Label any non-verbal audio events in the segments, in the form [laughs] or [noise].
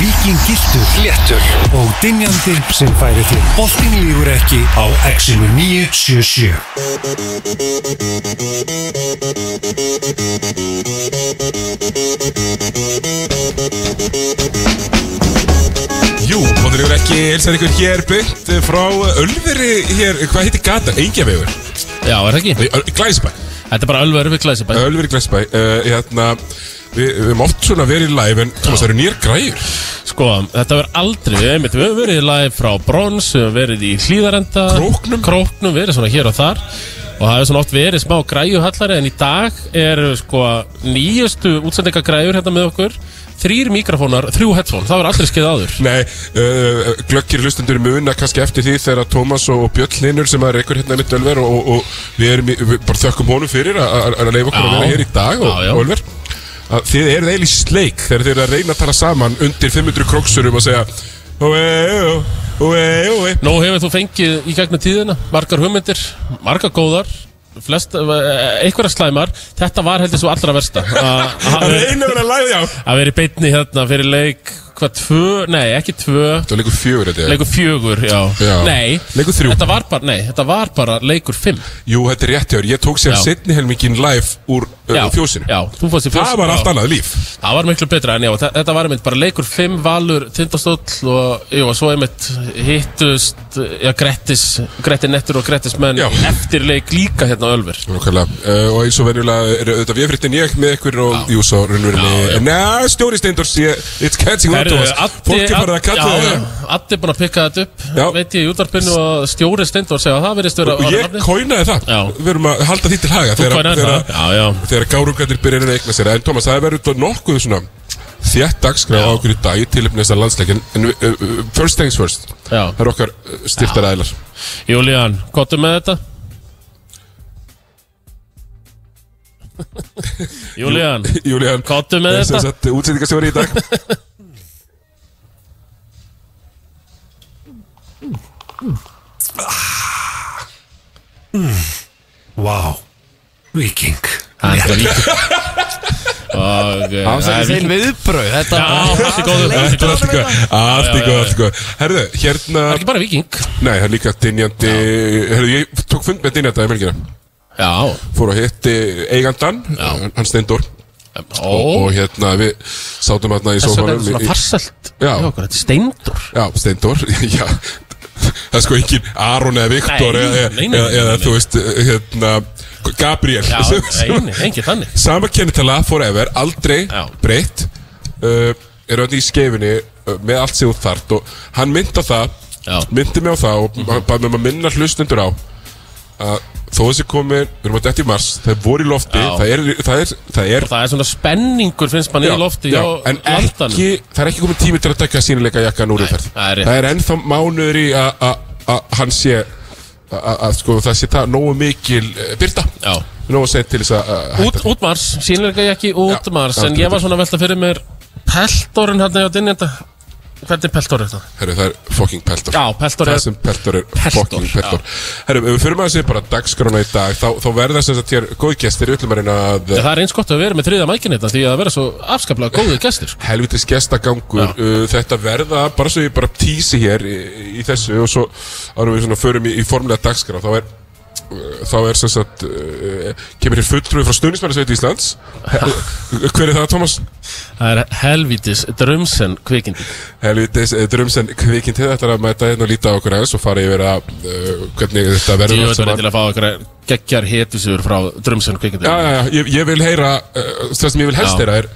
Víkingiltur, léttur og dinjandi sem færi til Boltin lífur ekki á Exinu 977 Jú, hóttur ykkur ekki, hilsar ykkur hér byggt frá Ölveri hér, hvað heitir gata? Engjavegur, Já, er það ekki? Glæsbæ Þetta er bara Ölver við Glæsibæ. Ölveri Glæsbæ, uh, hérna Við við höfum oft svona verið live en Thomas, það eru nýjar græjur Sko, þetta verður aldrei, við einmitt, við höfum verið live frá Brons, við höfum verið í Hlíðarenda Króknum. Króknum, verið svona hér og þar Og það hefur svona oft verið smá græjuhallari En í dag er sko nýjustu útsendingagræjur hérna með okkur Þrýr mikrofónar, þrjú headphone, það var aldrei skeið áður Nei, uh, glöggir hlustundur muna kannski eftir því þegar Tómas og Björn Linur sem er ykkur hérna mitt Ölver og, og, og við erum í, við bara þökkum honum fyrir að- að að leifa okkur að Já. vera hér í dag og, Já, já. og Ölver þið eruð eiginlega sleik þegar þið eru að reyna að tala saman undir 500 króksurum og segja Nú hefur þú fengið í gegnum tíðina margar hugmyndir, margar góðar flest, eh, einhverja slæmar. Þetta var heldur svo allra versta. [laughs] Að að að að vera í beinni hérna fyrir leik hvað tvö, nei ekki tvö. Það er leikur fjögur þetta leikur fjögur, já, Já. nei. Leikur þrjú. þetta var bara, nei, þetta var bara leikur fimm. Jú, þetta er rétt hjá þér, ég tók sér Já. setni helmingin live úr já, uh, fjósinu. Já, þú fórst í fjósinu Það var allt annað líf. Það var miklu betra en já, þe- þetta var einmitt bara leikur fimm valur tindastóll og, jú, og svo einmitt hittust, já, Grettis Gretti Nettur og Grettis menn Já. eftir leik líka hérna á Ölver. Nákvæmlega, uh, og eins og venjulega er auðvitað við frittin ég með ykkur og jú svo Já, já. raunverulega Næ, stjóri Steindors, ég- it's catching on to us Fólk er farið að kalla það Addi er búin að pikka þetta upp Já. veit ég í útvarpinu og stjóri Steindor segja að það verðist vera Og ég kóinaði það, Já. við erum að halda því til haga þegar, gárungarnir byrjar að eigna sér. En Thomas, það er verið nokkuð svona þétt dagskrá á okkur í dag í tilöfni þessar landsleikin En uh, uh, first things first, Já. það er okkar styrtar æðlar Júlían, gottu með þetta? [laughs] Júlían, Júlían, gottu með sem þetta? sagt útsendingastjóri í dag [laughs] Vá, Viking Það er líka [laughs] Ok, Það það er líka viðbröð Þetta Já, allt í góðu, allt í góðu Allt í góð, allt í góð, allt í góð Herðu, hérna Það er ekki bara viking Nei, það er líka dynjandi Herðu, ég tók fund með dynjanda í melgina Já, Fór að hitti eigandan. Hann Steindor ó. Og hérna, við sátum hérna í Þess vegna er sófanum svona farselt Já. Já, okkur, þetta er steindur Já, Steindor, [laughs] já Það er sko engin Aron eða Viktor eða, þú veist, hérna Gabriel Sama kennitala forever, aldrei Já. breytt uh, Er öll í skeifinni uh, með allt sem þú þart Og hann myndi á það Já. Myndi mig á það og mm. bara með að minna hlustendur á að þó þessi komin, við erum að dætt í mars það voru í lofti, Já. það er, það er, það er Og það er svona spenningur finnst mann í lofti já, en landanum. ekki, það er ekki komin tími til að dekka sínileika jakkan úr umferð það er rétt. það er ennþá mánuður í að- að að hann sé að að, sko það sé það nógu mikil uh, byrta, Já. Nógu sent til þess að að Út, hætta út mars, sínleika ég ekki út Já, mars. Já, En ég var svona að velta fyrir mér Peltorinn hann hjá dynjanda Hvernig er Peltor þetta? Herru, það er fucking peltor Já, Peltor Það er sem peltor er Peltor, fucking peltor Herru, ef við fyrir maður að segja bara dagskrána í dag þá, þá verða sem sagt hér góði gestir við ætlum að reyna að Það er eins gott að vera með þriða mækin þetta Því að það vera svo afskaplega góðið gestir sko. helvitis gestagangur Já. uh, þetta verða, bara svo ég bara tísi hér í, í þessu og svo árum við svona förum í, í formulega dagskrá þá er þá er sem sagt uh, kemur hér fulltrúi frá Stuðnismælisveit Íslands. Hver er það Thomas? Það er helvítis drömsen kvikindi. Helvitis uh, Drumsen kvikind til þetta er að mæta hérna og líta á okkur aðeins og fara yfir að uh, hvernig þetta Ég verður veit allt verið til að fá okkur geggjar hetusur frá drömsen kvikindi. Já, já, já, ég, ég vil heyra það sem ég vil helst heyra er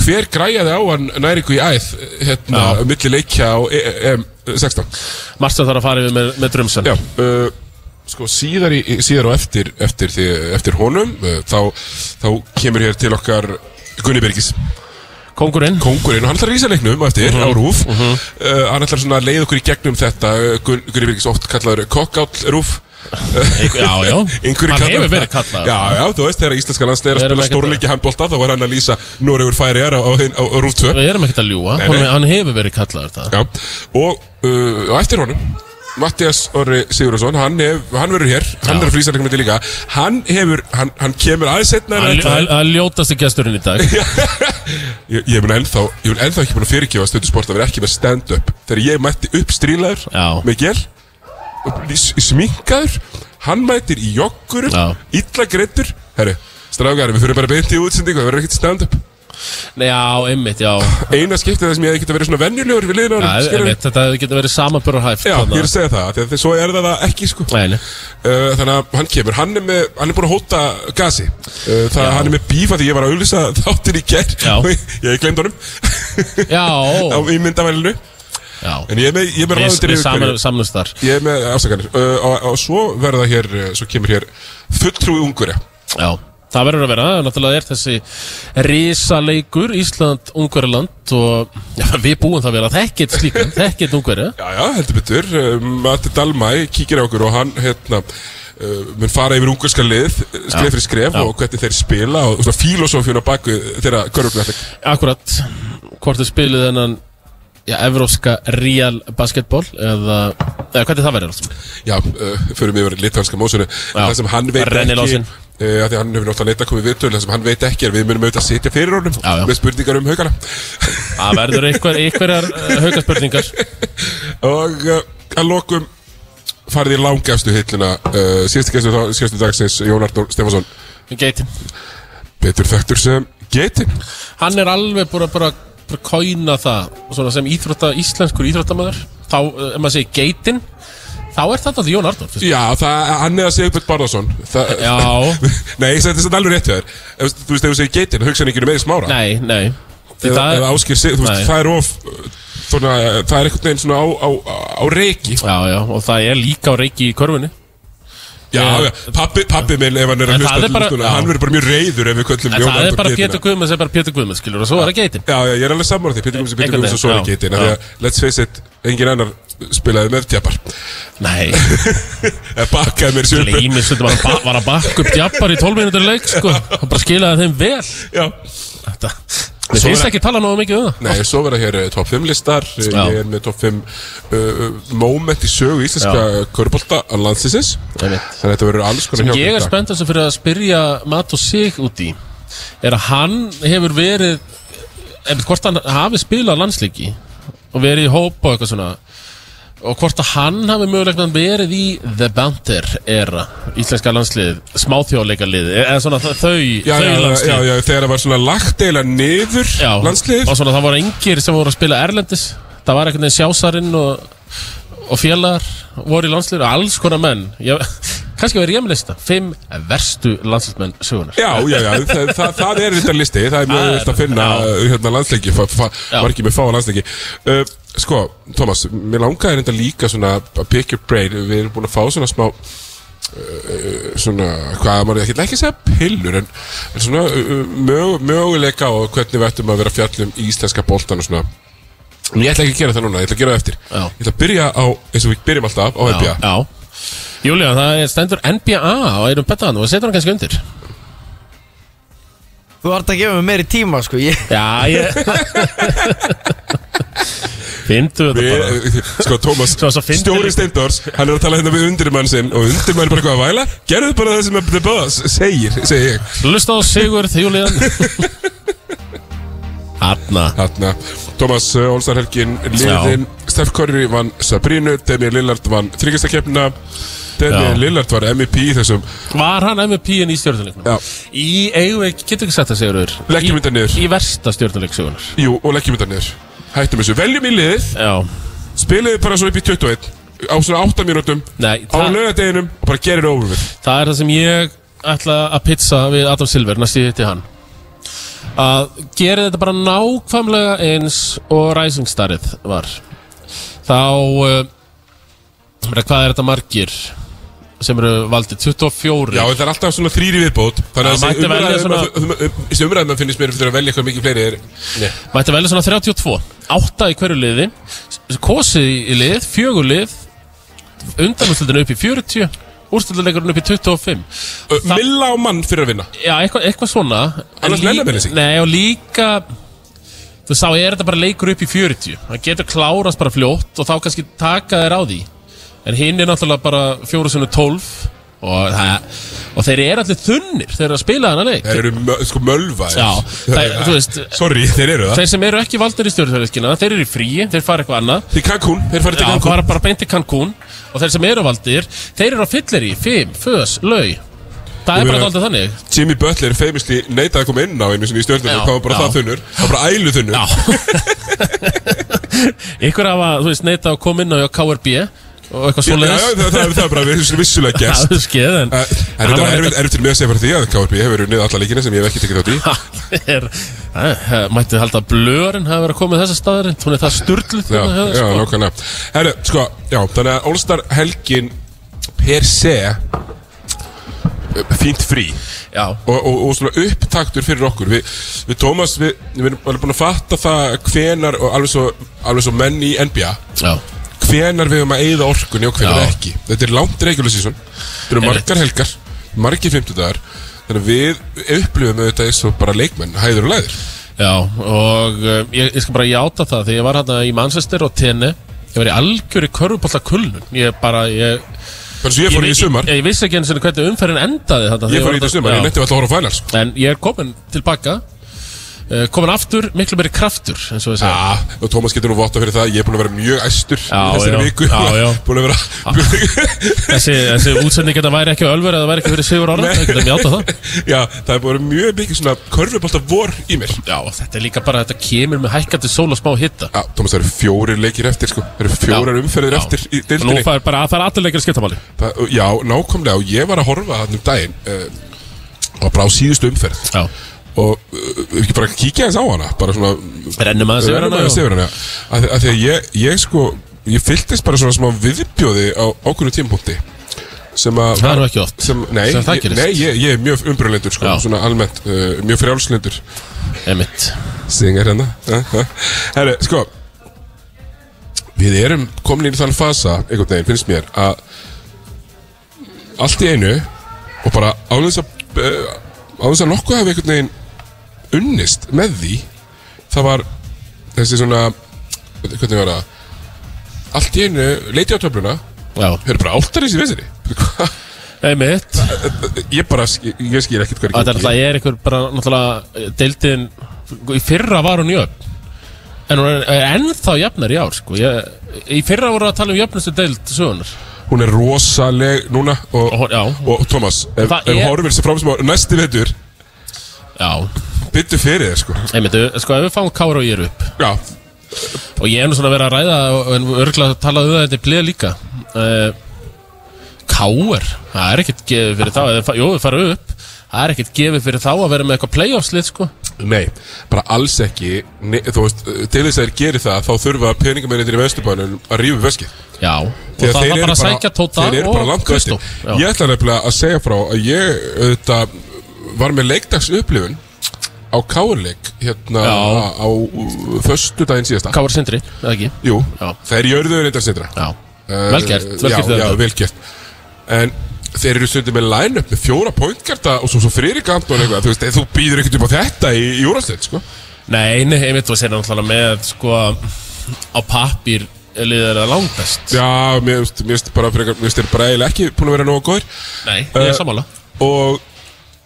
hver græjaði á hann næringu í æð hérna, Já. milli leikja á EM16 Marsta þarf að fara yfir með, með drömsen. Já, uh, sko síðar, í, síðar og eftir, eftir, því, eftir honum uh, þá, þá kemur hér til okkar Gunni Birgis, Kongurinn kongurinn og hann ætlar að rísa leiknum eftir Mhm. á rúf uh, hann ætlar svona að leiða okkur í gegnum þetta. Uh, Gun, Gunni Birgis oft kallaður kokkáll rúf [laughs] Já, já. [laughs] Hann hefur verið kallað Já, já, þú veist, þegar íslenska landsleir að Við erum spila stórleiki handbólta þá var hann að lýsa Noregur færiðar á, á, á, á rúf 2 Við erum ekkert að ljúa Nei, nei. hann hefur verið kallaður það Já, og uh, á eftir honum Mattias Orri Sigurðarsson, hann, hann verður hér, hann er að flýsa reikmyndi líka. Hann hefur, hann, hann kemur aðeins setna en Hann ætlaði. hann- hann ljótasti gesturinn í dag. [laughs] Ég, ég mun ennþá, ég mun ennþá ekki búin að fyrirgefa stundusport að vera ekki með stand-up. Þegar ég mætti upp strílaður með gel í- Sminkaður Hann mættir í joggurum. Illa greittur Herru, strákar, við fyrir bara beint í útsendingu Það verður ekkert stand-up Nei, Já, einmitt, já. Eina skiptið þar sem ég getað verið svona venjulegur við liðinu Já, einmitt, Þetta getur verið samanbörur hæft Já, ég er að segja það, því að svo er það það ekki sko. Nei, nei. Uh, þannig að hann kemur, hann er, með, hann er búin að hóta gasi. Uh, það, Já. hann er með bífa því ég var að auðlýsa þáttir í gær Já. ég, glemd honum. Já, [laughs] á, í myndavælinu. Já. En ég er með, ég er með ráðundir við yfir hverju. saman, samlust þar. Ég er með afsakanir uh, og, og svo hér, uh, svo kemur hér fulltrúi ungurja Já, það verður að vera, náttúrulega er þessi risaleikur Ísland, Ungverjaland og já, við búum það vel að þekkit slíkan, [laughs] þekkit Ungverja. Já, já, heldur betur, uh, Matti Dalmæ kíkir á okkur og hann hérna uh, mun fara yfir ungurska lið uh, skref fyrir skref Já. og hvernig þeir spila og svona filosófíun á baku þeirra körfuglætting Akkurat, hvort þið spilið þennan já, evrópska real basketball eða, eða hvernig það verður allt Já, uh, fyrir mig verið litvanska mósunu Það sem hann veit Rennilásinn. ekki uh, að Því að hann hefur náttúrulega neitt að koma í viðtölu Það sem hann veit ekki er við munum auðvitað að sitja fyrir honum Já, já. Með spurningar um haugana. Það verður einhver, einhverjar uh, haugaspurningar Og uh, að lokum farið í langafstu hilluna uh, Síðustu gestu, síðustu dagsins Jón Arnór Stefansson Geitin. Betur þekktur sem Geitin. Hann er alveg búin að kóina það sem íþrótta, íslenskur íþróttamæður þá, ef maður segir geitin þá er þetta því Jón Arnór fyrst. Já, það, hann er að segja upp Barðarsson það, Já. [laughs] Nei, þetta er alveg rétt hjá þér Ef- Þú veist, ef þú segir Geitin, hugsa hann ekki um eða smára Nei, nei Því Eða, eða er, áskir sig, þú veist, Nei. það er of svona, Það er einhvern veginn svona á, á, á reiki Já, já, og það er líka á reiki í körfunni Já, Ég- já, pappi, pappi minn ef hann er En að það hlusta er bara- núna, já. hann verður bara mjög reyður ef við köllum En Jón það er Arnór bara geitina. Pétur Guðmunds, það er bara Pétur Guðmunds, skilur, og svo er það geitin Já, já, ég er alveg sammála því, Pétur Guðmunds er Einhvern og svo er veginn, geitin já. af því að, Let's face it, engin annar spilaði með tjapar Nei, [laughs] bakkaði mér sér upp gleymið stundum að ba- var að bakka upp djappar í 12 minútur leik, sko. Hann bara skilaði þeim vel. Já, Þetta Við finnst ekki tala náðu mikið um það. Nei, svo verða hér eh, top 5 listar. Eh. Ég er með top 5 uh, moment í sögu íslenska körbólta að landslisins Einmitt. Þannig að þetta verður alls konar Sem hjá ég okkur er í dag. spennt þessu fyrir að spyrja Mat og sig út í Er að hann hefur verið En hvort hann hafi spilað landsleiki Og verið í hóp og eitthvað svona Og hvort að hann hafi mögulega verið í The Banter era Íslenska landslið, smáþjóðleika lið Eða svona þau, Já, þau já, landslið já, já, þegar það var svona lagt eila niður Já, landsliðið. og svona það voru engir sem voru að spila erlendis. Það var einhvern veginn sjásarinn og, og félagar voru í landslið og alls konar menn. Ég, kannski verið ég með lista. Fimm verstu landsliðsmenn sögunar Já, já, já, [laughs] það, það, það er þetta listi Það er mjög vilt að finna uh, hérna Já. Var ekki með fáa landsleiki. Uh, Sko, Thomas, mér langaði reynda líka svona að pick your brain Við erum búin að fá svona smá uh, svona, hvað maður ekki ekki segja pillur en, en svona uh, mög, möguleika á hvernig við ættum að vera að fjalla um íslenska boltan og svona. En ég ætla ekki að gera það núna, ég ætla að gera það eftir. Já. Ég ætla að byrja á, eins og við byrjum alltaf á NBA já. Júlía, það er stendur NBA á eirum bettaðan og það setur hann kannski undir Þú vart að gefa mig meiri tíma sko ég, Já, ég Findu þetta bara sko, Tómas, stjóri. Steindors Hann er að tala hérna við undirmann sinn Og undirmann er bara eitthvað að væla Gerðu bara það sem The Boss segir, segir ég Lusta á Sigurð, Júlían [laughs] Hanna Tómas uh, Olsarhelgin Liðin, Steph Curry vann Sabrinu Demi Lillard vann þryggastakefna Demi Já. Lillard var MVP í þessum Var hann MVP-in í stjórnuleiknum? Já. Í eigum við, getur ekki sagt það Sigurður. Leggjum þetta niður. Í, versta stjórnuleik sögunar Jú, og leggjum þetta niður. Hættum þessu, veljum í liðið Já. Spiliði bara svo upp í 21 Á svona 8 mínútum. Nei, Á það, lögadeginum Og bara gerir over við það er það sem ég ætla að pizza við Adam Silver næst ég hitti hann að gera þetta bara nákvæmlega eins og Rising Starrið var. Þá uh, hvað er þetta margir sem eru valdið 24 Já, þetta er alltaf svona þrýri viðbót Þannig að þessi umræðum um, að finnst mér fyrir að velja eitthvað mikið fleiri er. Mætti velja svona 32 átta í hverju liði. Kosið í lið, fjögur lið undanúrslutin upp í 40 úrslutinleikurinn upp í 25 Ö, Milla á mann fyrir að vinna? Já, eitthvað, eitthvað svona. Annars lí- nenna menn þessu ekki. Nei, og líka Þú sá, er þetta bara leikur upp í 40 Það getur klárast bara fljótt Og þá kannski taka þér á því. En hinn er náttúrulega bara fjóru sinni tólf og, það, og þeir eru allir þunnir Þeir eru að spila hana leik. Þeir eru mö- sko mölva Já, það, þú veist Sorry, þeir eru það. Þeir sem eru ekki valdir í stjórnfélagskina Þeir eru í fríi, þeir fara eitthvað annað. Því Cancún, þeir farið til Já, Cancún. bara, bara beint í Cancún. Og þeir sem eru valdir Þeir eru á fyllir í, fimm, fös, lau Það er Ég bara meina- aldrei þannig. Jimmy Butler famously neitaði að koma inn á einu sinni í stjórnum Já, Það var bara já. það þunnur Það var bara ælu þunnur Já. [laughs] Ykkur hafa, þú veist, neita að koma inn á KRB Og eitthvað svoleiðis. já, það, það, það er bara viss- vissulega [laughs] gerst. það er skeið En, En þetta er erfitt, fyrir mig að segja fyrir því að KRB hefur unnið alla leikina sem ég hef ekki tekið þátt í. [laughs] Það er, það mætti halda blörin hafa verið að koma í þessa staðar Hún er það sturluð Já, já, nákvæmlega. Herru, sko, já, þannig að All-Star helgin per se fínt frí. Já, og, og, og svona upptaktur fyrir okkur. Við, við Tómas, við, við erum alveg búin að fatta það hvenar og alveg svo, alveg svo menn í NBA já, hvenar við höfum að eyða orkunni og hvenar ekki? Þetta er langt regular season. Þetta eru margar helgar, margir fimmtudagar. Þannig að við upplifum auðvitað eins og bara leikmenn, hæður og læður já Og uh, ég, ég skal bara játa það. Þegar ég var hérna í Manchester og tenni Ég var í algjöri körfubólta kulnun Ég bara, ég bara svo ég fór í sumar, Ég, ég, vissi ekki eins og hvernig umferðin endaði þetta ég fór í sumar, ég nefndi alltaf að horfa finals. En ég er komin tilbaka Komin aftur, miklu meiri kraftur eins og ég segja. Já, og Tómas getur nú votta fyrir það Ég er búin að vera mjög æstur í þessari viku. Já, já. [laughs] Búin að vera Þessi, þessi útsending þetta væri ekki ölver eða væri ekki fyrir sigur ára Það getum játa það. Já, það er búin að mjög mikið svona Körfubólta vor í mér. Já, þetta er líka bara, þetta kemur með hækkandi sól og smá hitta Já, Tómas, það eru fjórir leikir eftir sko. Það eru fjórar umferðir eftir í Og nú deildinni. fær bara, það er að máli. Það- Og að við ekki bara kíkja þess á hana Bara svona rennum yfir Rennum hana Af því- að ég, ég sko Ég fylltist bara svona smá viðbjóði Á ákveðnu tímpúnti Sem að Það er nú ekki oft sem, Nei, sem ég, nei ég, ég er mjög umbrunlendur sko. Svona almennt, uh, mjög frjálslendur Einmitt. Stingar hérna. Herri, sko Við erum komin í þann fasa einhvern veginn, finnst mér að allt í einu og bara áðins að uh, áðins að nokkuð hafi einhvern veginn unnist með því það var þessi svona hvernig var það? Allt í einu leiti á töfluna við erum bara áltarins í vesinni [laughs] einmitt. Ég bara, ég skil ekkert hvað er er náttúrulega, ég er einhver bara náttúrulega deildin Í fyrra var hún jöfn. En hún er, er ennþá jafnar í ár sko. ég, Í fyrra voru að tala um jöfnustu deild sögunar hún er rosaleg núna og, Og hún- og Thomas, ef, er- horfir sér fram sem á næsti vetur Já, byttu fyrir þér sko. Einmitt, sko ef við fáum Kára og ég er upp. Já, Og ég er nú svona að vera að ræða og- örgulega talaðu um það þetta bleið líka. Uh, Káar Það er ekkert gefið fyrir þá. Jú, við fara upp Það er ekkert gefið fyrir þá að vera með eitthvað playoffslið sko. Nei, bara alls ekki. Ne, þú veist, til þess að þeir geri það þá þurfa peningamennir í vesturbænum að rífa veskið. Já, og það var bara að sækja Tóta og Kristó ég ætla nefnilega að segja frá að ég auðvitað var með leikdags upplifun á káurleik hérna Já. á, föstu daginn síðasta Káar Sindri, eða ekki? Jú, Já. þeir jörðu reyndar sindra. Já, Eh, vel gert, vel já, gert já, þetta. vel gert. En þeir eru stundum með line-up með fjóra pointgarta og svo, svo Fririk Anton eitthvað Þú veist, þú býður ekkert upp á þetta í, í úrastætt, sko. Nei, einmitt þú sér náttúrulega með sko á pappír liður það langbest. Já, mér finnst- bara frekar, mér finnst þeir bara eiginlega ekki búin að vera nógu góðir. Nei, ég er Eh, sammála. Og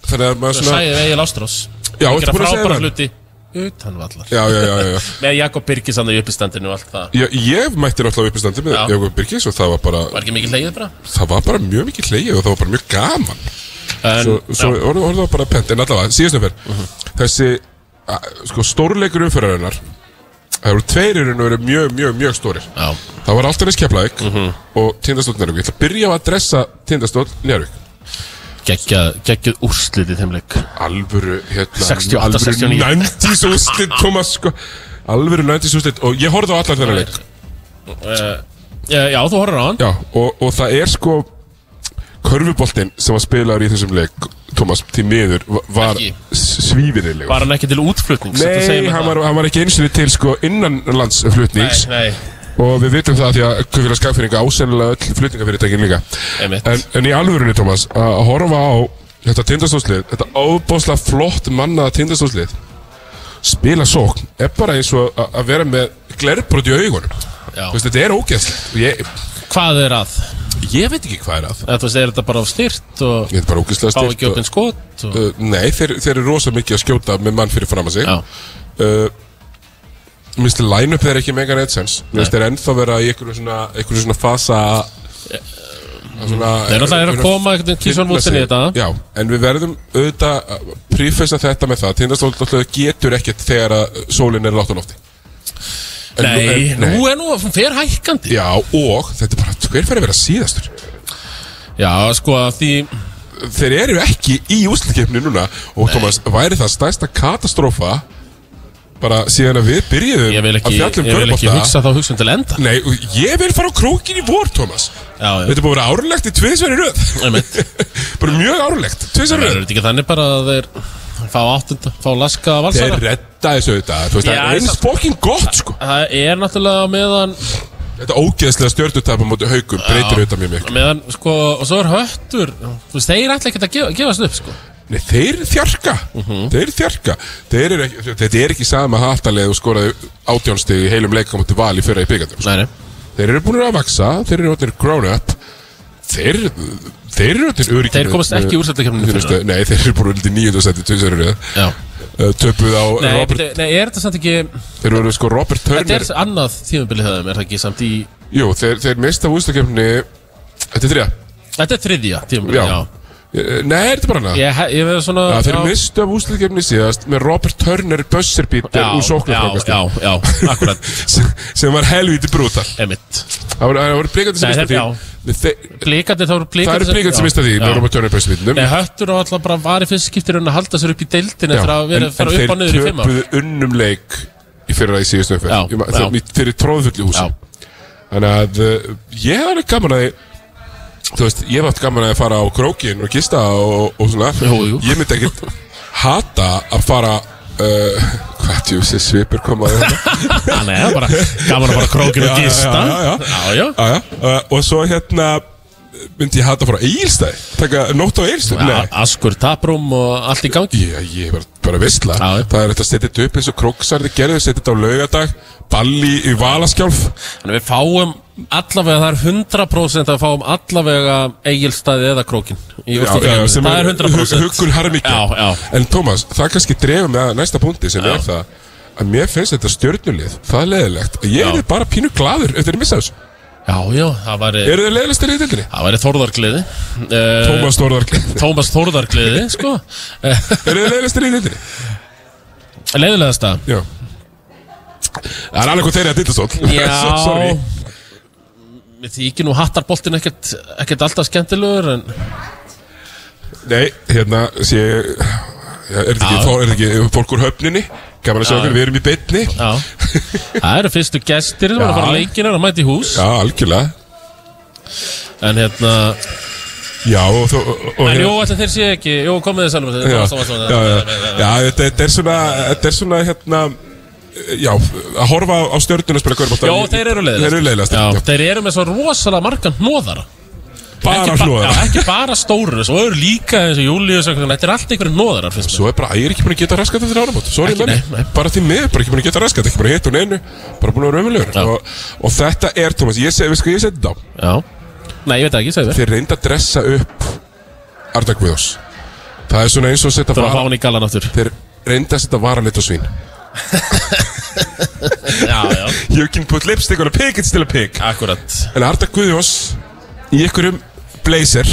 þannig að maður svona sæði Egil Ástrós Já, Hann ertu gera búin að segja það? Hluti utan vallar. Já, já, já, já. [laughs] Með Jakob Birgis hann í uppistandinu og allt það. Já, Ég mætti náttúrulega upp í standi með Já. Jakob Birgis og það var bara Var ekki mikið leið bara? Það var bara mjög mikið hleyið og það var bara mjög gaman. En, Svo, svo já, Mhm. orðið orðið var bara pent. En allavega, síðast umferð. Þessi, að, sko, stórleikur umferðarinnar Það voru tveir í raun og veru mjög, mjög, mjög stórir. Já, Það var alltaf neins Keflavík Mhm. og Tindastóll Njárvík Ég ætla að byrja á að dressa Tindastóll Njárvík geggjað, úrslit í þeim leik. Alvöru, hérna 68, Alvöru 69. 90s úrslit, Thomas, sko. Alvöru 90s úrslit Og ég horfði á allar þennan leik. Uh, Já, þú horfður á hann. Já, og, og það er sko Körfuboltinn sem var spilaður í þessum leik Thomas, til miður va- var svífirilegur Var hann ekki til útflutnings Nei, hann var, hann var ekki eins og til sko innanlandsflutnings. Nei, nei, og við vitum það því að Kaupfélag Skagfyrringa ásennilega öll flutningafyrirtækin líka. En, en í alvörunni, Thomas, að horfa á þetta tindastóðslið, þetta óbáslega flott mannaða tindastóðslið spila sókn er bara eins og að- vera með glerbrot í augunum. Veist, þetta er ég, Hvað er að? Ég veit ekki hvað er að. Eða, veist, er þetta bara á styrt og er fá ekki upp en skot og... uh, Nei, þeir, þeir eru rosa mikið að skjóta með mann fyrir fram að sig. Já, uh, Mér finnst line-up þeir ekki mega neitt sens Mér finnst þeir ennþá vera í einhverju svona, einhverju svona fasa að svona, Þeir eru alltaf að koma einhvern finna Woodson í þetta. Já, en við verðum auðvitað að prífessa þetta með það. Tindastól getur ekkert þegar að sólinn er látt á lofti. En Nei, en- nú er nú, fer hækkandi. Já, og þetta er bara, hver fyrir að vera síðastur? Já, sko, að því Þeir eru ekki í úslikefni núna Og Thomas, væri það stærsta katastrófa Bara síðan að við byrjuðum Ég vil ekki, að fjallum ég vil ekki hugsa þá hugsun til enda. Nei, ég vil fara á krókin í vor, Thomas. Já, já, Þetta er búið að vera árlegt í tviðsverði röð. [laughs] Bara mjög árlegt, Það tviðsverði er röð. þetta ekki þannig bara að þeir fá áttunda, fá laska Þeir valsara redda þessu auðvitað. Þú veist, það er eins það- fokkin gott, sko. Það er náttúrulega meðan Þetta ógeðslega stjörnutapa mútið haugum Breytir auðvitað mjög miklu. Meðan, sko, og svo er höttur Þú veist, þeir ætla ekki að gefa, gefast upp, sko Nei, þeir þjarka. Mhm. Þeir þjarka. Þeir ekki, Þetta er ekki sama hattalið og skoraði átjónsteg í heilum leika mútið val í fyrra í byggandum Nei, nei. Þeir eru búin að vaksa, þeir eru orðinir grown up Þeir, þeir eru orðinir öryggir Þeir komast ekki í fyrra. Nei, þeir eru búin tvisarur Já. Töpuð á Nei, Robert nei, er þetta samt ekki Þeir eru sko Robert Þetta Turner. er annað tímabilið höfum, er það ekki samt í Jú, þeir, þeir mista ústakefni Þetta er þrjá Þetta er þriðja tímabilið, Já. Já, Nei, er þetta bara hana? Ég, ég veið svona Já, þeir mistu af ústakefni síðast með Robert Turner buzzerbeater já, úr já, sóknarfrákasti já, já, akkurat. [laughs] Sem, sem var helvíti brútal. Emitt Það voru, það voru blikandi sem þeir- því. Þeir- Blikandi, þá eru Það blikandi eru blikandi sem mista því með Robert Turner buzzerbeaterinn Nei, höttur og alltaf bara var í fyrst skiptir að halda sér upp í deildin eftir að vera að fara upp og niður í fimm ár. töpuðu unnum leik í fyrra í síðustu þú veist, ég haft gaman að fara á krókin og gista og, og svona. Jú, jú. ég myndi ekkit hata að fara uh, hvað tjósi svipur komaði þetta [laughs] Nei, það er bara gaman að fara krókinu og Já, já, já, já. já, uh, og svo hérna myndi ég hata að fara á Egilstæði taka nótt á Egilstæði Já, Askur taprúm og allt í gangi. Já, ég er bara, bara vissla. Það er þetta að setja þetta upp eins og króksarði gerði Setja þetta á laugadag Balli í valaskjálf. Þannig við fáum allavega, það er 100% að fáum allavega eigilstaði eða krókin í sem Það er 100% Huggun harmikja Já, já. En Tómas, það kannski drefur með að næsta punkti sem Já. er það að mér finnst þetta stjörnulið það er leðilegt að ég Já. er bara pínu gladur eftir að missa þessu. Já, já, það væri Eru þeir leðilegstir í dildinni? Það væri Þórðargliði uh, [laughs] Tómas Þórðarklið Tómas Þórðargliði, sko. [laughs] Eru þeir leðilegstir í dildinni? Leiðilegasta? Já. Það er alveg hvað þeirri að dildastól Já [laughs] Mér þykir nú hattarboltin ekkert, ekkert alltaf skemmtilegur en Nei, hérna sé ég Já, er þetta ekki, er ekki fólk úr höfninni? Gaman að sjá Já. okkur, við erum í beinni. Já. Það eru fyrstu gestir sem var að fara leikinar að mæta í hús. Já, algjörlega. En hérna Já, og, og En jú, ætli þeir sé ekki Jú, komið þið sjálfum já, já, já, já, þetta, þetta er svona Þetta er svona, hérna Já, að horfa á stjörnuna að spila körbólta Jó, þeir eru leiðilegast. Þeir eru leiðilegast, Já, já, þeir eru með svo rosalega margan hnóðara bara hlóða Já, ekki bara stóru Svo eru líka og og eitthvað, Þetta er allt einhverjum hnóðarar, finnst mér. Svo er bara, ég er ekki búin að geta raskat þetta nei, nei. bara því mig, bara ekki búin að geta raskat Ekki búin að hitta hún einu, bara búin að vera Já. ömulegur og, og þetta er, Thomas, ég segi, við sko, ég seti þetta á? Já. Nei, ég veit ekki, segðu. Þeir reynda að dressa upp Arda Guðós Það er svona eins og setja Það var að fá hann í galan áttur Þeir reynda að setja varalit og svín Já, já. You can put lipstick on a pig, it's still a pig. Akkurat. En Arda Guðjós í einhverjum blazer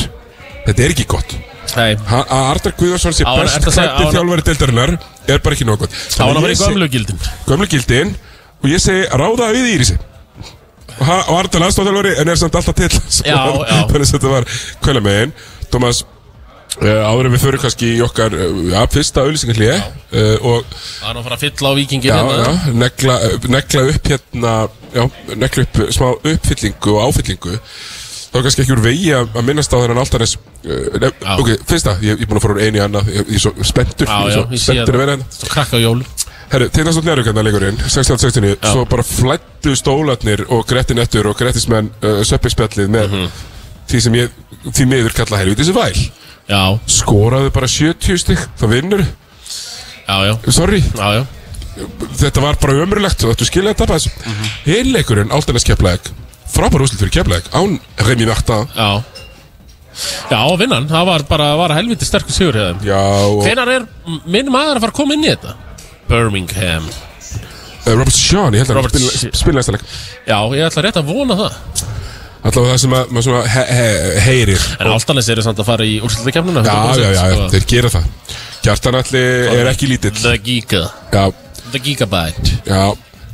Þetta er ekki gott. Nei, Ha- Að Arda Guðjónsson sé Á hann- best ertu að segja- á klætti hann- þjálfari deildarinnar Er bara ekki nóg gott. Þá hann að vera í gömlu gildin? Gömlu gildin Og ég segi ráða við Írisi Og ha- og Arda landstofþjálfari En er samt alltaf til Já, var- já. [laughs] Þannig að þetta var kvæla megin Thomas áður en við förum kannski í okkar uh, ja, fyrsta auðlýsingarlíði uh, og Það er að fara að fylla á vikingin já, hérna. já, negla, uh, negla upp hérna já, negla upp uh, smá uppfyllingu og áfyllingu. Þá er kannski ekki úr vegi að minnast á þennan Altanes uh, nef, Já. ok, fyrsta, ég, er búin að fara úr einu í annað ég, er svo spenntur, Já, ég er já, svo spenntur að vera hérna. Svo krakka á jólu Herru, tegna svo nærugönda leikurinn, 16-16 svo bara flættu stólarnir og Gretti Nettur og Grettismenn uh, söppispjallið með Mhm. því sem ég því miður kalla helviti sem væl Já, skoraðu bara 70 stygg, það vinnur sorry, Já, já. Þetta var bara ömurlegt og þú skilja þetta þessu Mhm. Hinleikurinn, Altanes keppleik frábær úslit fyrir keflæk án Remy Martin Já. Vinnan, það var bara var helviti sterkur sigur Hvenær er minn maður að fara að koma inn í þetta? Birmingham. Uh, Robert Sean, ég held að hann spila næsta leik Já, ég ætla rétt að vona það Alltaf það sem að maður svona he he heyrir. En Áltanes eru samt að fara í úrslutakefnuna Já, já, já, já, sko. þeir gera það. Kjartan allir er ekki lítill. The Giga? Já, The Gigabyte. Já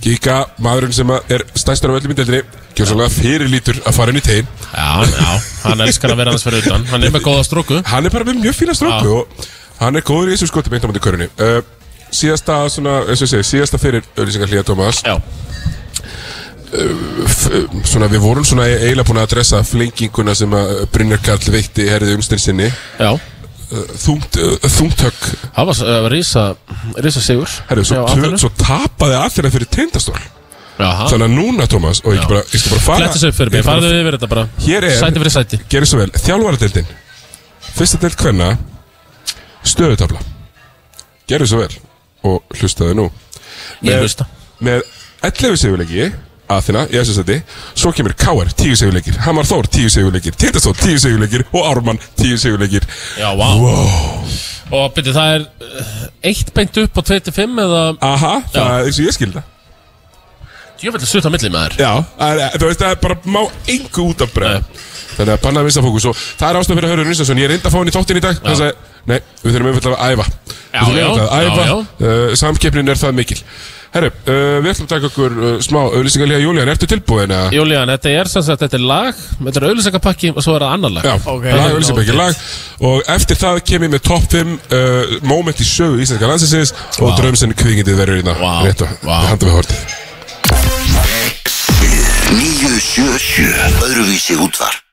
Giga, maðurinn sem er stæstur af öllum í deildinni svolítið fyrirlítur að fara inn í tegin Já, já, hann elskar að vera hans fyrir utan. Hann er með góða stróku. Hann er bara með mjög fína stróku og hann er góður í þessu skoti beint á mútið körunni. Uh, Síðasta, svona, eins og ég segi, síðasta fyrir auðlýsingar hlýja Tómas Já, Svona, við vorum svona eiginlega búin að adressa flenginguna sem að Brynjar Karl veitti herðið umstinn sinni. Já. Þungt, þungt högg. Það var uh, risa, risa sigur Herðu, svo, Álftanes. svo tapaði allir fyrir tindastól. Já, Þannig að núna, Tómas, og ég, bara, ég skal bara fara Flettis upp fyrir mig, farðu yfir þetta bara. Hér er- Sæti fyrir sæti. Gerið svo vel, þjálfaradeildin. Fyrsta deild hvenna Stöðutabla Gerið svo vel. Og hlustaðu nú. Ég hlusta. Með 11 sigurleiki Aþina, í þessu seti Svo kemur K.R. 10 sigurleikir. Hamar Þór 10 sigurleikir. Tindastól 10 sigurleikir. Og Ármann 10 sigurleikir. Já, vá. Og byrju, það er uh, eitt beint upp á 25 eða? Aha, það Já. er eins og ég skilda Ég vil að suta milli með þér Já, það er- þú veist, það er bara má engu út af bregða. Þannig að banna að missa fókus og það er ástæð fyrir Hörður Nýstason Ég er reynda að fá hann í þáttin í dag. Þess að, nei, við þurfum einfallega að æfa. Já, Við þurfum já, einfaldlega að æfa. uh, Samkeppnin er það mikil Herru, uh, við ætlum að taka okkur uh, smá auðlýsingarlega Júlían, ertu tilbúin að Júlían, þetta er sem sagt, þetta er lag Þetta er auðlýsingapakki og svo er það annar lag. Já, Ok. lag, auðlýsingarbækki lag. Og eftir það kem ég með topp 5 uh, Moment í sögu íslenska landsinsins Og Vá. drömsinn kvikindið verður í það Vá, Rétt og vá. handa við hortið. 977 Öðruvísi útvarp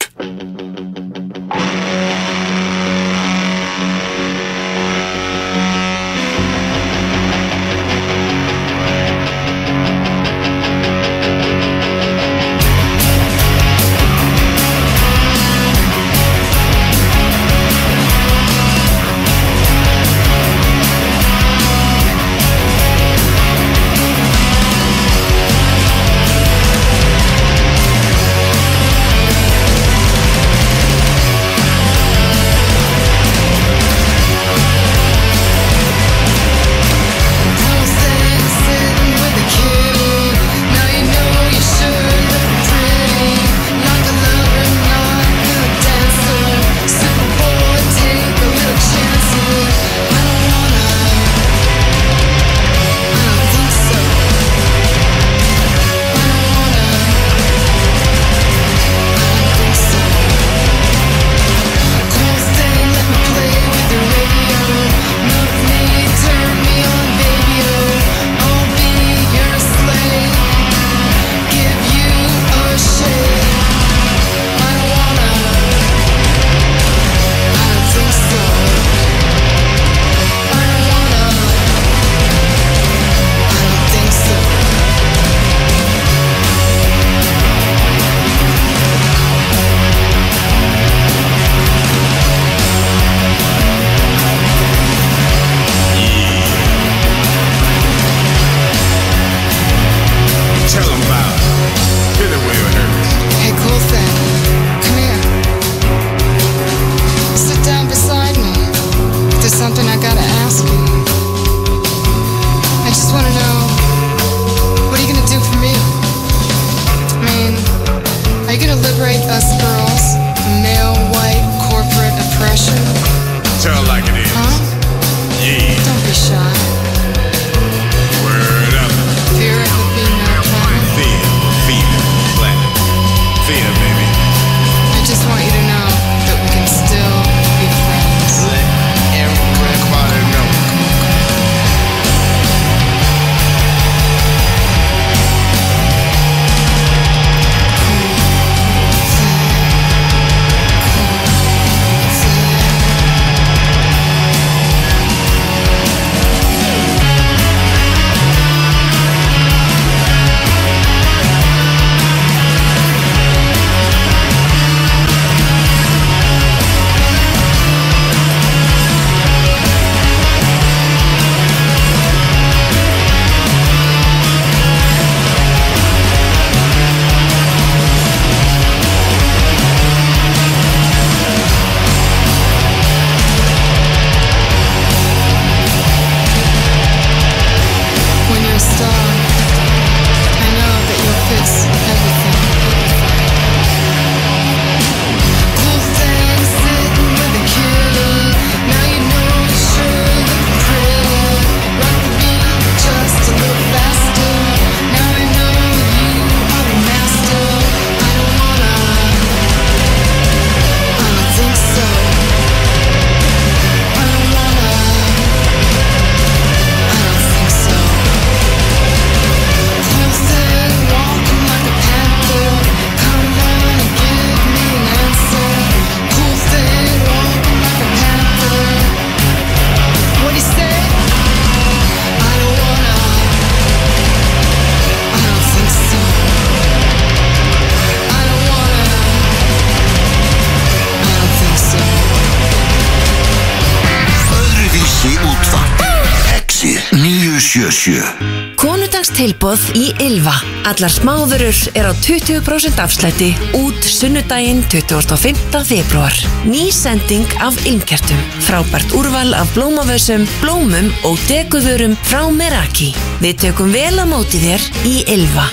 977 Konudagstilboð í Ylva. Allar smáðurur er á 20% afslætti út sunnudaginn 25. februar. Ný sending af ylmkertum. Frábært úrval af blómavössum, blómum og deguvörum frá Meraki. Við tökum vel á móti þér í Ylva.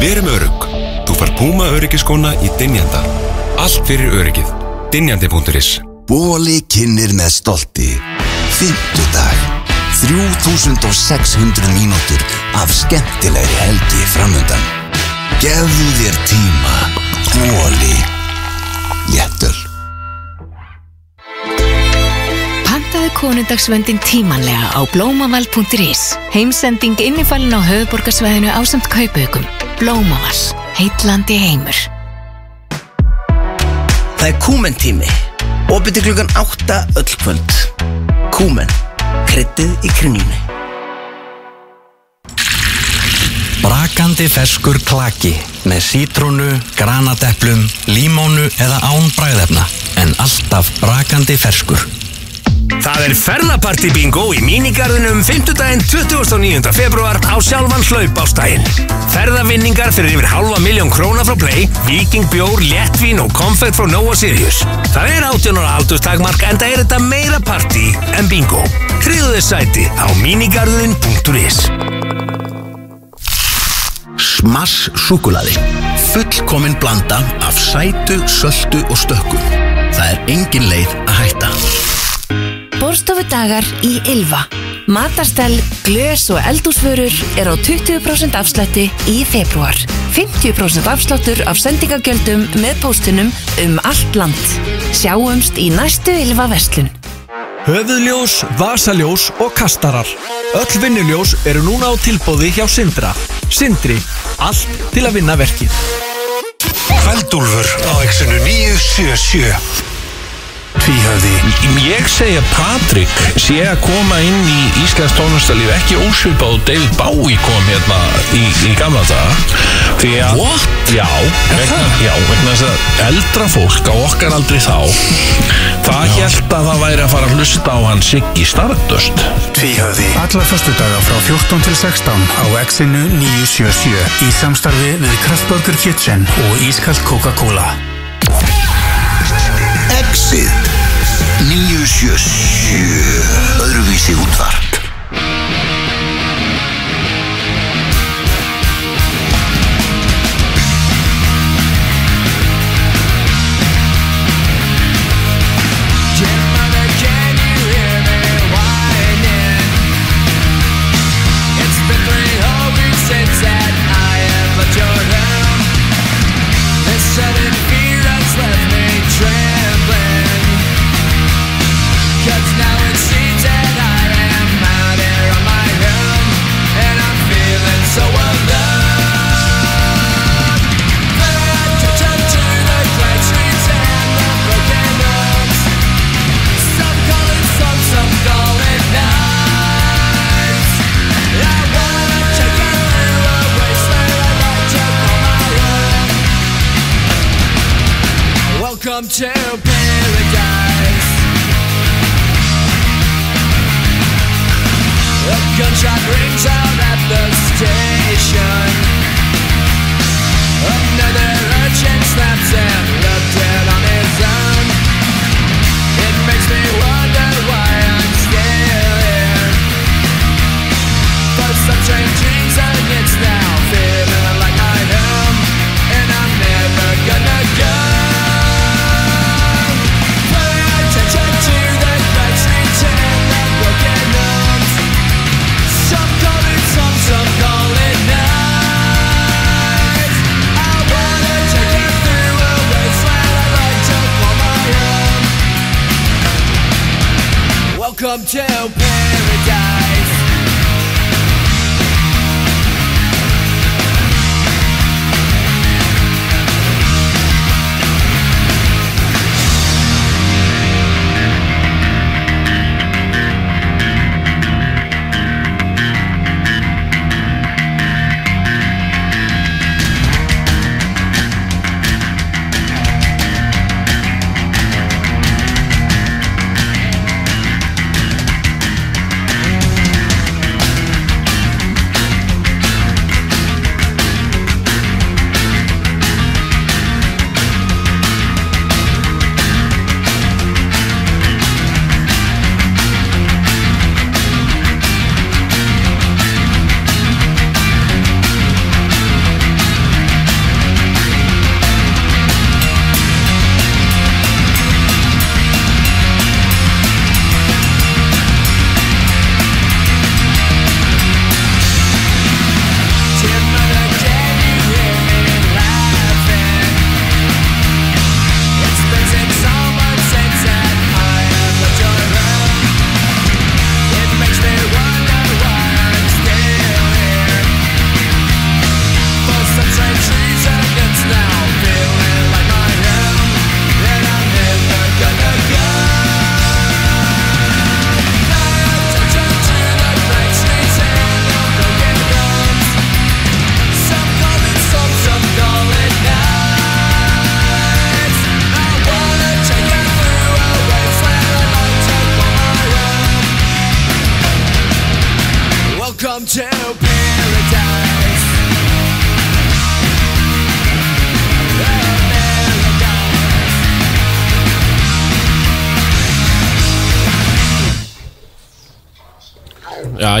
Verum örugg. Þú far Puma öryggiskona í Dynjanda. Allt fyrir öryggið. Dynjandi.is Bóli kynir með stolti Fymtudag 3600 mínútur af skemmtilegri helgi framöndan Gefðu þér tíma Bóli Léttöl Pantaðu konundagsvöndin tímanlega á blómavall.is Heimsending innifalinn á höfuborgarsvæðinu á samt kaupaukum Blómavall, heitlandi heimur Það er kúmentími. Opið til klukkan 8 öll kvöld. Kúmen. Kryddið í kringlunni. Brakandi ferskur klaki með sítrónu, granadeplum, límónu eða án bræðefna en alltaf brakandi ferskur. Það er ferðaparti bingo í mínigarðinum 5. daginn 29. februar á sjálfan hlaupástægin. Ferðavinningar fyrir yfir halva miljón króna frá Play, Viking Bjór, Léttvín og konfekt frá Nova Sirius. Það er 18 ára aldurstakmark en það er þetta meira parti en bingo. Þess sæti á mínigarðin.is Smass súkulaði. Fullkomin blanda af sætu, söldu og stökkum. Það er engin leið að hætta. Borstofudagar í Ylva. Matarstell, glös og eldúsvörur er á 20% afslætti í februar. 50% afsláttur af sendingagjöldum með póstunum um allt land. Sjáumst í næstu Ylva verslun. Höfuðljós, vasaljós og kastarar. Öll vinnuljós eru núna á tilbóði hjá Sindra. Sindri, allt til að vinna verkið. Kvöldúlfur á exinu 977 Tvíhöfði Ég segi að Patrik sé að koma inn í Íslands tónlistarlíf ekki ósvipað og David Bowie kom hérna í, í gamla daga. Því að What? Já, vegna, já, vegna þess að eldra fólk á okkar aldrei þá það held að það væri að fara að hlusta á hann Siggi Stardust. Tvíhöfði Alla föstudaga frá 14 til 16 á exinu 977 í samstarfi við Kraftburger Kitchen og Ískall Coca-Cola Exit 977 Öðruvísi útvarp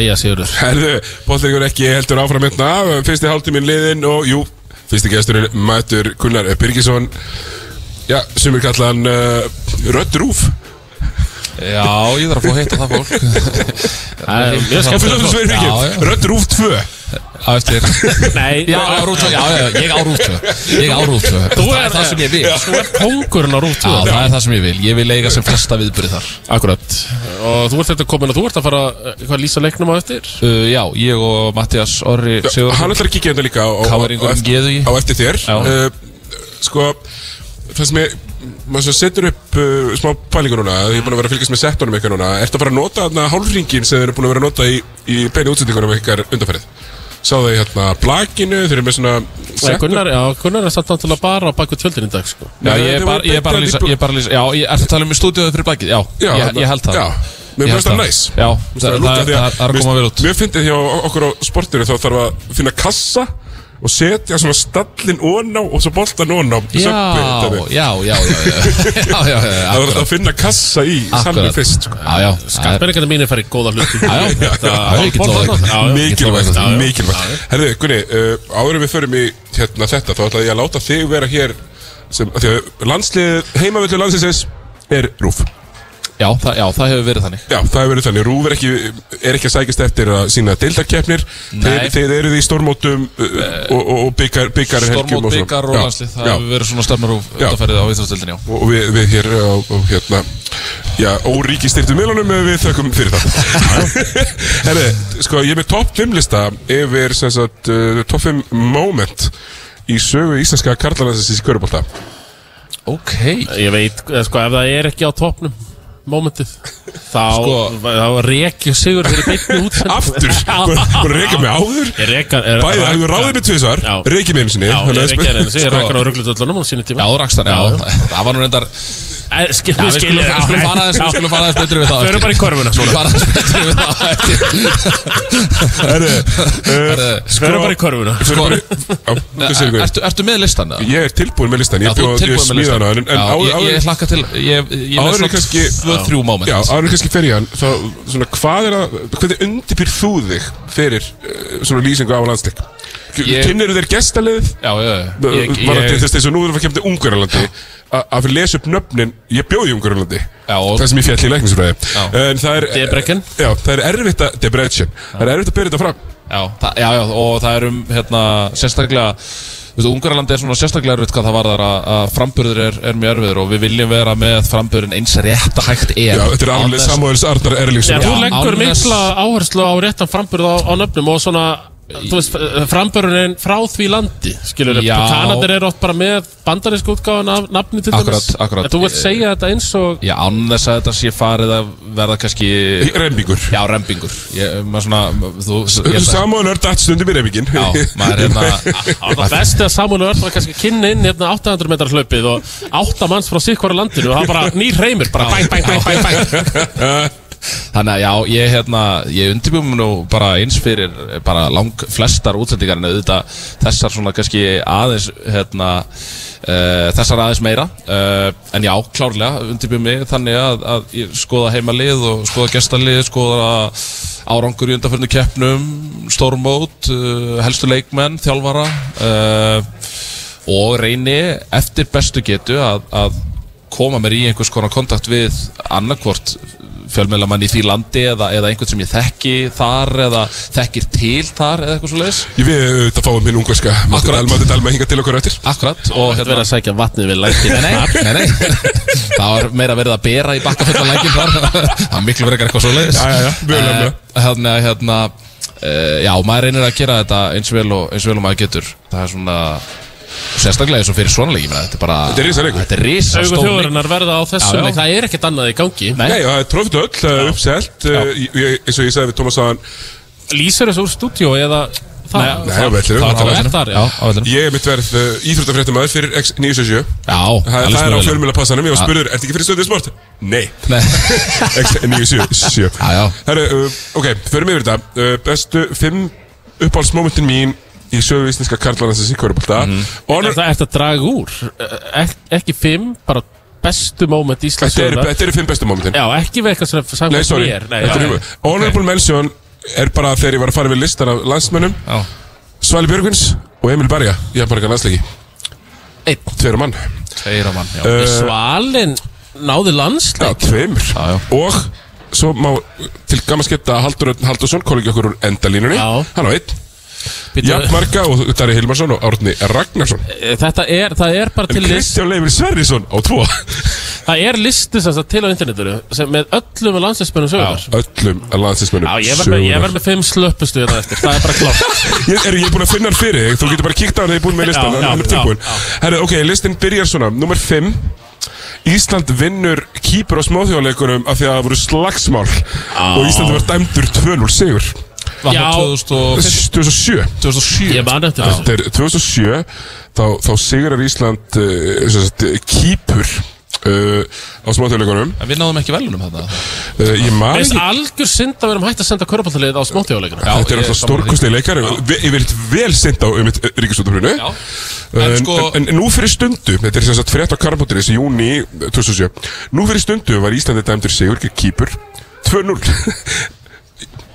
Já, Sigurður. Herðu, bóttleikur ekki heldur áfram hérna. Fyrsti hálftíminn liðin og jú Fyrsti gesturinn mætur Gunnar Birgisson. Já, sem er kallan uh, Rödd Rúf. Já, ég þarf að fá að heita það fólk. Það er mjög fyrir Rödd Rúf 2 Á eftir. [laughs] Nei, Já, á Rúf 2, já, já, ég á Rúf 2 Ég á Rúf 2 Þú Það er er það sem ég vil. Já, Þú er kóngurinn á rútt það er það sem ég vil. Ég vil eiga sem flesta viðbyrði þar. Akkurat. Og þú ert þetta komin og þú ert að fara eh, Hvað að lýsa leiknum á eftir? Uh, Já, ég og Mattias Orri Sigur Hann ætlar að kíkja hérna líka á, á, á, eftir þér. Já. uh, Sko Það sem ég maður setur upp uh, smá pælingu núna ég er búin að vera að fylgjast með settunum eitthvað núna ertu að fara að nota þarna hálfringin sem þeir eru búin að vera að nota í, í beinu útsendingunum ykkar undarfærið sá þau hérna blakinu þeir eru með svona Nei, Gunnar, já, Gunnar er satt náttúrulega bara á baku tjöldin í dag sko. Já, ég er bara, ég er bara að lýsa, ég er bara að lýsa Já, ég er að tala um í stúdíóðu fyrir blækið Já, Já, ég, þarna- ég held það. Já. Mér finnst það. næs. Já, það, það, það, það er að koma vel út. Mér finnst þið hjá okkur á sportinu þá þarf að finna kassa og setja svona stallin óná og svo boltan óná [laughs] já, já, já, já það verður að finna kassa í salmi fyrst sko. skattmenningarna mín er farið góða hlut mikilvægt mikilvægt. Herðu, Gunni, eh, áður við förum í hérna, þetta, þá ætlaði ég að láta þig vera hér sem, því að landsliðið heimavöldu landsinsins er rúf Já, það, já, það hefur verið þannig. Já, það hefur verið þannig, Rúf er ekki, er ekki að sækist eftir að sína deildarkeppnir. Nei. þeir, þeir eru því í stormótum uh, og, og, og byggar, byggar Stormót byggar og landslið Það hefur verið svona stefnar og Já. undarfærið á Íþróttildin, já. Og við, við hér á, á hérna já, óríkistyrtu miðlunum eh, við þökkum fyrir það. [laughs] Herri, sko, ég er með topp 5 lista yfir sem sagt uh, topp 5 moment í sögu íslenska karlanarsins í Körubólta Ok. Ég veit, eh, sko, ef það er ekki á toppnum momentið [laughs] þá sko, reykja sigur fyrir beitni út aftur, bara reykja mig áður? Bæðið að við ráðinni tvísar reykja mig einsinni já, ég reykja henni, ég reykja henni á rugglutöldunum á síni tíma. Já, rakstar, já, það var nú reyndar Skil, já, við skilum já, við fara aðeins við skulum fara aðeins betur við það við fyrir bara í korfuna við fara aðeins betur við það við fyrir bara í korfuna sko, er, ertu, ertu með listan? ég er tilbúin með listan ég er smíðan á hann ég hlakka til ég er kannski þrjú móment. Árið kannski fer ég hann hvað er undirbyrð þú þig fyrir uh, svona lýsingu á landsleik? Kynniru þér gestalið var þetta þess að nú erum við að kemta ungarlandi að fyrir lesa upp nöfnin ég bjóði Já, og- það sem ég fjall í er Debrecen. já, það er erfitt að Debrecen það er erfitt að byrja þetta fram. Já, það, já, já, og það er um hérna, sérstaklega Þú veist, Ungarlandi er svona sérstaklega erfitt hvað það varðar að, að framburður er, er mjög erfiður og við viljum vera með framburðin eins rétt að hægt er. Já, þetta er alveg Samuels Arnar Erlingsson. Þú þess- mikla áherslu á réttan framburð á, á nöfnum og svona Þú veist, framburðurinn frá því landi Skilur Já. Kanadir eru oft bara með bandarísku útgáðan af nafni til Akkurat, dæmis. Akkurat. En Þú vilt segja þetta eins og Já, án þess að þetta sé farið að verða kannski Rembingur. Já, rembingur. Ég, maður svona, þú ég held að- Samuel er dætt stundum í rembingin Já, [laughs] maður er hérna Það var best að Samuel Örn var kannski að kynna inn hérna 800 metrar hlaupið og 8 manns frá sikkvara landinu og það var bara nýr reymir, bara bæng, bæng, bæng, bæng, bæng [laughs] Þannig að já, ég, hérna, ég undirbjum nú bara eins fyrir bara lang flestar útsendingar en auðvitað þessar svona kannski aðeins hérna, uh, þessar aðeins meira. Uh, en já, klárlega undirbjum mig þannig að, að skoða heimalið og skoða gestalið, skoða árangur í undanförnu keppnum stórmót, uh, helstu leikmenn þjálfara og reyni eftir bestu getu að, að koma mér í einhvers konar kontakt við annarkvort fjölmjölamann í því landi eða, eða einhvern sem ég þekki þar eða þekkir til þar eða eitthvað svo leiðis Ég við auðvitað fáum minn ungarska Matti Akkurat. Dalma, hinga til okkur eftir Akkurat og Þetta verið að sækja vatnið við lækið Nei, nei, nei, nei. [laughs] Það var meira verið að bera í bakka fullan lækin þar Það var miklu verið eitthvað svo leiðis Já, já, já, mjög nefnilega. Hérna, hérna uh, Já, maður reynir að gera þetta eins vel og, eins vel og maður getur Það er svona Sérstaklega eins og fyrir svona leikina Þetta er bara Þetta er risaleikur. Þetta er risa Augu þjóðurinnar verða á já. leik, það er ekkert annað í gangi. Nei, það er trófitt öll, það er uppselt uh, ég- eins og ég sagði við Tómas Sagan Lýsir þessu úr stúdíó eða það? Nei, það, er þar, Ég er mitt verð uh, íþróttafréttamæður fyrir X977 Já, Það, er á fjölmjöla Ég var spurður, ertu ekki fyrir stöðið sport? Nei. Nei. [laughs] X977 Já, já. Herru, uh, ok, förum yfir þetta. Bestu fimm uppáhaldsmomentin mín í sögu íslenska karlanansins í Körubólta Mhm. Er það ert að draga úr. Ek, Ekki fimm, bara bestu moment Íslands Þetta eru- þetta eru fimm bestu momentin Já, ekki eitthvað sem Nei, sorry. já, Honorable mention er bara þegar ég var að fara við listar af landsmönnum. Já. Svali Björgvins og Emil Berja Ég hef bara ekki landsleiki. Einn. Tveira mann. Tveira mann, já. Uh, Svalin náði Já, landsleik. tveimur. Og svo má til gaman sketta Haldur Haldursson, kollegi okkur úr endalínunni. Já. Hann á einn Bíddu. Jafnmarka og Dari Hilmarsson og Árni Ragnarsson. Eh, Þetta er, það er bara En til list Kristján Leifur Sverrisson á tvo. Það er listi sem sagt til á internetinu sem með öllum landsleikspennum sögunar Öllum landslismönnum Já, ég verð með, fimm slöppustu þetta eftir, það er bara klárt. [laughs] Ég er búin að finna hann fyrir þig, þú getur bara kíkt á hann þegar ég er búin með listan, Já, hann er tilbúin Herru, ok, listin byrjar svona, nummer 5 Ísland vinnur kýpur á smáþjóðleikunum af því að það voru slagsmál. Og Ísland var dæmdur 2-0 sigur Var það 2007 2007 Ég man eftir þessu. Þetta er 2007 þá, þá sigurar Ísland uh, sem sagt, kýpur uh, á smáþjóðleikunum En við náðum ekki velunum þetta uh, Ég man Veist ekki algjör synd að vera hægt að senda körbáltalið á smóttíðuleikuna Já, Þetta er alltaf sammála stórkostið leikar Ég vil vel synda á um ríkisútafrinu Já. en, En sko- en, en nú fyrir stundu Þetta er sem sagt frétt á Karambóttiris í júni 2007 Nú fyrir stundu var Íslandi dæmdur sigur gegn Kýpur 2-0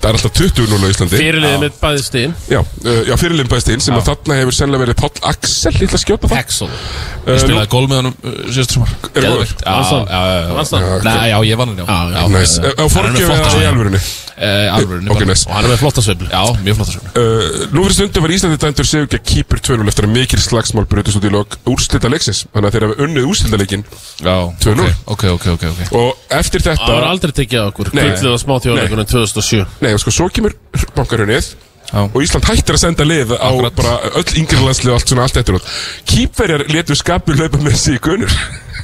Það er alltaf 20-0 á Íslandi. Fyrirliðið mitt bæði stíðin Já, uh, já fyrirliðin bæðist inn sem að þarna hefur sennilega verið Páll Axel Lítla skjóta það. Axel. Uh, Ég spilaði gól með honum uh, síðustu sumar. Er það. Já, hann? já, já, já. Vannst hann? Nei, já, ég vann hann, já. Já, já. já. Næs, já. á Hann er fórgjöf með flotta eða í alvörunni? Eh, Alvörunni Ok, bara. næs Og hann er með flotta sveiflu Já, mjög flotta sveiflu Uh, nú fyrir stundu var Íslandi dæmdur sigur gegn Kýpur 2-0 eftir að mikil slagsmál brutist út í lok úrslita leiksins. Þannig að þeir hafa unnið úrslita leikin Já, 2-0. ok, ok, ok, ok Og eftir þetta Það var aldrei tekið á okkur. Nei. Gullið á smóttíðuleikunum 2007 Nei, og sko, svo kemur bankarunnið og Ísland hættir að senda lið á Akkurat. bara öll yngri landslið og allt svona allt eftir Kýpverjar letu skapur hlaupa með sig í gunur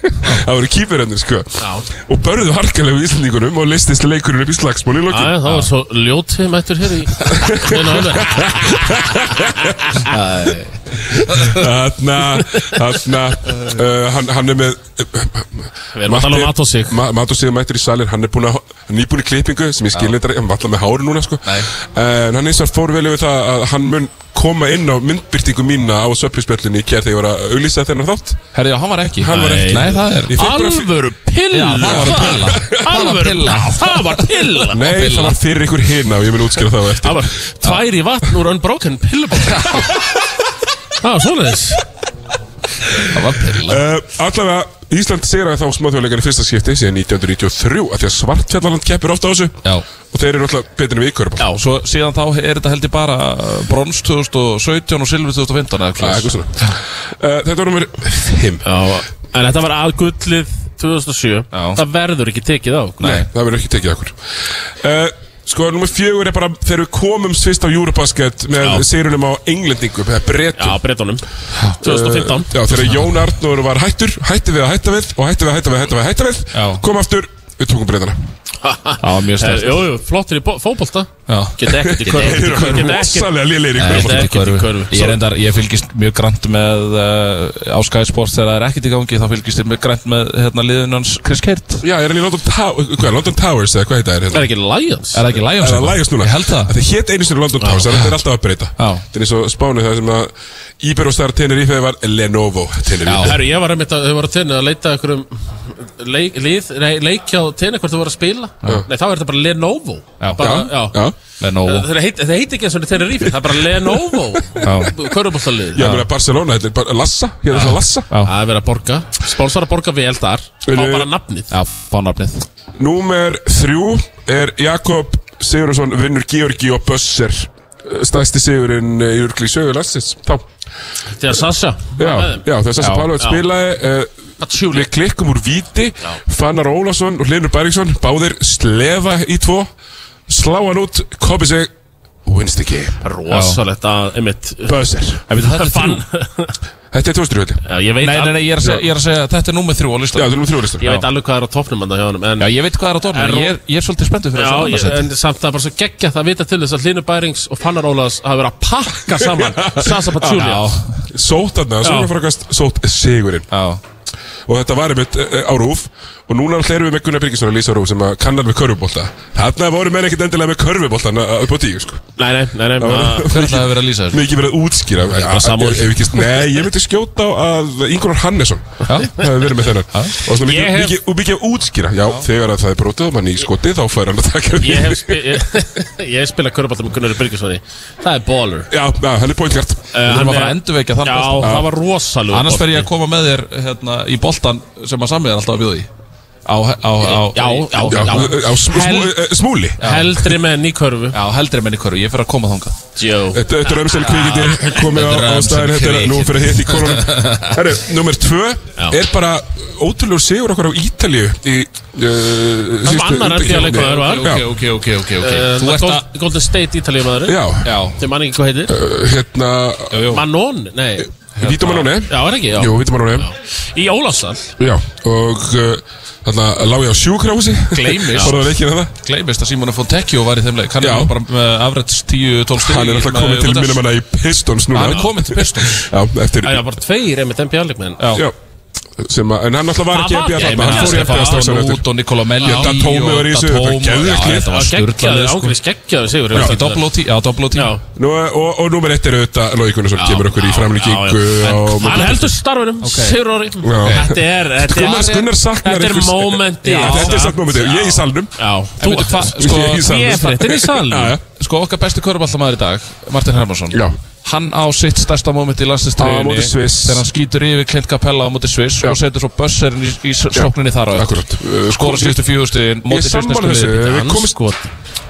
Það voru kýpverjarnir sko. Já. og börðu harkalega við Íslandingunum og listist leikurinn upp í slagsmál í lokin. Það var svo ljótið mættur hér í alveg Þarna, þarna uh, hann, hann er með Við erum að tala um Matt og Sig. Ma Mat og sig mættur í salin Hann er búin að, nýbúin í klippingu sem ég skilin þetta, hann var alltaf með hári núna sko. Nei. En hann eins og fór vel yfir það að hann mun koma inn á myndbyrtingu mína á söpjuspjöllinni í kjær þegar ég var að auglýsa þennan þátt. Herri, já, hann var ekki. Hann var ekki. Nei, það er Ég Alvöru pilla. Já, það var pilla. Það var Alvöru pilla. Það var pilla. Nei, það var fyrir ykkur hina og ég mun útskýra það á eftir. Það var tvær í vatn úr unbroken pillubók [laughs] Það var svoleiðis. Það var pilla. Uh, Allavega, Ísland sigraði þá smáþjóðleikar í fyrsta skipti síðan 1993 af því að Svartfjallaland keppur ofta á þessu. Já. Og þeir eru alltaf en við ykkur Já, svo síðan þá er þetta held ég bara uh, brons 2017 og silfur 2015 eða eitthvað svona uh, Þetta var nummer 5 Já, en þetta var að gullið 2007 Já. Það verður ekki tekið á okkur. Nei, það verður ekki tekið okkur. Uh, Sko, nummer fjögur er bara þegar við komumst fyrst á Eurobasket með Já. sigurunum á englendingum, eða Já, breytum breytunum 2015 Já, þegar Jón Arnór var hættur, hætti við að hætta við og hætti við að hætta við að hætta við að hætta við Já. kom aftur, við tókum breytana [laughs] Já, mjög Eh, stærst Jú, jú, flottir í fótbolta. Já. Geta ekkert í körfu. Geta ekkert rosalega lélegir í körfu er ekkert í körfu. Ég, er endar, ég fylgist mjög grænt með uh, á Sky Sports þegar það er ekkert í gangi þá fylgist ég mjög grænt með hérna, liðunans Chris Kert Já, er hann í London, Tow hvað, London Towers eða hvað er Það hérna? er ekki Lions? Er það ekki Lions? Er það Lions núna? Ég held það. Þetta hétt einu sinni London Towers, þetta er alltaf Já. Er það Iberostar Tenerife var Lenovo Tenerife Herru, ég var einmitt að þau voru að tenni að leita einhverjum leik, lið, nei, leikja á tenni hvort þau voru að spila. Nei, þá er þetta bara Lenovo. Já. bara, Já, já. já. Lenovo. Þeir heit, þeir heit ekki eins og Tenerife, það er bara Lenovo. Köruboltalið Já, meina Barcelona, þetta er bara Lassa Hér er það Lassa. Já. Það er verið að borga. Sponsor að borga vel þar. Fá bara nafnið. Já, fá nafnið. Númer þrjú er Jakob Sigurðarsson vinnur Georgi og Bösser Stæsti sigurinn í Urkli sögu landsins. Þá. Þegar Sasha Já, já Já. Pálovit Já. spilaði uh. Við klikkum úr víti Fannar Ólafsson og Hlinur Bæriksson Báðir slefa í tvo Slá hann út, kopi sig Wins the game Rosalegt að, einmitt. Buzzer. Þetta Fann [laughs] Þetta er Já, veit Nei, nei, nei, ég er að segja, ég er að segja þetta er númer þrjú á Já, listan þetta er nummer þrjú listan Ég veit alveg hvað er á toppnum hann hjá honum en, Já, ég veit hvað er á En- ég, er- ég er svolítið spenntur fyrir Já, þessu ég, annarsæti. en samt það er bara svo geggja það vita til þess að Hlynur Bærings og Fannar Ólaðs hafa verið að pakka saman [laughs] Sasa Pachulia Já, Sótt aðna, Já. Sólfrakast Sótt sigurinn. Já Og og þetta var einmitt uh, á rúf og núna alltaf erum við með Gunnar Birgisson að lýsa á rúf sem að kannar við körfubólta þarna voru menn ekkert endilega með körfubóltan upp á tíu sko. Nei, nei, nei, nei Það var- [laughs] Hver ætlaði að lýsa þessu? Mikið verið að útskýra. Nei, ég myndi skjóta á að Ingvar Hannesson hefði verið með þennan. Og mikið, og að útskýra. Já, þegar að það er brotið og mann í skoti þá fær hann að taka Ég hef, spi ég, [laughs] ég hef spilað körubálta með Gunnar Birgisoni Það er baller. Já, já, hann er pointgart Já, boltan sem að Sammi er alltaf að bjóða í. Á, á, á, Já, já, Já, já. á sm- sm- eh, smúli. Heldri menn í körfu. Já, heldri menn í körfu, ég fer að koma þangað. Joe Þetta þetta er ömsel kvikindi komið á, á staðin Þetta er nú fyrir að hitta í korunum [laughs] Herru, nummer tvö er bara ótrúlegur sigur okkur á Ítalíu í uh, Það var annar NBA leikmaður var? Já, Ok, ok, ok, ok. Uh, Þú ert að Gold- Golden State Ítalíu maður já. Já, Þeim mann ekki hvað heitir. Uh, Hérna Manon, nei Vítumanóni Já, er ekki, já. Jú, Vítumanóni Í Ólafsal Já, og uh, þarna lág ég á sjúkrahúsi. Gleymist. [laughs] Fór það leikina það Gleimist að Simone Fontecchio var í þeim leik. Hann Já. er bara með afrætt 10-12 stíl Hann er alltaf komið til mínum hana í Pistons núna. Hann er kominn til Pistons. Já, eftir Það er bara tveir einmitt NBA leikmenn Já, Já sem að, en hann alltaf var ekki var NBA ekki, þarna, ég hann fór í NBA strax á Stefán eftir. og Nikola Melli Já, Datómi var í þessu, þetta var geðveikt lið. Þetta var Það geggjaði, sturglað ángriðs geggjaði sigur já, double OT Já Nú, og, og númer eitt er auðvitað Lói Gunnarsson kemur okkur í framlíkingu á Hann heldur starfinum, sigur orði Já. Þetta er, er er momenti Þetta er satt momenti, ég í salnum. Já, Þú veit hvað, sko Ég salnum. Ég er fréttin í salnum. Sko okkar besti köruballamaður í dag Martin Hermansson. Já. Hann á sitt stærsta moment í Sviss. Þegar hann skýtur yfir Clint Capella á móti Sviss Já. Og setur svo bösserinn í, í sókninni þar á. Akkurat Uh, Skora síðustu fjögustin Ég Móti sammála þessu. Við Skot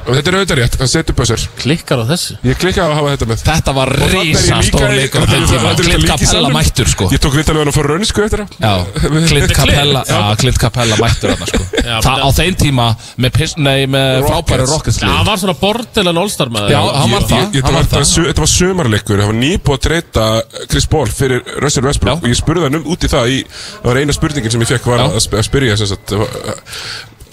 Og þetta er auðvitað rétt, hann setur bössur Klikkar á þessu? Ég klikkaði á að hafa þetta með. Þetta var líka stór leikur á þetta þeim tíma Clint Capella mættur sko. Ég tók vitalið hann að fá rönnsku eftir það. Já, [laughs] Clint Capella Já, Clint Capella mættur þarna sko. Já, Það á þeim tíma með, með frábæri Rockets Já, hann lið var svona bordelan All-Star Já, hann Ég- það, Þetta hann var, það. þetta var sömarleikur, það var nýbúið að treyta Chris Paul fyrir Russell Westbrook. Já. og ég spurði hann um út í það í, það var eina spurningin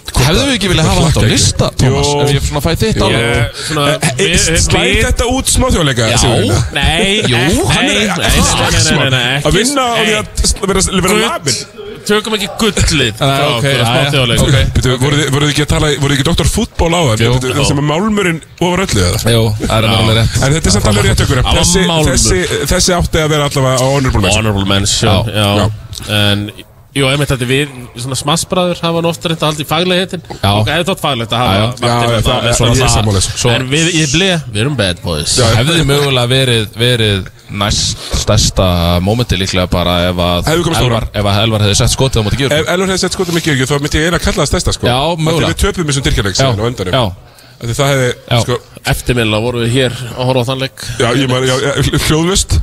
Já. Hefðu við ekki viljað hafa þetta á lista, Thomas? Ef ég svona fæ þitt alveg við- við- Slæði þetta út smáþjóðleika Já. Sigurður? Nei, Jú, nei, Hann nei, er nei, nei, nei, nei, nei, að vinna á því að vera, labin Tökum ekki gullið frá ok, já, smá já, þjóðleik ok. Bíddu, Voruð þið voruð þið ekki að tala, voruð þið ekki doktor fútból á það? Jú. Þetta sem er málmurinn ofar öllu eða? Jú, það er alveg rétt. En þetta er samt alveg rétt okkur Það þessi, átti að vera allavega honorable mention Jú, einmitt þetta við, svona smassbræður hafa nú ofta reynda að halda í Já. Og hefði þótt faglegt að hafa já. Já, það- með það- svona ég það. En við í ble, við erum bad boys Já. Hefði mögulega verið, verið næst stærsta mómenti líklega bara ef að Elvar, ef að Elvar hefði sett skotið á móti gjör Ef Elvar hefði sett skotum ekki þá myndi ég eina að kalla það stærsta sko Já, mögulega. Við töpum þessum Tyrkjarleik Því Það hefði, sko Eftirminnilega vorum við hér að horfa á þann leik Já, ég maður, já, hljóðlust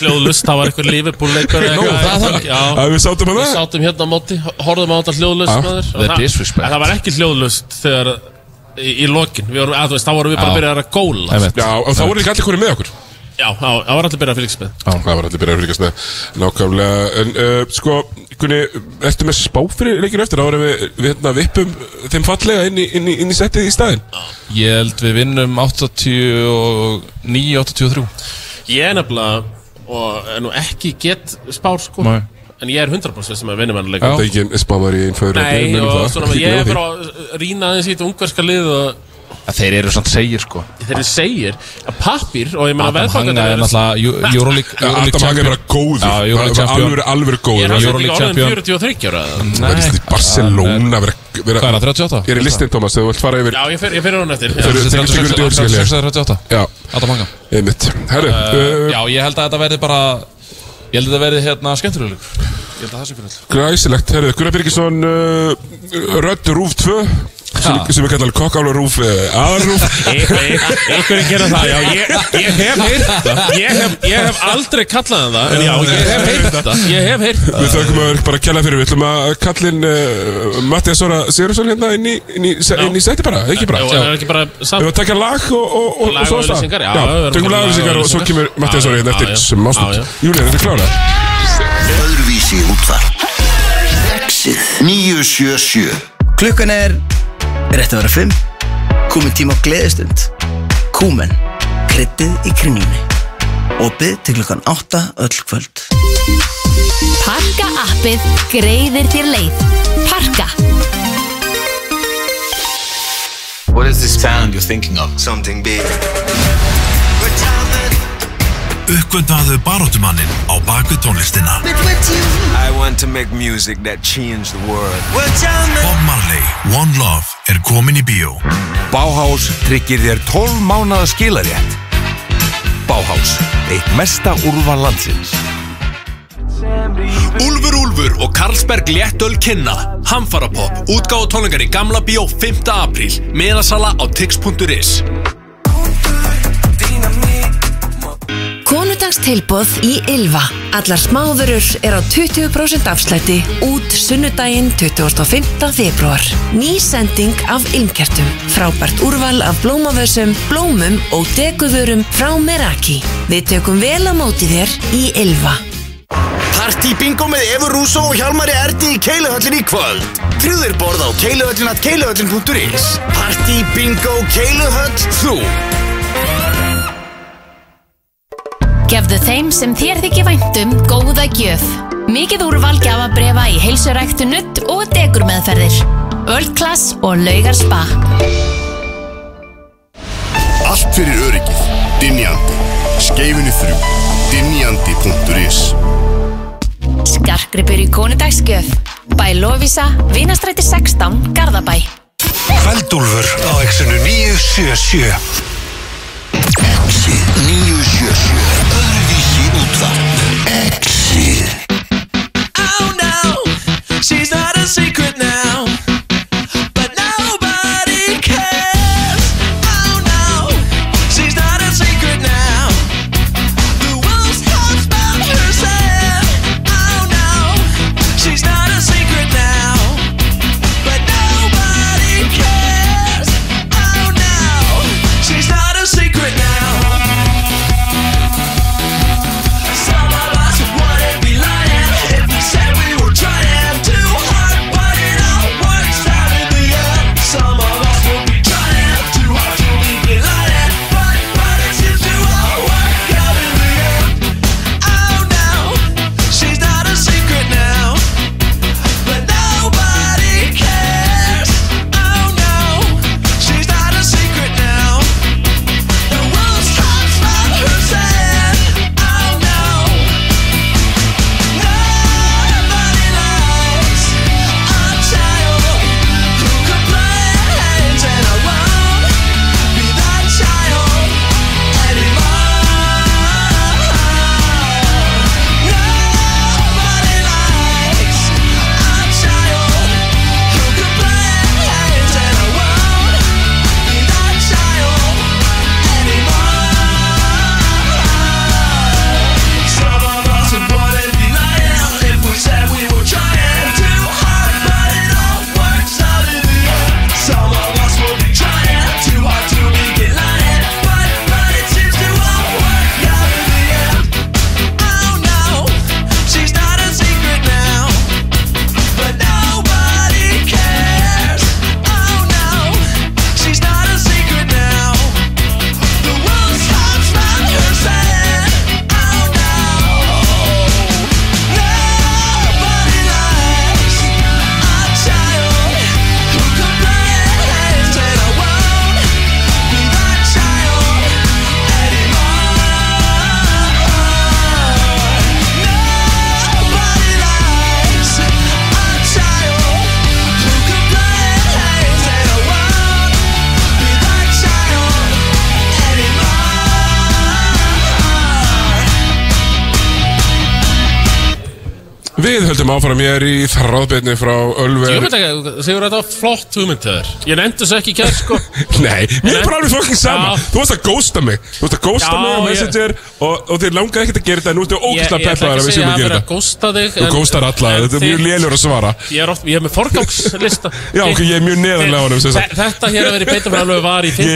Hljóðlust, það var eitthvað Liverpool leikur Nú, það er þannig. Já, Að við sátum að við það sátum hérna á móti Horfðum á þetta hljóðlust. The Og það- disrespect. En það var ekki hljóðlust þegar Í, í lokin, við vorum, að þú veist, þá vorum við bara Já. að byrja að góla. Já, og þá voru ekki allir konið með okkur Já, það var allir byrjað að fylgjast með. Já, það var allir byrjað að fylgjast með Nákvæmlega. En uh, sko, Gunni, ertu með spá fyrir leikinu eftir? Þá erum við, við hérna, vippum þeim fallega inn í, inn í, inn í settið í staðinn. Ég held við vinnum 89-83 Ég er nefnilega og er nú ekki gett spár sko Nei. en ég er 100% sem er vinnumannuleik Það er ekki spámar í einn fyrir Nei, og svona, ég er bara að rýna aðeins í þetta ungverska lið og Þeir eru svona segir sko. Þeir segir að pappir og ég meina Adam Hanga er náttúrulega Euro- Euroleague Euroleague Adam Hanga er bara champion. góður. Já, Euroleague Bara champion. Alveg, alveg Ég góður er náttúrulega Euroleague ekki orðin champion. 43 ára eða? Það er í Barcelona? Vera, vera, Hvað er það, 38? Ég er í listin, Thomas, þegar þú vilt fara yfir Já, ég fer, ég fer hún eftir. Já. fyrir- fyrir- fyrir- fyrir- fyrir- 38 Já, Adam Hanga. Einmitt. Herru, uh, Já, ég held að þetta verði bara Ég held að þetta verði hérna skemmtilegur Ég held að það sé fyrir all græsilegt. Herru, Gunnar Birgisson uh, Rödd Rúf 2 sem, Ha. sem við kallar kokkála Rúf uh, Aðrúf Einhverjum gera það, já, ég, ég hef heyrt það. Ég hef, ég hef aldrei kallað það En já, ég hef heyrt það. Ég hef heyrt það. Við þökkum að bara kjalla fyrir. Við ætlum að kallin uh, Mattias Sora Sigurðsson hérna inn í, inn í, inn í seti bara, ekki bara. Jú, ekki bara Við samt höfum að taka lag og, og, og, og svo stað. auglýsingar, já, við Tökum bara lagauðlýsingar og svo kemur Mattias Sora hérna eftir Já, já. Júlíu, þetta er klára. Öðruvísi útvarp. Exið 977 Klukkan er rétt að vera 5 Komin tíma á gleðistund Kúmen Kryddið í kringlunni Opið til klukkan 8 öll kvöld Parka appið greiðir þér leið. Parka. What is this sound you're thinking of? Something big. Uppgöndaðu baróttumannin á bakvið tónlistina I want to make music that change the world. Bob Marley, One Love er komin í bíó Bauhaus tryggir þér 12 mánaða skilarétt. Bauhaus, eitt mesta úrval landsins. Úlfur Úlfur og Karlsberg Léttöl kynna Hamfarapopp, útgáðu tónleikar í Gamla Bíó 5. apríl Miðasala á tix.is Konudagstilboð í Ylva. Allar smáðurur er á 20% afslætti út sunnudaginn 25. februar. Ný sending af Ilmkertum. Frábært úrval af blómavössum, blómum og deguvörum frá Meraki. Við tökum vel á móti þér í Ylva. Party bingo með Evu Rúsó og Hjalmari Erdi í Keiluhöllin í kvöld. Trúðir borð á keiluhöllin.keiluhöllin.is Party bingo Keiluhöll þú. Gefðu þeim sem þér þykir væntum góða gjöf. Mikið úrval gjafabrefa í heilsuræktu nutt og degur meðferðir. World Class og Laugar Spa. Allt fyrir öryggið. Dinjandi. Skeifinu þrjú. Dinjandi.is Skarkripur í konudagsgjöf. Bæ Lovisa, Vinastræti 16, Garðabæ. Kveldúlfur á exinu 977 Exið 977 Cause. Höldum áfram ég er í þráðbyrni frá Ölver. Ég veit ekki, segur þetta var flott hugmynd þér. Ég nefndi þess ekki kjær sko. [laughs] Nei, mér er bara alveg fokkin sama. Þú varst að ghosta mig. Þú varst að ghosta Já, mig á Messenger og, og þér langaði ekkert að gera þetta. En nú ertu ógæslega ekki að við að séum að að gera að þetta. Þú ghostar alla, þetta er mjög lélur að svara. Ég er, oft, ég er með forgangslista. [laughs] Já, ok, ég er mjög neðarlega á. Þe- Þetta hér að ekki ekki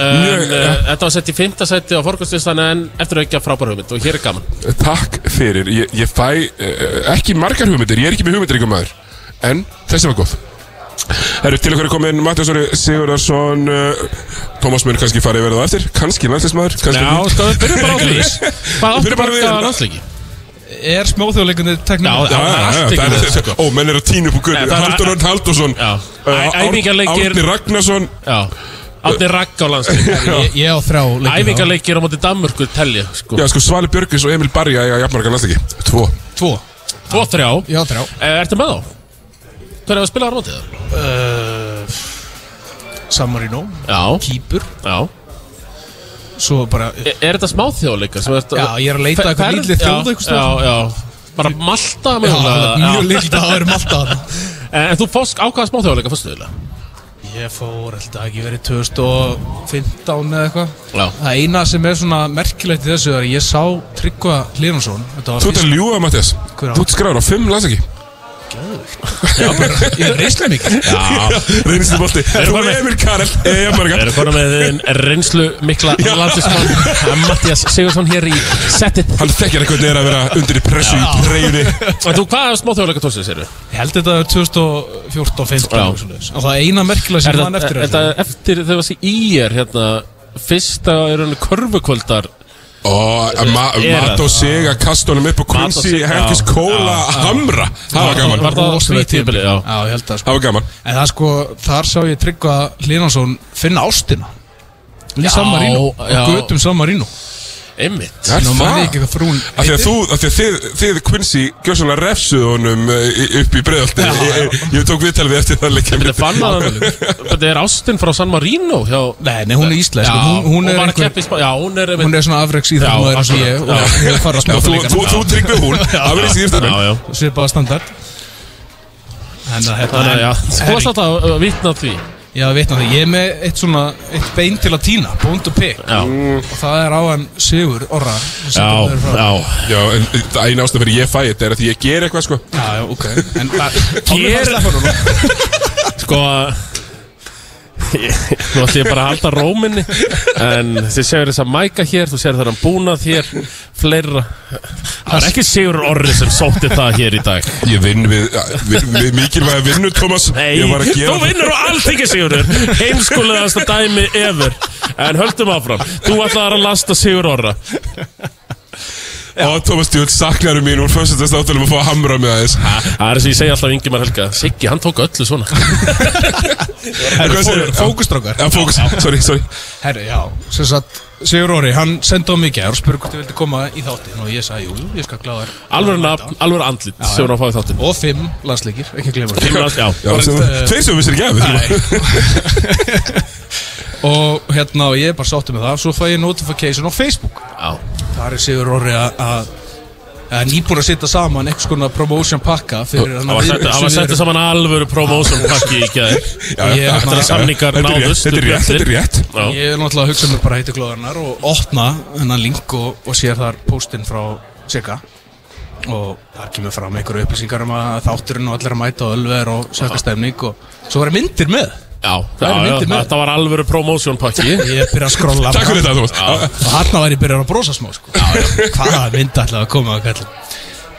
uh, þetta var sett í fymta sæti á forgangslistan en eftir aukja frábæra hugmynd og hér er gaman Takk fyrir, ég, ég fæ uh, ekki margar hugmyndir, ég er ekki með hugmyndir ykkur maður. En þessi var góð. Herru, til okkur er komin Mattias Orri Sigurðarsson uh, Tómas mun kannski farið verða á eftir. Kannski landslismæður kannski Já, ekki. sko, við byrjum bara á [laughs] því. Hvað áttu Byrjum bara við- marga landsleiki? Er smóþjóðleikandi tekník? Já, já, já, já, það er þetta Ó, menn er að tína upp úr Nei, gullu það er- Haldur Örn Haldursson Já. Æ- æfingarleikir- Árni Ragnarsson. Já Átni Ragg á landsleiki Ég, ég á þrjá leiki Æfingarleikir á móti Danmörku telja sko. Já, sko, Svali Björgvins og Emil Barja eiga jafnmarga landsleiki. Tvo. Tvo. Tvo, þrjá. Já, þrjá. Eh, Ertu með þá? Hver er að spila á móti það? uh, Samarino Já. Kýpur Já. Svo bara Er, er þetta smáþjóðleika? Já, ég er að leita að eitthvað lítið þjóð staðar. Já, já. Bara Malta Já, mögulega, mjög líkt að það er Malta þarna. [laughs] En þú fórst ákvaða smáþjóðleika fyrstu þjóðleika? Ég fór, að ekki verið 2015 eða eitthvað. Það eina sem er svona merkilegt í þessu er að ég sá Tryggva Hlínarsson Þú ert að ljúga, Mattias? Þú ert skráður á fimm landsleiki Já, bara, ég reynslega mikið. Reynslu erum Þú Emil Karel Við erum konar með þinn reynslu mikla landslismann [laughs] Mattias Sigursson hér í settið. Hann þekkir eitthvað er að vera undir í pressu í En þú, hvað er smáþjóðleika tórsið, sér við? Ég held þetta er 2014-15 Já. Og það eina merkilega sem mann eftir þetta eftir þegar það sé í er hérna Fyrsta er hann körfukvöldar Ó, ma Er mat það? og sig að kasta honum upp og Quincy já. Kóla já. Hamra Það var gaman Var það á því tímabili, já Já, ég held að sko Það var gaman En það sko, þar sá ég Tryggva Hlínarsson finna ástina Marino já. Og götum San Það Nú er það? ekki hvað frún Af því að þú, af því að þið, þið Quincy Gjóðsvonlega refsuð honum eh, upp í já. Ég, [laughs] ég tók viðtalið eftir það leikja Þetta er fann að Þetta er Ástin frá San Marino hjá Nei, nei, hún er íslensk. Já, hún, hún, er í Já, hún er hún er svona afreiks Já, íþjóðmaður eins og ég akkurat, Og já. hefur farið að Já, þú, tryggði hún. [laughs] Það Já, já Svipaða standard. Það Þannig að Þú varst alltaf að vitna því Já, vitna því, ég er með eitt svona eitt bein til að týna, bónd og pikk og það er á hann Sigur Orra. Já, já. Já, en það eina ástæð fyrir ég fæ þetta er að ég ger eitthvað sko. Já, já, ok. En það, Ger- [laughs] Sko Nú ætlum ég bara að halda róminni En þið séu þess að mæka hér Þú séu það að búnað hér Fleira. Það er ekki Sigur Orri sem sótti það hér í dag. Ég vinn við, við, við mikilvæga vinnu, Thomas. Nei, að þú vinnur á alltingi Sigurður. Heimskulegasta dæmi ever. En höldum áfram. Þú ætlaðar að lasta Sigur Orra Og Thomas Djúl saknarum mín úr fyrstast áttalum að fá að hamra með aðeins. Það er sem ég segi alltaf Ingimar Helga. Siggi, hann tók öllu svona. Hvað segirðu? Fókustrákar Já, fókus, sorry, sorry. Herru, já, sem sagt Sigur Orri, hann sendi á mig gær og spurði hvort ég vildi koma í þáttin og ég sagði, jú, ég skal gláða þér Alvöru nafn, alvöru andlit sem hún á að fá í þáttinn. Og fimm landsleikir, ekki lands- já. Já, sem, tveir sem vissir ekki af Nei. [laughs] Og hérna, og ég er bara sáttu með það. Svo fæ ég notification á Facebook. Já Það er Sigur Orri að að- að nýbúin að setja saman einhvers konar promotion pakka Það var það var settu saman alvöru promotion pakki í gæðir að samningar Þetta er rétt, náðust Þetta er rétt. Ég er náttúrulega að hugsa mér bara heiti glóðarnar og opna þennan link og, og sér þar postinn frá Sigga. Og þar kemur fram einhverju upplýsingar um að þátturinn og allir að mæta og ölver og sökastemning og svo var myndir með Já, já, já, þetta var alvöru promotion pakki Ég byrja að skrolla Takk fyrir þetta, Thomas og hann var ég byrjar að brosa smá sko. hvaða mynd ætlaði að koma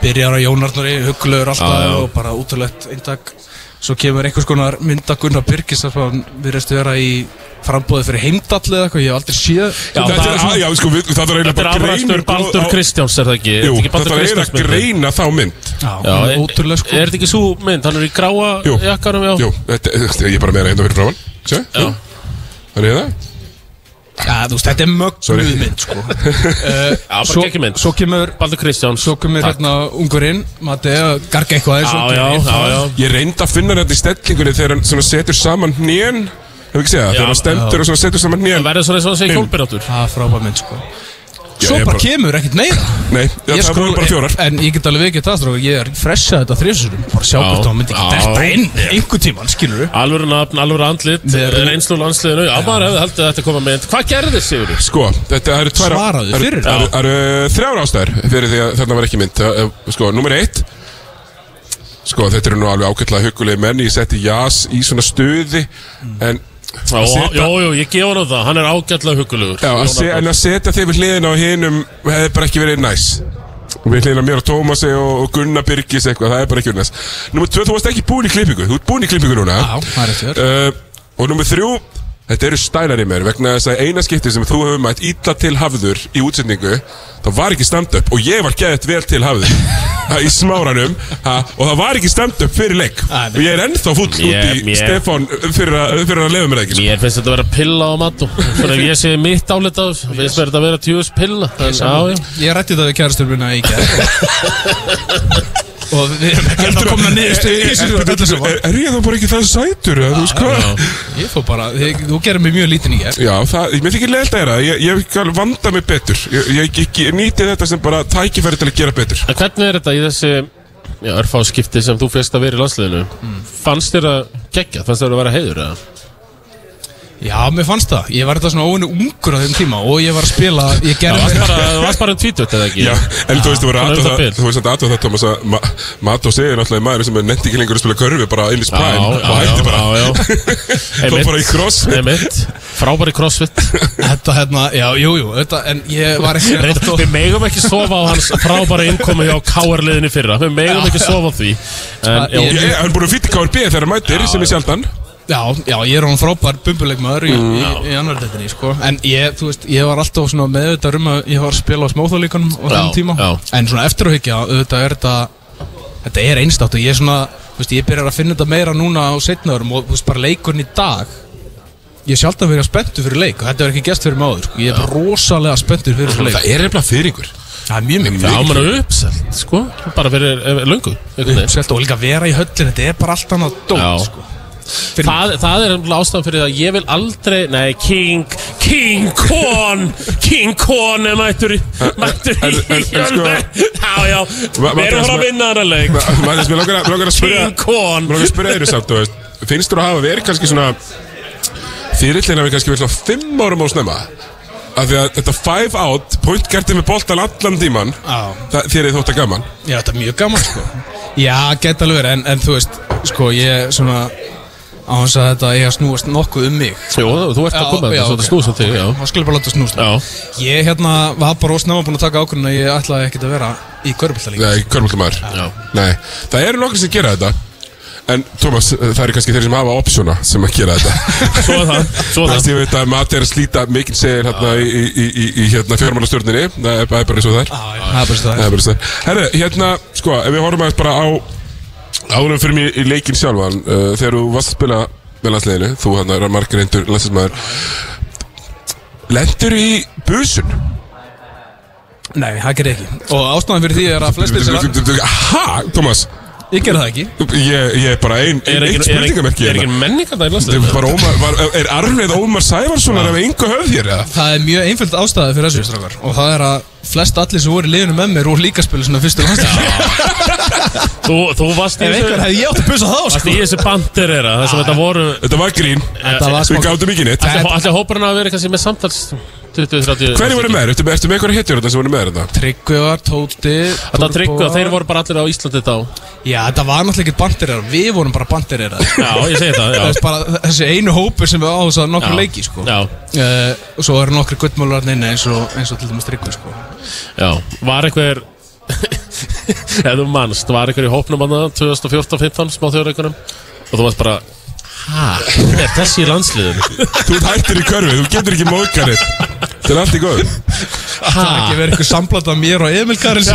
byrjar á Jónarnari, huggulegur alltaf og bara útrúlegt eintak svo kemur einhvers konar mynd að Gunnar Byrkis að hann virðist vera í frambóði fyrir heimdall eða eitthvað, ég hef aldrei séð Já, Þetta það er, svona- já, sko, við- það er eiginlega Þetta er bara afræstur Baldur Kristjáns, er það ekki? Jú, Þetta er ekki Baldur þetta er eiginlega að greina þá mynd Já, Já, er- ótrúlega sko Er þetta ekki svo mynd? Hann er í gráa Jú. jakkanum, já Jú, þetta, ég er bara meira hérna fyrir framann Sjö, Já. Þannig er það Já, þú veist, þetta er Sorry. mögnuð mynd sko [laughs] uh, bara svo, geggjum mynd. svo kemur Baldur Kristjáns Svo kemur hérna ungurinn Matti að garga eitthvað eins Já, og já, gerir. já, já Ég reyndi að finna þetta í stellingunni þegar hann svona setur saman hnén Hefur ekki segja það? Já, Þegar hann stendur já. og svona setur saman hnén Það verður svona eins og hann segir hjólpináttur Það er frábær mynd sko Svo bara kemur ekkert meira. [laughs] Nei, Ég það skról- voru bara fjórar. En ég get alveg ekki það Ég er fressað þetta þrjusurum Bara sjá Já, hvort það myndi ekki já. detta inn Einhver tíman, skilur du Alvöru nafn, alvöru andlit Reynslu úr landsliðinu. Já, maður hefði haldið að þetta koma með. Hvað gerði Sigurður? Sko, þetta eru tvær Svaraðu fyrir. Það eru- það eru þrjár ástæður fyrir því að þarna var ekki mynd. Það, eh, Sko, nummer eitt. Sko, þetta eru nú alveg ágætlega hugulegi menn. Ég setti jas í svona stuði En Já, að setja- Jú, jú, ég gef hann það Hann er ágætlega hugulegur Já, að se, en að setja þeir við hliðina á hinum hefði bara ekki verið næs. Við hlýna mér og Tómasi og Gunnar Birgis eitthvað, það er bara ekki unnast Númer tvö, þú varst ekki búin í klippingu, þú ert búin í klippingu núna. Já, það er eftir uh, Og númer þrjú, þetta eru stælar í mér Vegna þess að eina skipti sem þú hefur mætt illa til hafður í útsendingu Það var ekki stand-up og ég var geðið vel til hafður. Ha, Í smáranum ha, Og það var ekki stand-up fyrir leik. Og ég er ennþá fúll út Mér- í mér- Stefán fyrir að, fyrir að lefa mér ekki sko. Mér finnst þetta að vera pilla á mattu Svona ef ég sé mitt álita á þessu, finnst mér þetta að vera tjúðs pilla. Já Ég rætti þetta við kærastur minna í gær [laughs] Og við erum ekki að koma niðurstu í þessu öllu saman. er, er ég þá bara ekki það sætur Ég fór bara, þú gerir mig mjög lítinn í gær. Já, það, mér þykir leilt að gera það, ég, ég vanda mig betur. Ég, ég, ég, ég nýti þetta sem bara tækifæri til að gera betur. En hvernig er þetta í þessi örfáskipti sem þú fyrst að vera í landsliðinu? Fannst þér að gegja, fannst þér að vera heiður eða? Já, mér fannst það. Ég var þetta svona óvinni ungur á þeim tíma Og ég var að spila Ég Það gerði bara, það varst bara um tvítut eða ekki? Já, en þú veist, þú það það, veist samt aðtöð það, Thomas, að Ma Mato segir náttúrulega maður sem er netti ekki lengur að spila körfi bara inn í Já, spræn já, og hætti já, bara já, já. [laughs] Þá bara í crossfit. Einmitt, frábæri crossfit. Þetta hérna, já, jú, jú þetta, En ég var ekki Reynd, Við megum ekki sofa á hans frábæri innkomi hjá KR-liðinni fyrra. Við megum ekki sofa á því. En, Ég- já, Já, ég er hann frábær bumbuleikmaður í, Mm. í, í annar deildinni, sko. En ég, þú veist, ég var alltaf svona meðvitað um að ég var að spila á smáþáleikunum á Já, þennan tíma. já. En svona eftir að hyggja, auðvitað er þetta Þetta er einstátt og ég er svona, þú veist, ég byrjar að finna þetta meira núna á setnaðurum Og þú veist, bara leikurinn í dag Ég er sjálf að vera spenntur fyrir leik og þetta er ekki gest fyrir mig áður, sko. Ég er bara rosalega spenntur fyrir leik. Það er eitthvað fyrir ykkur Það er mjög mikið Það á maður uppselt, sko Bara fyrir eh, löngu. Uppselt og líka vera í höllin, þetta er bara allt annað Já. dót, sko Það, það er ástæðan fyrir að ég vil aldrei Nei, King, King Kon King Kon er mættur í Mættur í sko- Já, já, við erum að fara að vinna þennan leik. Maður, mér langar að- að spyrja King Kon Mér langar að spyrja þeirri samt, þú veist Finnst þú að hafa verið kannski svona Fyrirlina við kannski verið svona fimm árum á snemma? Af því að þetta five out Pointgerti með boltan allan það, Þér er þótt að gaman. Já, þetta er mjög gaman sko. Já, geta alveg verið, en, en þú veist Sko, ég svona Á hans að þetta ég að snúast nokkuð um mig Jú, þú ert að koma þetta, svo þetta snúst um þig, já. Það skulle bara láta snúst um Já. Ég hérna var bara ósnáma búin að taka ákvörðun að ég ætlaði ekkert að vera í körbólta líka. Nei, körmultumæður Já. Nei, það eru nokkri sem gera þetta. En Thomas, það eru kannski þeir sem hafa optiona sem að gera þetta. [laughs] Svo er það, svo er það. Að ég veit að Mati er að slíta mikinn segir hérna í, í, í, í, í hérna fjármálastjórninni. Það er er. Bara eins og það er. Það er bara er eins og það er. Herru, hérna, sko, ef við horfum aðeins bara á Áðurum fyrir mig í leikinn sjálfan uh, Þegar þú varst að spila með landsliðinu Þú hann er margir reyndur landsliðsmaður Lendur í busun? Nei, það gerir ekki. Og ástæðan fyrir því er að flestir sem Ha, Thomas Ég gerði það ekki. Ég, ég er bara ein, Er ein, ein ekki- er spurningamerki ekki- er hérna. ekki menningar það í Það landsliðinu? er bara Ómar, var, Er arfleð Ómar Sævarssonar af engu höfð hér eða? Það er mjög einföld ástæði fyrir þessu strákar. Og það er að flest allir sem voru í liðinu með mér voru líka að spila svona fyrstu landslið [laughs] Þú, þú varst í Ef einhver hefði ég átt að busa þá Varst sko. í þessu bandir sem þetta voru Þetta var grín. Þetta var Við gátum ekki neitt. Allir hóparinn að vera kannski með samtals 20-30 Hverju voru með? Ertu, ertu með eitthvað hittur þetta sem voru með þetta? Tryggvi var, Tóti Þetta var tryggvi og þeir voru bara allir á Íslandi þá Já, þetta var náttúrulega ekkert bandirir Við vorum bara bandirir Já, ég segi það, já. bara, Þessi einu hópur sem við áhugaðum nokkur Já. leiki sko. Já. uh, Og svo eru nokkri guttmálar inni eins og, eins og til dæmis Tryggvi sko. Já, var einhver [laughs] Ef þú mannst, var einhver í hópnum hann 2014-15 smá þjóðreikunum Og þú varst bara Hæ, er þessi í landsliðinu? Þú ert hættir í körfi, þú getur ekki móðgar þitt [laughs] Þetta er allt í góð Það er ekki verið eitthvað sambland af mér og Emil Karin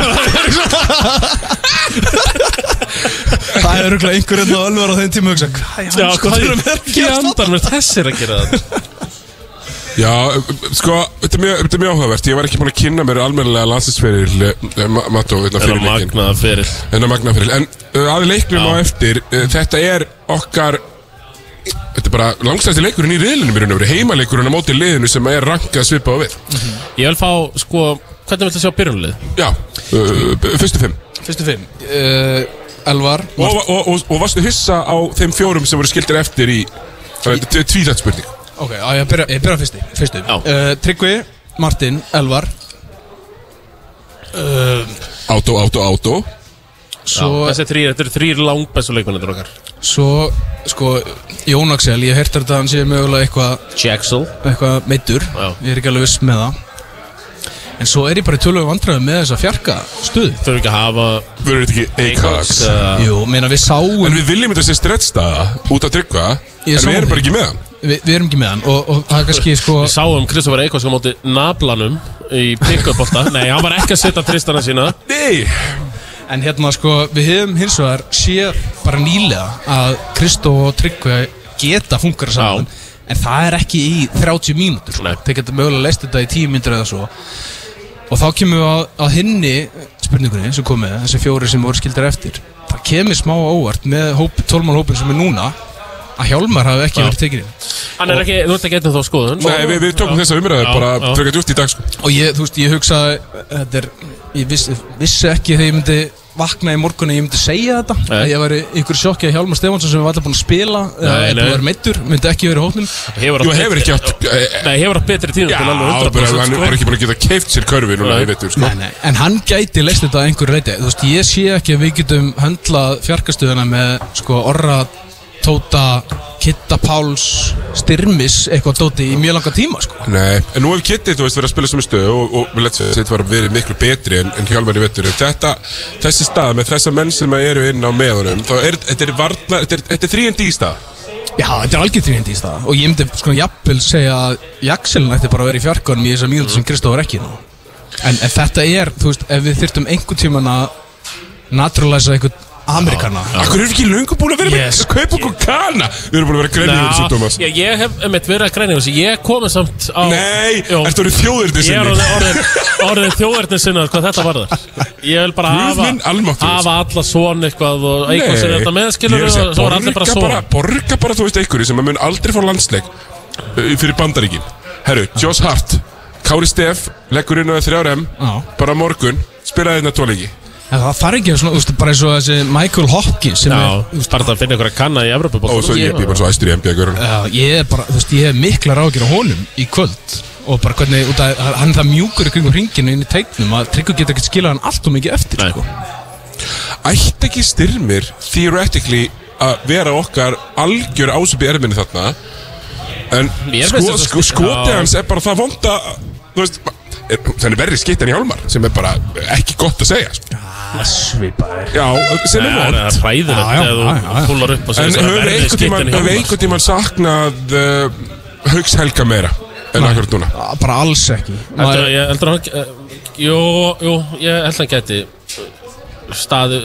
Það er örgulega einhver enn og ölvar á þeim tíma og hugsa Hvað það er ekki andan með þessir að gera þetta? Já, sko, þetta er mjög, þetta er mjög áhugavert. Ég var ekki búin að kynna mér almennilega landsinsferil Mató, hérna fyrir Þennan leikin magnaða feril. Þennan magnaða feril. En uh, að leiknum á eftir uh, Þetta er okkar Þetta er bara langstæðasti leikurinn í riðlunum í raun og veru Heimaleikurinn á móti liðinu sem er rankað svipað á við. Ég vil fá, sko, hvernig viltu sjá byrjunlið? Já, uh, fyrstu fimm. Fyrstu fimm. Uh, Elvar og, og, og, og varstu hissa á þeim fjórum sem voru skildir eftir í Tvíþætt spurning? Ok, á, ég byrja, ég byrja fyrsti, fyrstu. Uh, Tryggvi, Martin, Elvar. Uh, Átó, átó, átó Svo, Svo- þessi þrýr, þetta eru þrýr langbæstu leikmennir okkar Svo, sko, Jón Axel, ég hef heyrt að hann sé mögulega eitthvað Jaxel Eitthvað meittur Já. Ég er ekki alveg viss með það. En svo er ég bara í tölvögu vandræðum með þessa fjarka stuð Þurfum ekki að hafa Verður þetta ekki Eikoks? Jú, meina við sáum En við viljum þetta sé stretchstaða út að tryggva Ég En sá við erum það. bara ekki. með hann. Vi, Við erum ekki með hann. Og, og það er kannski sko Við sáum Kristoffer Eikos á móti nablanum í pick-up-bolta Nei, hann var ekki að setja tristana sína. Nei En hérna sko, við hefum hins vegar séð bara nýlega að Kristó og Tryggvi geta funkar saman. En það er ekki í 30 mínútur sko. Þeir geta mögulega leist þetta í 10 mínútur eða svo. Og þá kemur við að, að hinni spurningunni sem komið, þessi fjóri sem voru skildar eftir. Það kemur smá á óvart með hóp, 12 hópin sem er núna að Hjálmar hafi ekki Já. verið tekinni Hann er ekki, þú ert ekki eitthvað þá skoðun Nei, við, við tökum þessa umræðu bara frekar djúpt í dag sko. Og ég, þú veist, ég hugsaði þetta er, ég viss, vissi ekki þegar ég myndi vakna í morgunni, ég myndi segja þetta Nei. að ég væri ykkur sjokki að Hjálmar Stefánsson sem var alltaf búin að spila eða búin að vera meittur, myndi ekki verið Hefur Jú, hefur ekki átt Nei, hefur átt betri tíma Já, til alveg bara, 100% hann er sko. bara ekki búin að geta keift sér körfi núna Nei. í vetur sko. Nei, nei, en hann gæti leist þetta að einhver reyti Þú veist, ég sé ekki að við getum höndlað fjarkastuðuna með sko orra Tóta, Kitta Páls Styrmis, eitthvað Tóti í mjög langa tíma sko. Nei, en nú hefur Kitty, þú veist, verið að spila sem stöðu og, og let's say, þetta var verið miklu betri en, en Hjálmar í vetur þetta, þessi stað með þessa menn sem eru inn á meðunum þá er, þetta er varna, þetta er, þrýjandi í stað. Já, þetta er algjör þrýjandi í stað. Og ég myndi sko jafnvel segja að Jaxelin ætti bara að vera í fjarkanum í þessar mínúti sem Kristóf er ekki nú. En, en þetta er, þú veist, ef við þyrftum einhvern tíman að Naturaliza einhvern Amerikana. Akkur erum við ekki löngu búin að vera Yes. með að kaupa okkur kana? Við erum búin að vera grænið yfir þessu, Thomas. Já, ég hef einmitt verið að þessu. Ég komið samt á Nei, ertu orðið þjóðirni Ég er orðið, orðið, orðið þjóðverðin sinna hvað þetta varðar. Ég vil bara hafa, hafa alla svona eitthvað og eitthvað sem þetta með skilur ég að og segja, svo er allir bara bara, borga bara, þú veist, einhverju sem að mun aldrei fá landsleik uh, fyrir bandaríkin. Herru, Josh Hart Kári Steff, leggur inn á 3RM Já. bara morgun, spilaði hérna tvo leiki En það þarf ekki svona, veist, bara eins og þessi Michael Hopkins sem Já, er bara að finna einhverja kanna í Evropabótt og svo ég er bara svo æstur í NBA -görun. Já, ég er bara, þú veist, ég hef mikla rákir á honum í kvöld. Og bara hvernig, út að hann er það mjúkur í kringum ringinu inn í teiknum að Tryggur getur ekki skilað hann allt og mikið eftir, sko. Ætti ekki styrmir theoretically að vera okkar algjör ásöp í erminni þarna? En sko, sko, skoti hans er bara það vonda þú veist, er, það er verri skitt en í Hjálmar sem er bara ekki gott að segja sko. Svipaðir. Já, sem er Það vond er hræðilegt þegar þú púlar upp og En segir tímann, höfum einhvern tímann saknað uh, Hauks Helga meira en akkurat núna? Bara alls ekki. Heldur ég heldur að hann eh, Jú, jú, ég held að hann geti staði,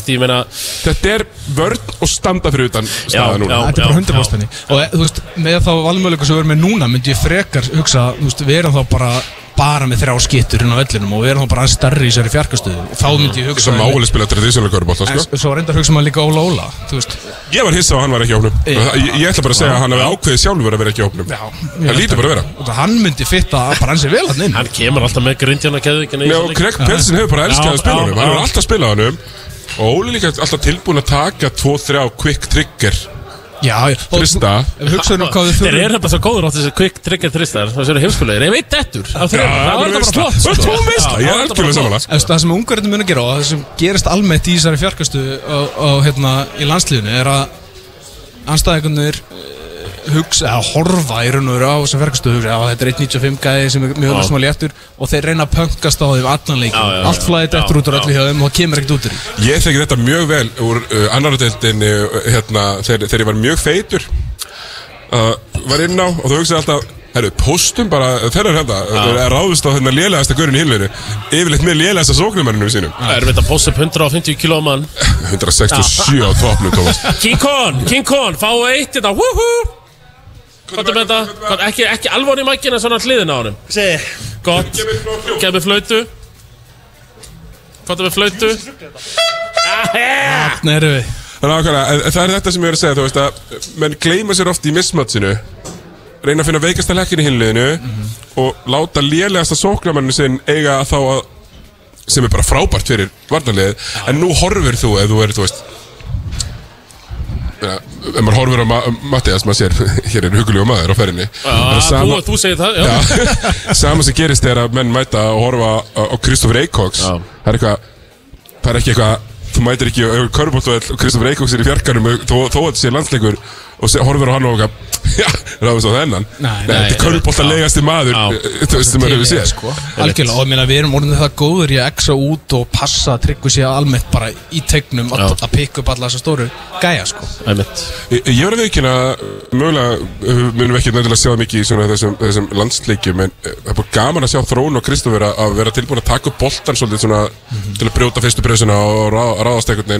því ég meina Þetta er vörn og standa fyrir utan staða núna. já. Þetta er bara 100% henni. Og eh, þú veist, með þá valmöðuleika sem við erum með núna myndi ég frekar hugsa, þú veist, við erum þá bara bara með þrjá skittur inn á vellinum og við erum þá bara aðeins stærri í þessari fjarkastöðu. Og þá myndi ég hugsa Sem máli spila tradisjónulega körubólta En sko. svo reyndar hugsa maður líka Óla Óla Þú veist, Ég var hissa á að hann var ekki á opnum Já. ég, ég ætla bara að segja að hann hefði ákveðið sjálfur að vera ekki á opnum Það lítur bara að vera. Og það hann myndi fitta bara hans vel hann inn. Hann kemur alltaf með grindjana og Greg Pelsin hefur bara elskað að spila Hann hefur alltaf spilað honum. Og Óli líka alltaf tilbúin að taka 2-3 quick trigger Já, Trista. hvað við Þeir eru bara svo góður átt þessi quick trigger tristar. Það eru heimskulegir, ég veit Já, þremur. það er bara flott Það sko. sem ungverðin mun að gera og það sem gerist almennt í þessari fjarkastu hérna, í landsliðinu er að anstæðingunir hugsa, eða horfa í raun og veru á þessar fjarkastu hugsa, já þetta er 1.95 gæði sem er mjög smá léttur og þeir reyna að pöngast á þeim allan leikin Já, já, já. allt flæðið eftir út úr öllu hjá þeim og það kemur ekkert út úr því. Ég þekki þetta mjög vel úr uh, annar deildin uh, hérna, þegar, þegar ég var mjög feitur uh, var inn á og þú hugsaði alltaf Herru, postum bara, þeirra er hérna Það er ráðust á hérna lélegasta görun í hinleinu Yfirleitt með lélegasta sóknumenninu sínum. Það er veit að posta upp 150 kg mann. [laughs] 167 á topnum, Tómas King Kong, King Kong, fáu eitt þetta, wúhú Hvað er með þetta? Ekki, ekki alvor í mækina svona hliðin á honum. Segði Gott, gef mér flautu. Hvað er með flautu? Þannig erum við. Þannig en það er þetta sem ég er að segja Þú veist að menn gleyma sér oft í mismatsinu Reyna að finna veikasta lekkin í hinliðinu Og láta lélegasta sóknumenninu sinn Eiga þá að Sem er bara frábært fyrir varnarlið En nú horfir þú ef þú er, þú veist Ja, ef maður horfir á Ma Mattias, maður sér [laughs] hér er hugulegu maður á er Já, þú, þú segir það, já, Já, [laughs] sama sem gerist þegar að menn mæta og horfa á, Eikoks Já. það er eitthvað það er ekki eitthvað þú mætir ekki á Körbóltveld og Kristoffer Eikoks er í fjarkanum þó, þó að þetta sé landsleikur og horfir á hann og ráðast [laughs] á þennan. Nei, Nei, þetta er körfbólta legasti maður eh, Þú veist sem maður hefur séð. Sko. Algjörlega, og ég meina, við erum orðin það góður að exa út og passa að tryggja sér almennt bara í tegnum að, að pikka upp alla þessa stóru gæja sko. Ég, ég verði ekki að mögulega uh, munum ekki nefnilega sjá það mikið í svona þessum, þessum landsleikjum en uh, það er bara gaman að sjá Þrón og Kristofur að- að vera tilbúin að taka upp boltan svolítið svona til að brjóta fyrstu pressuna og rá, ráðast einhvern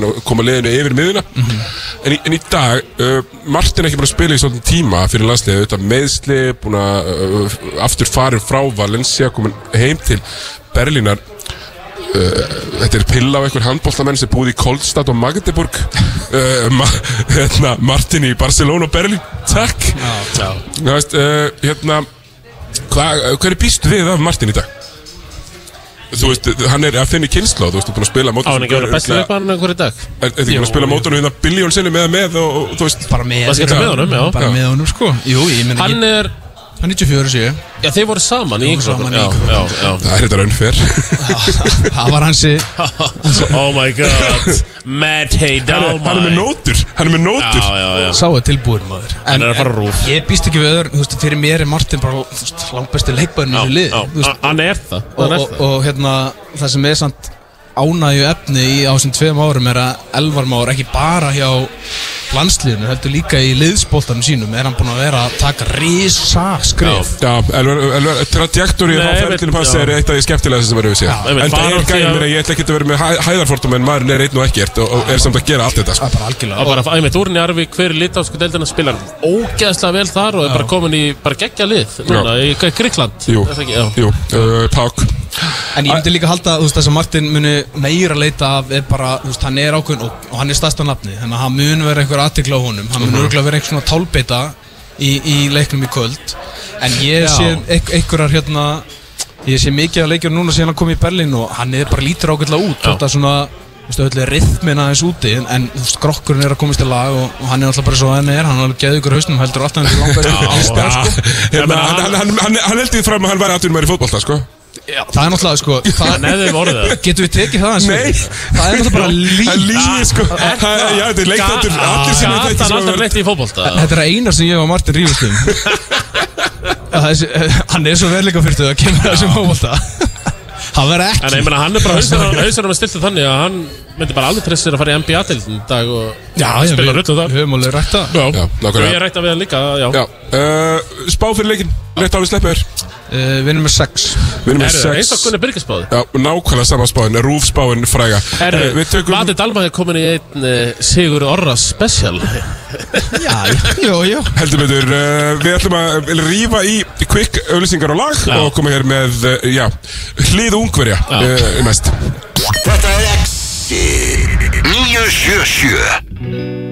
Martin er ekki að spila í svolítið tíma fyrir landsliðið þetta meðsli, búin að uh, aftur farin frá Valencia komin heim til Berlínar. Uh, þetta er pilla á einhver handbóltamenn sem búið í Koldstad og Magdeburg. Uh, ma hérna, Martin í Barcelona og Berlín. Takk. Veist, uh, hérna hva, Hvernig býstu við af Martin í dag? Þú veist, hann er að finna kynsla Þú veist, þú er búin að spila mót Á hann ekki verið besti leikmann einhver í dag? Er er þið búin að spila mótunum hérna biljón sinni með að með og, og þú veist Bara með Það skemmtir með honum, já. Bara með honum sko. Jú, ég meina Hann ég, er Hann er 94 séu Já, þeir voru saman í já Það er þetta raunfer Það var hansi. [laughs] Oh my god. Matty Hann er- hann er með nótur. Hann er með nótur. Já, já, já. Sá er tilbúin maður. Hann er að fara á rúf. Ég býst ekki við öður, þú veist, fyrir mér er Martin bara, veist, langbæsti leikbæðin í þessu lið hann er það. Og, Hann er og, það. og hérna, það sem er samt ánægju efni í á þessum tveim árum er að Elvar Már ekki bara hjá landsliðinu, heldur líka í liðsbóltanum sínum. Er hann búinn að vera að taka risa skref Já, Elvar, Elvar, trajektori á ferðinu já. er eitt af því skemmtilega sem verður við einmitt, En það er gæðin að- ég ætla ekki að vera með hæ- hæðarfórtum en maðurinn er einn og ekkert og, og er samt að gera allt þetta sko. bara algjörlega Og bara æmitt úr Njarvík hver litásku deildina spilar ógeðslega vel þar og er bara komin í bara geggja lið núna í Gríkland Er það uh, Pák. En ég myndi líka halda, þú veist, þess að Martin muni meira leita af, er bara, þú veist, hann er ákveðin og, og hann er stærsta nafni, þannig að hann mun vera einhver aðtikla á honum, hann mun Mhm. örgulega vera einhver svona tálbeita í, í leiknum í kvöld. En ég Já. sé einhverjar hérna ég sé mikið að leikjur núna síðan hann kom í Berlín og hann er bara lítur ákveðlega út. Þótt að svona, þú veist, öllu rithmin aðeins úti en, þú veist, grokkurinn er að komast í lag og, og hann er alltaf bara svo að hann er, hann er alveg geðu ykkur hausnum, heldur alltaf hann er langast Já, hérna, hann, hann, hann, hann, hann held því fram að hann væri aðtunum í fótbolta sko. Já, það er náttúrulega sko. [laughs] Getum við tekið það eins og Nei. Það er náttúrulega bara [laughs] líf er sko. Það- já, þetta er Gata sem hann aldrei hafa- neitt í fótbolta Þetta er að eina sem ég og Martin rífust um [laughs] er Hann er svo verleika fyrir að kemur þessum hófólta Það verður ekki. En ég meina hann er bara hausar með stiltið þannig að hann myndi bara alveg treyst sér að fara í NBA-deildin í dag og Já, já, spila við- rullu þar. Við höfum alveg rætt það. Já, Já, og ég rætta við hann líka, já. Já, uh, spá fyrir leikin Rétt á við sleppur uh, Við erum með 6 Við erum með Herru, eins og 6 Gunni Birgisbáði Já, nákvæmlega sama spáin, rúfspáin fræga. Herru, Eh, Við tökum Mati Dalma er komin í einn uh, Sigur Orra special. [laughs] Já, jú, jú. Heldur betur, uh, við ætlum að rífa í quick auðlýsingar og lag Já. og koma hér með, uh, já, hlið ungverja uh, mest. Þetta er Exi 977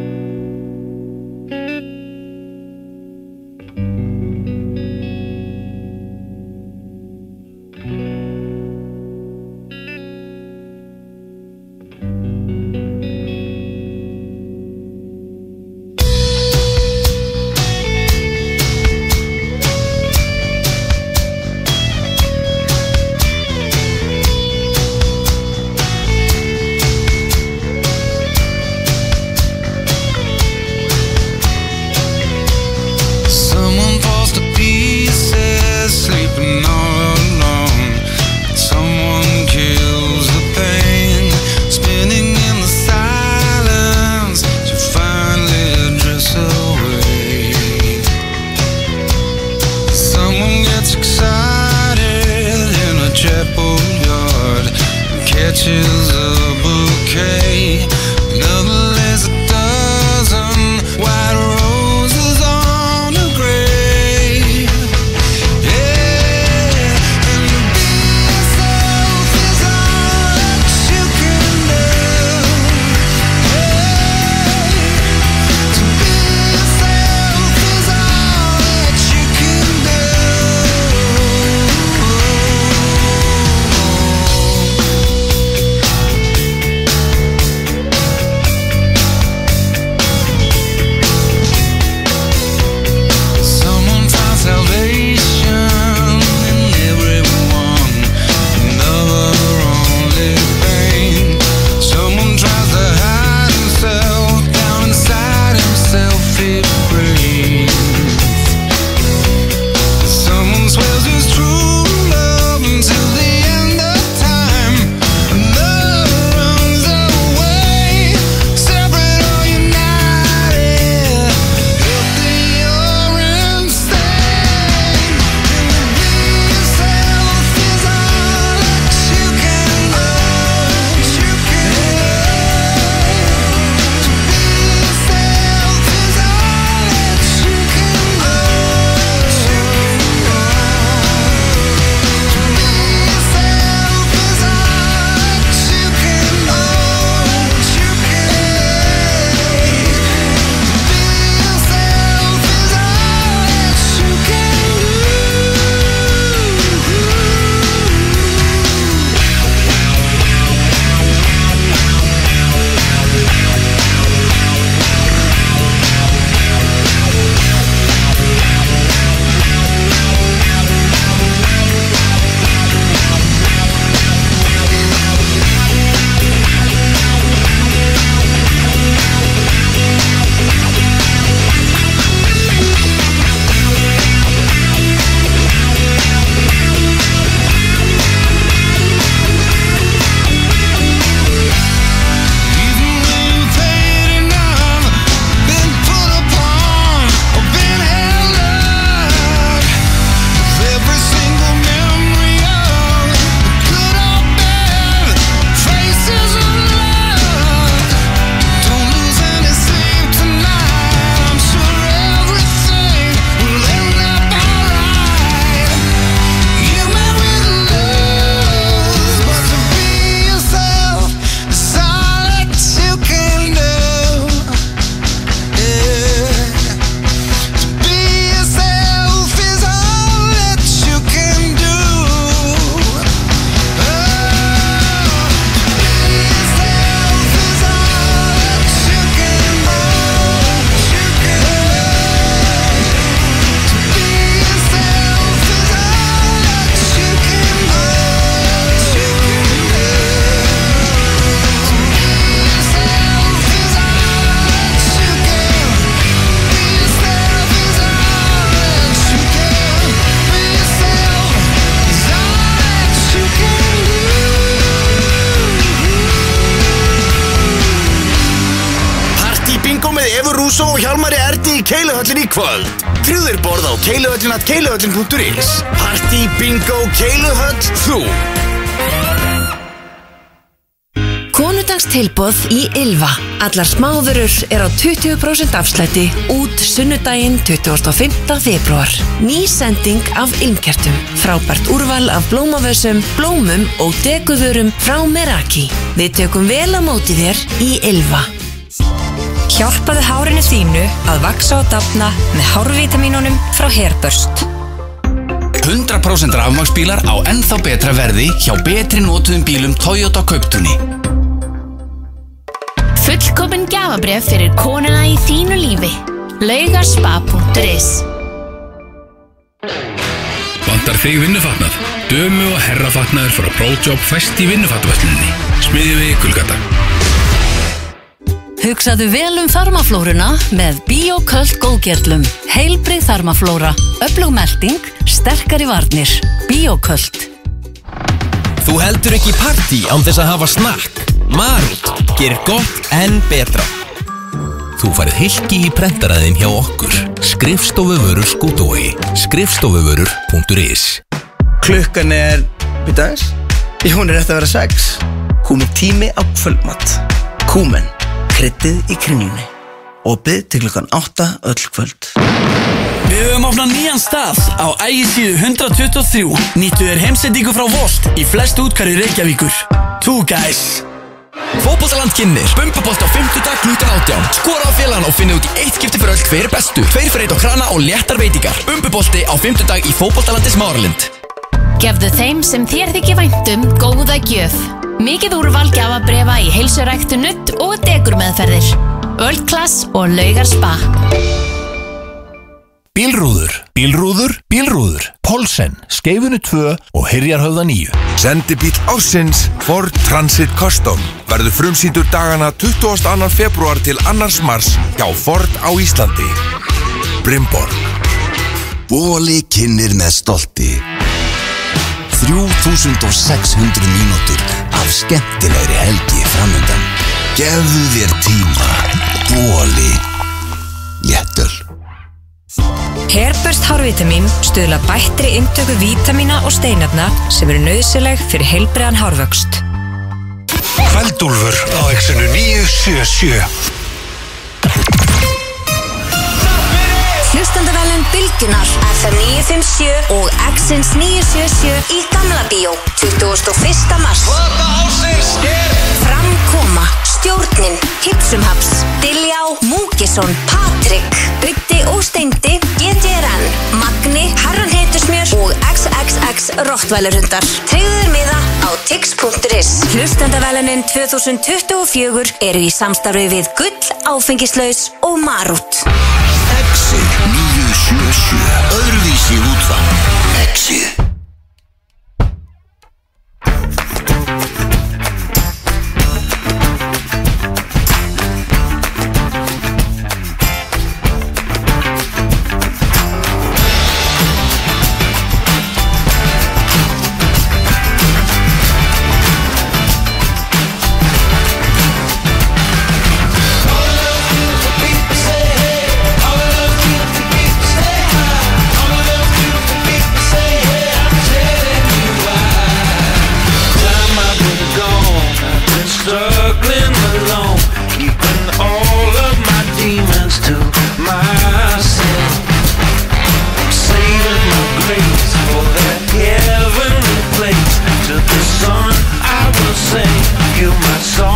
Konudagstilboð í Ylva. Allar smáðurur er á 20% afslætti út sunnudaginn 25. februar. Ný sending af ylmkertum. Frábært úrval af blómavössum, blómum og deguvörum frá Meraki. Við tökum vel á móti þér í Ylva. Hjálpaðu hárinu þínu að vaksa og dafna með hárvítamínunum frá Hairbust. 100% rafmagsbílar á ennþá betra verði hjá betri notuðum bílum Toyota Kauptunni. Gafabref fyrir konuna í þínu lífi. Laugarspa.is Vantar þig vinnufatnað? Dömu og herrafatnaður frá ProJob fæst í vinnufatnaðslinni. Smiðjum við Gulgata. Hugsaðu vel um þarmaflóruna með Bíoköld góðgerlum. Heilbrið þarmaflóra, öflug melding, sterkari varnir. Bíoköld. Þú heldur ekki partí án þess að hafa snakk. Marút gerir gott en betra. Þú farið hilki í prentaraðin hjá okkur. Skrifstofuvörur skútói. Skrifstofuvörur.is Klukkan er, býta aðeins, hún er eftir að vera sex. Hún er tími á kvöldmatt. Kúmen, kryddið í kringlunni. Opið til klukkan 8 öll kvöld. Við höfum opnað nýjan stað á ægisíðu 123 Nýttu þér heimsendingu frá Volt í flest útkari Reykjavíkur Two guys Fótbollaland kynir Bumbabolt á 50 dag klútan átján Skora á félagann og finna út í eitt skipti fyrir öll hver er bestu Tveir fyrir eitt á krana og léttar veitingar Bumbabolti á 50 dag í Fótbollalandi Smáralind Gefðu þeim sem þér þykir væntum góða gjöf. Mikið úrval gjafabrefa í heilsuræktu nutt og degur meðferðir. World Class og Laugar Spa. Bílrúður, bílrúður, bílrúður. Polsen, Skeifunni 2 og Hyrjarhöfða 9 Sendi bíl ásins Ford Transit Custom verður frumsýndur dagana 22. februar til 2. mars hjá Ford á Íslandi. Brimborg. Bóli kynir með stolti. 3600 mínútur af skemmtilegri helgi framöndan Gefðu þér tíma. Bóli Léttöl Hairbust hárvítamin stuðla bættri inntöku vítamina og steinefna sem eru nöðsileg fyrir heilbriðan hárvöxt. Kveldúlfur á exinu 977 Bylgjunar FM 957 og Exins 977 í Gamla Bíó 21. mars Framkoma Stjórnin, Hipsumhaps, Diljá, Múkisson, Patrik, Bytti og Steindi, GTRN, Magni, Herran Heitusmjör og XXX Rottvælarhundar. Tryggður miða á tix.is. Hlustandavelunin 2024 eru í samstarfi við Gull, Áfengislaus og Marút. 977 Öðruvísi útvarp you my song.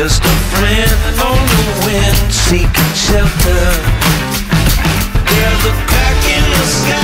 Just a friend on the wind seeking shelter. There's a crack in the sky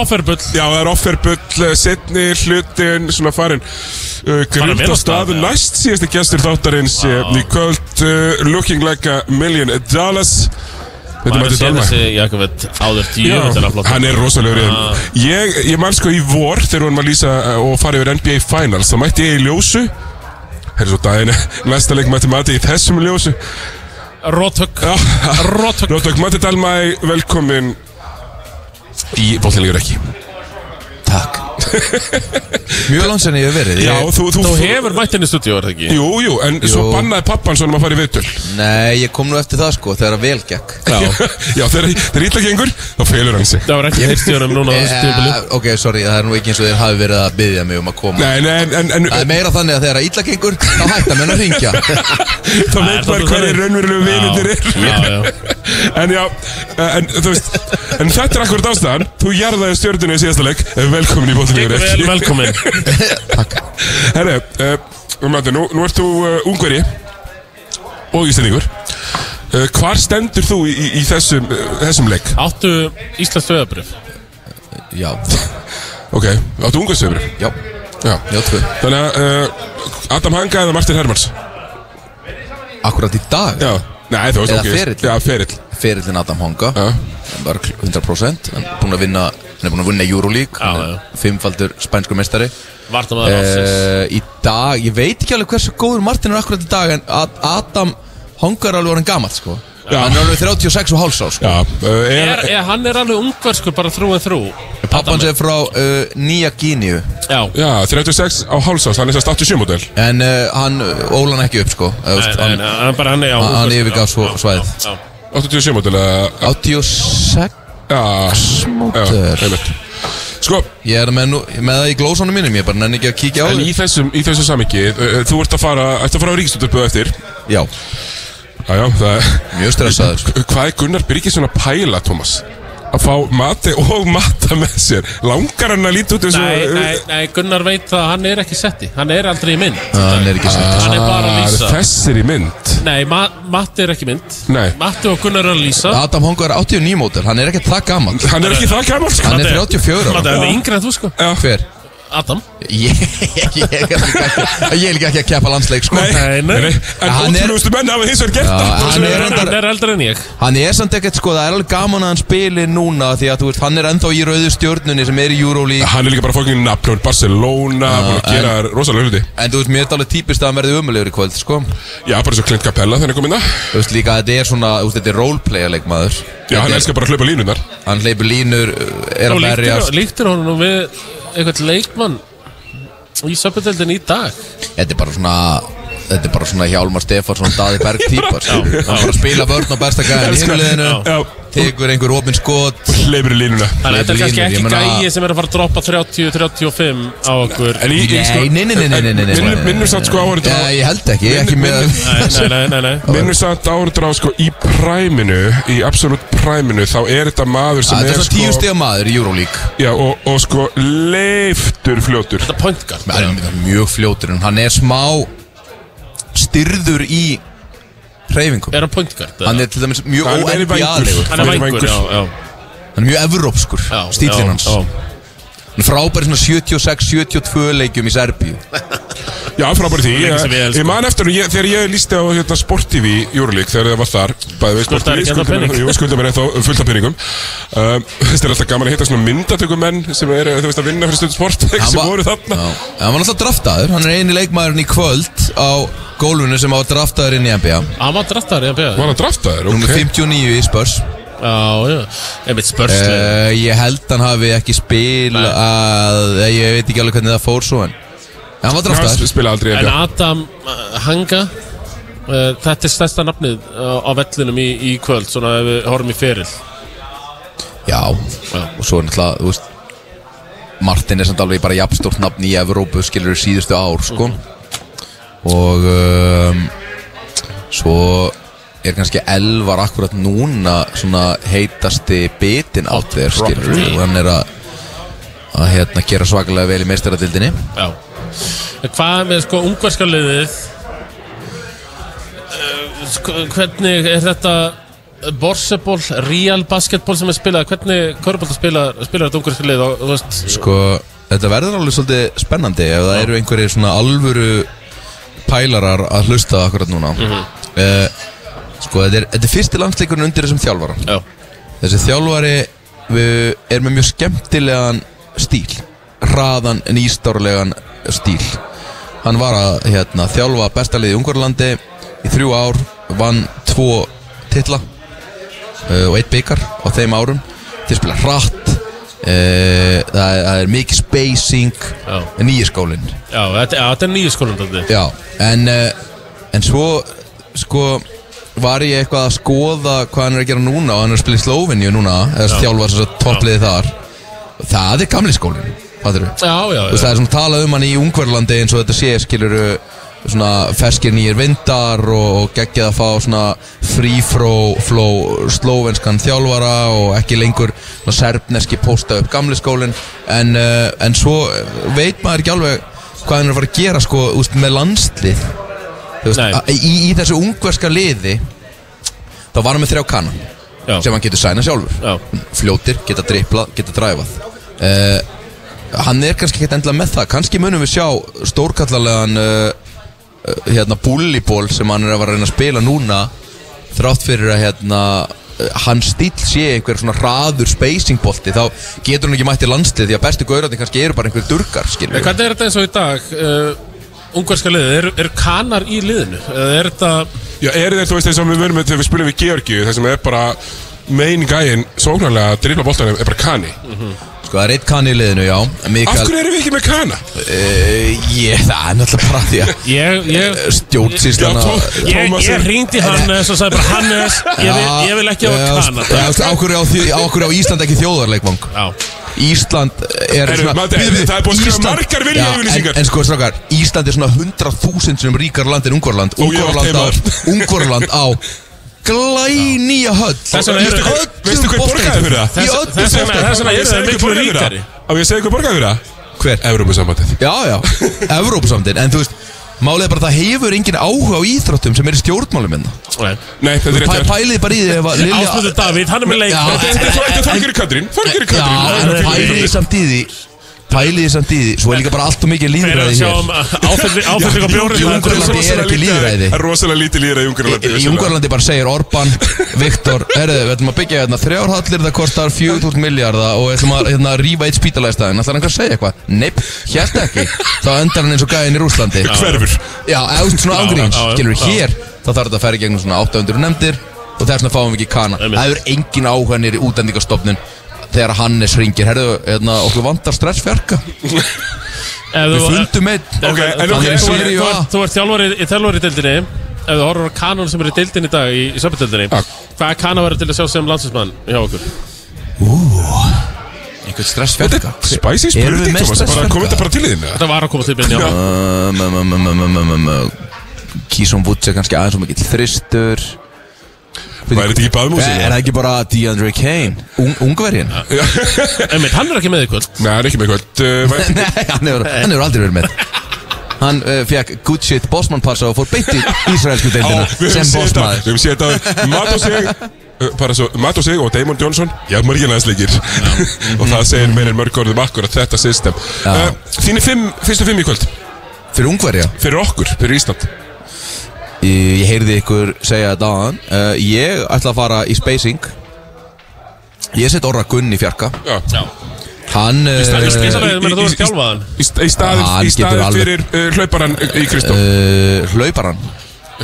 er er off- það er offerbull. Já, það er offerbull, setni hlutin, svona farin uh, Farin vel Grymt á af stað, staðu, já. næst síðasti gestur þáttarins wow. í kvöld uh, Looking like a million dollars. Þetta Jakobet áður Já, hann er rosalegur Ah. Ég, ég man sko í vor þegar við varum að lýsa og fara yfir NBA Finals þá mætti ég í ljósu. Herri svo daginn, [laughs] næsta leik mætti mati í þessum ljósu. Rótök Rótök, Matti Dalmæ, velkomin í bóttinlegur ekki [laughs] Mjög langsenn ég hef verið Já, þú, þú, Þú hefur mætt inn í stúdíu, er það ekki? Jú, jú, en svo Jú. bannaði pappan svona að fara í viðtöl. Nei, ég kom nú eftir það sko, þegar að vel gekk. Já, [laughs] já þegar, þegar ítla gengur, þá feilur hann sig. Það var ekki heyrst í honum núna á þessu tímabili. Eh, Ok, sorry, það er nú ekki eins og þeir hafi verið að byggja mig um að koma. Nei, nei, en, en, en Það er meira þannig að þegar illa gengur, þá hætta menn að ringja [laughs] þá veit maður hverju raunverulegu vinundir Já, já. er En já, en þú veist En þetta er akkurat ástæðan. Þú jarðaði stjörnunni í síðasta leik. Velkomin í bóttinlegur Vel, velkomin. [laughs] Herru, uh, Matti, nú, nú ert þú uh, ungveri Og íslendingur. Uh, Hvar stendur þú í, í, í þessum, uh, þessum leik? Áttu Íslands döðabrif? Já. [laughs] Ok, áttu ungversöfri? Já. Já, Já, tvö. Þannig að uh, Adam Hanga eða Martin Hermans? Akkurat í dag? Já, nei þú veist Eða ok ferill. Já, ferill. Ferillin Adam Honga. Já. Var 100% Hann er búinn að vinna Hann er búinn að vinna Euroleague Fimmfaldur spænskur mestari ársins. Eh, Í dag Ég veit ekki alveg hversu góður Martin er akkurat í dag En Ad- Adam Honga er alveg orðin gamall sko. Já. Hann er alveg 36 og háls á sko. Já, uh, Er, er, hann er alveg ungverskur bara þrú en þrú Pappans er frá uh, Nýja Gíniu Já. Já, 36 á hálsás, hann er sérst 87 model En uh, hann óla hann ekki upp sko. Hann yfirgaf já. 87 model eða 86 Einmitt. Sko Ég er með, nú, með það í glósanum mínum Ég bara nenni ekki að kíkja á En í þessum, í þessum samingi uh, Þú ert að fara, ert að fara á ríkstúttöpu eftir? Já. Já, já, það er Mjög stressaður. Hvað er Gunnar Byrkisson að pæla, Tómas? Að fá mati og mata með sér. Langar hann að líta út eins og Nei, nei, nei, Gunnar veit að hann er ekki setti. Hann er aldrei í mynd. Hann er ekki sett Hann er bara að lýsa. Þessir í mynd. Nei, Ma Matti er ekki í mynd. Nei. Matti og Gunnar er að lýsa. Adam Hongo er 89 mótel, hann er ekki það gammal Hann er ekki það gammal sko. Hann er 34 Matti ára. Er yngri en þú sko. Já. Hver? Adam Ég, ég, ég, er líka ekki, er að keppa landsleik sko Nei, Nei, nei. En er- ótrúlustu menn hafa hins vegar gert það hann er er eldri en ég Hann er samt ekkert sko, það er alveg gaman að hann spili núna Því að þú veist, hann er ennþá í rauðu stjórnunni sem er í Euroleague Hann er líka bara fokkin nafnur Barcelona Búin að gera rosalega hluti En þú veist, mér er alveg típist að hann verði umulegur í kvöld sko Já, bara svo Clint Capella hann kom inn að Þú veist líka, þetta er svona, þetta er leikmaður Já, hann er- elskar bara að hlaupa línunar Hann hleypur línur, er Og að berjast líktir, honum við eitthvað leikmann í söpudöldin í dag? Þetta er bara svona Þetta er bara svona Hjálmar Stefansson, Daði Berg [laughs] típar sko. Hann er bara að spila vörn á besta gæðin í Já. Tekur einhver opinn skot. Hleypur í línuna. Þannig að þetta er kannski ekki ég gæi sem er að fara að droppa 30-35 á okkur. Sko, Nei, nei, nei, nei, nei, nei, nei, nei. Minnum, minnum samt sko áhörður Já, ég held ekki, ekki með Nei, nei, nei, nei, nei. [laughs] Minnum samt áhörður á sko í præminu Í absolutt præminu Þá er þetta maður sem Þetta er er svona tíu sko stiga maður í Euroleague. Já, og, og sko leiftur fljótur. Þetta er er mjög fljótur en hann er smá styrður í hreyfingum. Er hann point guard? Hann er til dæmis mjög óenbjalegur Hann er já Hann er mjög evrópskur, stílinn hans frábæri svona 76-72 leikjum í Serbíu. Já, frábæri því. Ég, ég man eftir ég, þegar ég lísti á hérna, Sport TV Euroleague þegar það var þar Bæði við Sport Skuldaðir TV ekki ennþá skuldum- pening. Jú, skuldum mér ennþá fullt af peningum. Um, Þetta er alltaf gaman að hitta svona myndatökumenn sem er, veist, að vinna fyrir stundu sport sem var- voru þarna. Já, hann var alltaf draftaður. Hann er eini leikmaðurinn í kvöld á gólfinu sem var draftaður inn í NBA Hann var draftar í NBA Var hann draftaður? Númer Ok. 59 í Spurs Já, já. Einmitt spörsli uh, Ég held hann hafi ekki spil að Ég veit ekki alveg hvernig það fór svo en Hann var Hann draftaður spila aldrei En NBA Adam uh, Hanga uh, Þetta er stærsta nafnið uh, á vellinum í, í kvöld Svona ef við horfum í feril. Já, og svo er náttúrulega, þú veist Martin er samt alveg bara jafnstórt nafn í Evrópu, skilur síðustu ár, sko. Og um, Svo er kannski Elvar akkurat núna svona heitasti bitin átt þér, skilur property. Og hann er að að hérna gera svakalega vel í meistaradildinni Já. Hvað með sko ungverska liðið? Uh, sko, Hvernig er þetta Borseball, Real Basketball sem er spilað Hvernig körbólta spilar, þetta ungarska lið og, þú veist, Sko, þetta verður alveg svolítið spennandi ef það eru einhverjir svona alvöru pælarar að hlusta akkurat núna. Mhm. uh, Sko, þetta er, þetta er fyrsti landsleikurinn undir þessum þjálfara. Já. Þessi þjálfari við, er með mjög skemmtilegan stíl. Hraðan, nýstárlegan stíl. Hann var að hérna, þjálfa bestaliði í Ungverlandi í þrjú ár, vann tvo titla uh, og eitt byggar á þeim árum. Þeir spila hratt uh, það, er, það er mikið spacing. Nýja skólinn. Já, þetta, já, þetta er nýju skólum þetta. Já, en, uh, en svo sko var ég eitthvað að skoða hvað hann er að gera núna og hann er að spila í Slóvinju núna eða Já. þjálfar þess að toppliði þar? Það er gamli veist, það er svona talað um hann í Ungverlandi eins og þetta sé skilur svona ferskir nýjir vindar og, og geggjað að fá svona free flow, flow slóvenskan þjálfara og ekki lengur svona serbneski posta upp gamli skólinn. En, uh, en svo veit maður ekki alveg hvað hann er að fara að gera sko úst, með landslið veist, að- í, í þessu ungverska liði þá var hann með þrjá kanna Já. sem hann getur sæna sjálfur. Já. fljótir, geta driplað, geta dræfað. Uh, hann er kannski ekki endilega með það. Kannski munum við sjá stórkallalegan uh, uh, hérna búliból sem hann er að vera að reyna að spila núna þrátt fyrir að hérna hans stíl sé einhver svona hraður spacingbolti þá getur hann ekki mætt í landslið því að bestu gaurandi kannski eru bara einhver durgar Hvernig er þetta eins og í dag? Uh, Ungverska liðið, eru er kanar í liðinu? Eða er þetta Já, er þeir, þú veist, eins og við verðum með þegar við spilum við Georgiu þar sem er bara main gæinn sóknarlega að drifla boltan er bara kani. Sko það er eitt kanni í liðinu, já. Mikael, Af hverju erum við ekki með kana? Uh, ég, það er náttúrulega bara því að Ég, ég stjórnsýslan Ég, ég ringdi Hannes og sagði bara Hannes, ég vil, ég vil ekki hafa Ákveður á, því- á hverju á Ísland ekki þjóðarleikvang? Já Ísland er Heyrðu, svona Bíddu, bíddu, það er skrifa Ísland- margar Já, viljayfirlýsingar. en, en sko strákar, Ísland er svona 100.000 sem ríkar land en Ungvarland Ungvarland á, teimaður. Ungvarland á glænýja höll Veistu hver borgaði fyrir það? Þess vegna- eru þeir miklu ríkari Á ég segja hver borgaði fyrir það? Hver? Evrópusambandið Já, já, [laughs] Evrópusamtin En þú veist, málið er bara að það hefur engin áhuga á íþróttum sem er í stjórnmálum hérna. Nei, þetta er rétt. Pælið bara í því ef að Lilja Ásmundur Davíð, hann er með leik. Þetta er- þetta er Þorgeri Katrín Þorgeri Já, en Katrín. pælið samt í því Pælið þið samt í því Svo er líka bara allt og mikið Fyrir að líðræði sjá hér um áfylling á bjórið Í Ungverjalandi er ekki líðræði Það er rosalega lítið líðræði í Ungarlandi í Ungverjalandi bara segir Orban Viktor, herðu, við ætlum að byggja hérna þrjárhallir það kostar 4.000 miljardar og við ætlum að hérna, rífa eitt spítalega staðin ætlar hann eitthvað að segja eitthvað? Neip, hérst ekki þá endar hann eins og gæðin í Rúslandi Hverfur Já, eða svona Já, ángríns, já, já, skilur já. hér þá þarf þetta að færa gegnum svona 800 nefndir og þess vegna fáum við ekki kana. Það er engin áhuganir í útendingastofnun þegar Hannes ringir, herðu, hérna, okkur vantar stressfjarka Við fundum einn Ok, en Hann ok, er í Þú ert- þú ert- þú ert þjálfari í þjálfari í deildinni Ef þú horfur á kanon sem er í deildinni í dag í, í söpuddeildinni Hvað er kanon verið til að sjá sem landsinsmann hjá okkur? Einhvern stressfjarka við spurning, komið þetta bara til í þínu Þetta var að koma til byrni, já Um, um, um, um, um, um, um, um, Kísson Woods er kannski aðeins og mikill þristur Hvað er þetta ekki baðmúsinu? Er það ekki bara DeAndre Kane? Un, Ungverjinn? Einmitt, hann er ekki með í kvöld. Nei, hann er ekki með kvöld. Uh, væ- [laughs] Nei, hann hefur, aldrei verið með. Hann uh, fekk good shit bossmann passa og fór beint í Ísraelsku deildina sem bossmaður Við höfum séð þetta. Matt og sig bara svo, Matt og sig og Damon Johnson Já, marginæðsleikir [laughs] Og það segir meir en mörg orðum akkurat þetta system. Uh, Þínu fimm, fyrstu fimm í kvöld. Fyrir Ungverja? Fyrir okkur, fyrir Ísland Ég, heyrði ykkur segja þetta aðan uh, Ég ætla að fara í spacing. Ég set orra Gunn í fjarka. Já, Já. Hann Í stað- í stað- í- meina, þú í- ert þjálfaðan? Í, sta- í staðin, Hann í getur staðin alveg- fyrir uh, hlauparan í Kristó uh, Hlauparan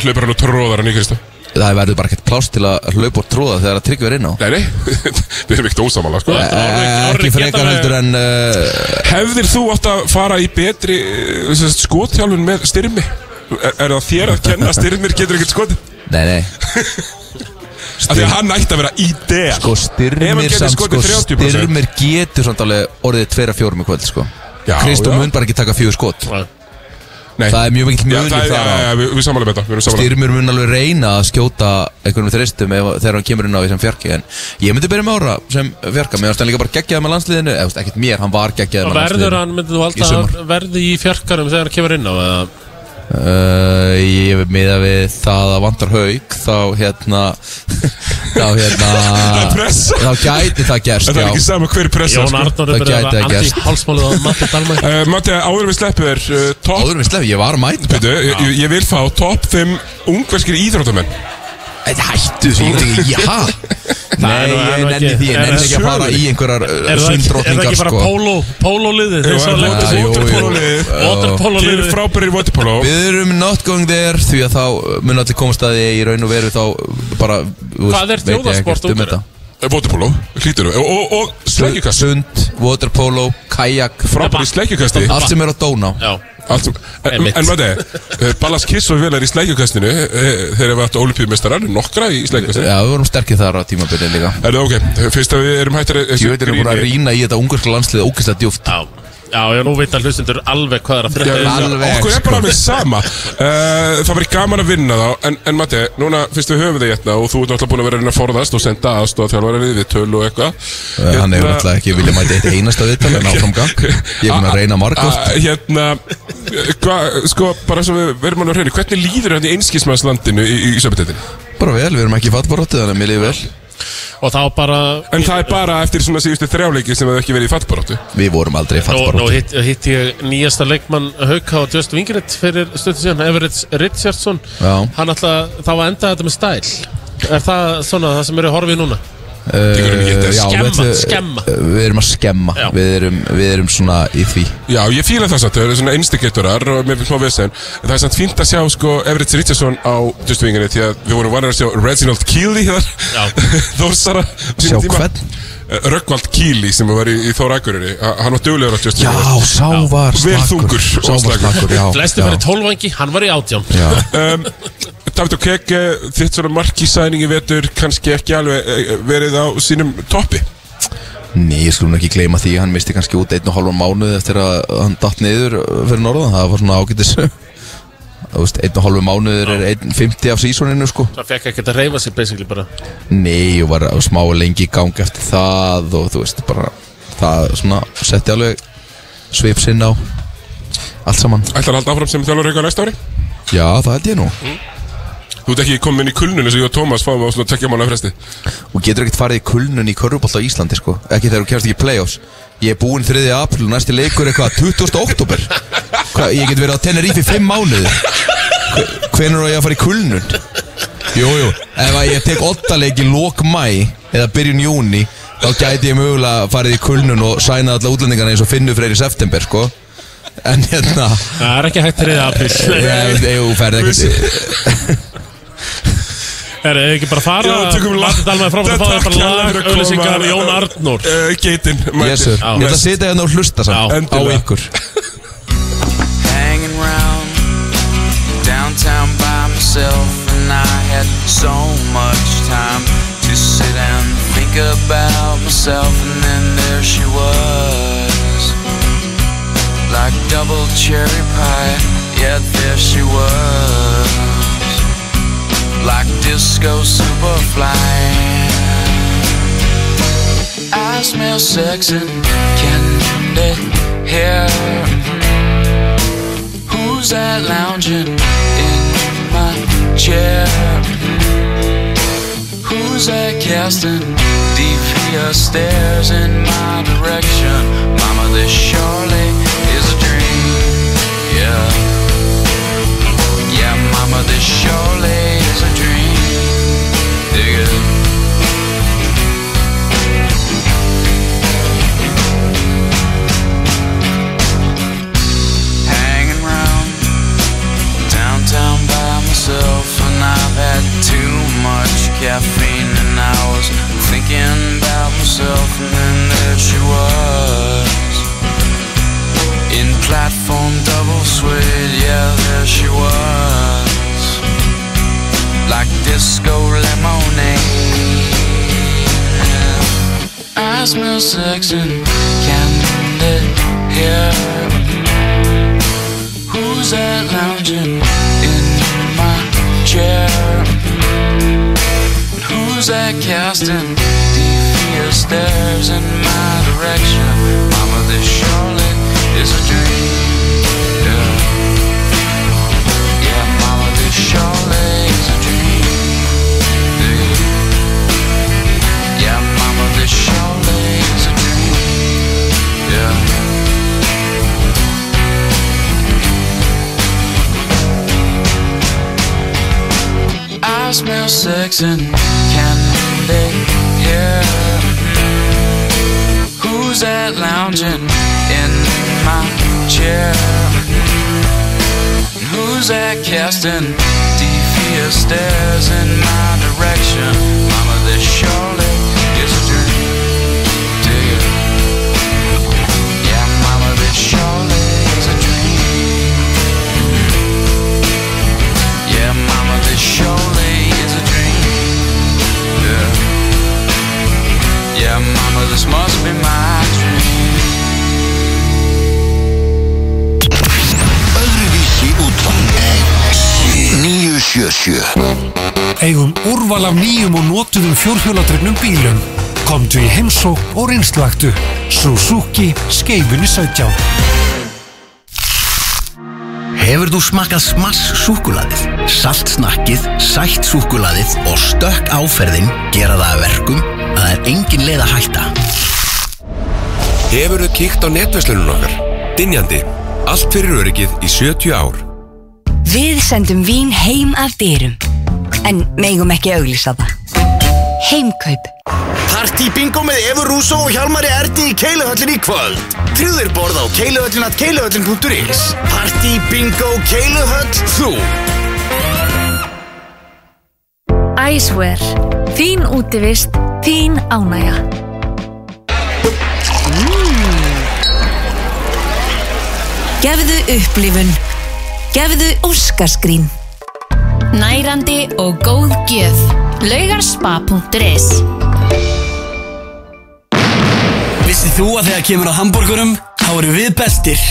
Hlauparan og tróðaran í Kristó Það verður bara ekkert pláss til að hlaupa og tróða þegar að tryggja er inn á. Nei, nei, [laughs] við erum ekkert ósamála sko. Eh, Ekki frekar heldur en uh, Hefðir þú átt að fara í betri skotþjálfun með styrmi? Er, það þér að kenna að styrmir getur ekkert skotið? Nei, nei. Af því að hann ætti að vera idea Sko Ef hann styrmir getur samt sko skotið 30% Styrmir getur samt alveg orðið 2-4 í kvöld sko. Já, Kristó já. mun bara ekki taka fjögur skot. Nei. Það er mjög mikill Já, munur það er- þar. á erum sammála. Styrmir mun alveg reyna að skjóta einhvernum þristum ef, þegar hann kemur inn á því sem fjarki en ég myndi byrja með ára sem fjarka. Mér varst hann líka bara geggjaði með landsliðinu. Ekkert mér, hann var geggjaði með verður landsliðinu hann, myndir þú í alltaf verði í fjarkarum þegar hann kemur inn á eða Uh, ég hef miða við það að vantar haug þá hérna þá hérna [laughs] Það er þá gæti það gerst Það er ekki sama hver pressa Jón Arnór er það bara gæti það gerst. anti-hálsmálið á Matti Dalmæk Uh, Matti, áður við sleppið er uh, top áður við sleppið, ég var að mæta. Byrju, ég, ég- ég vil fá top 5 ungverskir íþróttamenn. Þetta hættu því, ég veit ekki, já Nei, nú- ég nenni ekki- því, ég er nenni það ekki að fara í einhverjar Er það ekki, er það sundrótningar ekki bara sko. póló, pólóliðið? Það er Waterpolo-liðið eru frábærir í waterpolo. Við erum not going there því að þá mun allir komast að því í raun og veru þá bara þú veist, Hvað er ég þjóðarsport um Ungverja? þetta. Eh, Waterpolo, hlýtur Og, og, og sleggjukast Sund, waterpolo, kajak Frábær í sleggjukasti Allt sem er á dóná. Já Allt en, en Matti, uh, Ballas Kiss og Vilar í sleggjukastinu uh, Þeir eru aftur olimpíumestrar Nokkra í sleggjukastinu Já, við vorum sterkir þar á tímabilið líka. Er það ok, fyrst að við erum hættir Ég veit erum búin að rýna í þetta ungarska landslið ógæslega djúft Já, já, já, nú veit að hlustundur alveg hvað er að Já, frétta alveg, Okkur er sko. bara alveg sama. Uh, Það væri gaman að vinna þá En, en Matti, núna fyrst við höfum þig hérna Og þú ert náttúrulega búin að vera reyna að forðast Og senda aðstofa þjálfarið við töl og eitthvað. Eh, Hann hefur alltaf ekki viljað mæta eitt einasta viðtal en áframgang Ég er búin að reyna margótt Ah, Hérna, hva, sko, bara svo við alveg að reyna Hvernig líður hérna í einskismannslandinu í, í, í? Bara vel, við erum ekki fattbarótið þannig að mér líður vel Og þá bara En það er bara eftir svona síðustu þrjáleiki sem hefur ekki verið í fattbaróttu Við vorum aldrei Nú, nú fattbarótið hitt, hitt ég nýjasta leikmann Hauka og Just Wingrit fyrir stöttu síðan Everett Richardson Já. Hann ætla þá að enda þetta með stæl Er það svona það sem eru horfið núna? Uh, já, Skemma, við, skemma. Við erum að skemma. Við erum, við erum svona í því. Já, ég fíla það samt, þau eru svona instigatorar og mér finnst smá vesen. En það er samt fínt að sjá, sko, Everett Richardson á Just Winginni Því að við vorum varir að sjá Reginald Keely þar. [laughs] Þórsara Sjá hvern? Röggvald Keely sem var í, í Þóra Akureyri Hann var duglegur á Just Já, Winginni sá var Vel slakur. þungur var Flesti já. fyrir tólvangi, hann var í átján. Já. um, David og Kek, þitt svona markísæningi vetur kannski ekki alveg eh, verið á sínum toppi? Nei, ég skulum ekki gleyma því hann misti kannski út einn og halvan mánuð eftir að hann datt niður fyrir norðan, það var svona veist, einn og halvan mánuður er einn 50 af sísoninu sko. Það fekk ekkert að reyfa sig basically bara. Nei, og var smá lengi í gang eftir það og þú veist, bara það svona setti alveg svip sinn á allt saman. Ætlar að halda áfram sem þjálfur eitthvað næsta ári? Já, það held ég nú. Þú ert ekki komin inn í kulnun eins og ég og Tómas fáum á svona tekja mánu fresti. Og getur ekkert farið í kulnun í körfubolt á Íslandi sko. Ekki þegar þú kemst ekki í play-offs. Ég er búinn 3. april og næsti leikur eitthvað 20. oktober Hva, ég get verið á Tenerife í 5 mánuði? Hvenær á ég að fara í kulnun? Jú, jú, ef að ég tek 8 leik í lók mæ eða byrjun júni þá gæti ég mögulega farið í kulnun og sæna alla útlendingarna eins og finnu freyri september sko. En hérna Það er ekki hægt 3. apríl. Ég, ég ferði ekkert. Er það ekki bara að fara? Matti Dalmæk frábært að fá þér bara lag að. Auðlýsingar Jón Arnór. uh, Geitin sir. ég ætla að sitja hérna og hlusta samt. Á ykkur [laughs] hanging round downtown by myself, and I had so much time to sit and think about myself, and then there she was, like double cherry pie. Yeah, there she was, like disco superfly. I smell sex and candy hair. Who's that lounging in my chair? Who's that casting devious stares in my direction? Mama, this surely that casting defiant stares in my úrval af nýjum og notuðum fjórhjóladregnum bílum. Komdu í heimsók og reynslaktu. Suzuki skeifunni 17. Hefur þú smakkað smass súkulaðið? Saltsnakkið, sætt súkulaðið og stökk áferðin gera það að verkum að það er engin leið að hætta. Hefur þú kíkt á netverslunum okkar? Dinjandi. Allt fyrir öryggið í 70 ár. Við sendum vín heim af dyrum En megum ekki auglýsa það Heimkaup Partí bingo með Evu Rúsó og Hjalmari Erdi í Keiluhöllin í kvöld. Trúðir borð á keiluhöllinat keiluhöllin.is. Partí bingo Keiluhöll þú. Æsver, þín útivist, þín ánægja. Gefðu upplifun Gefðu óskaskrín Nærandi og góð gjöf. Laugarspa.is Vissið þú að þegar kemur á hambúrgurum þá eru við bestir.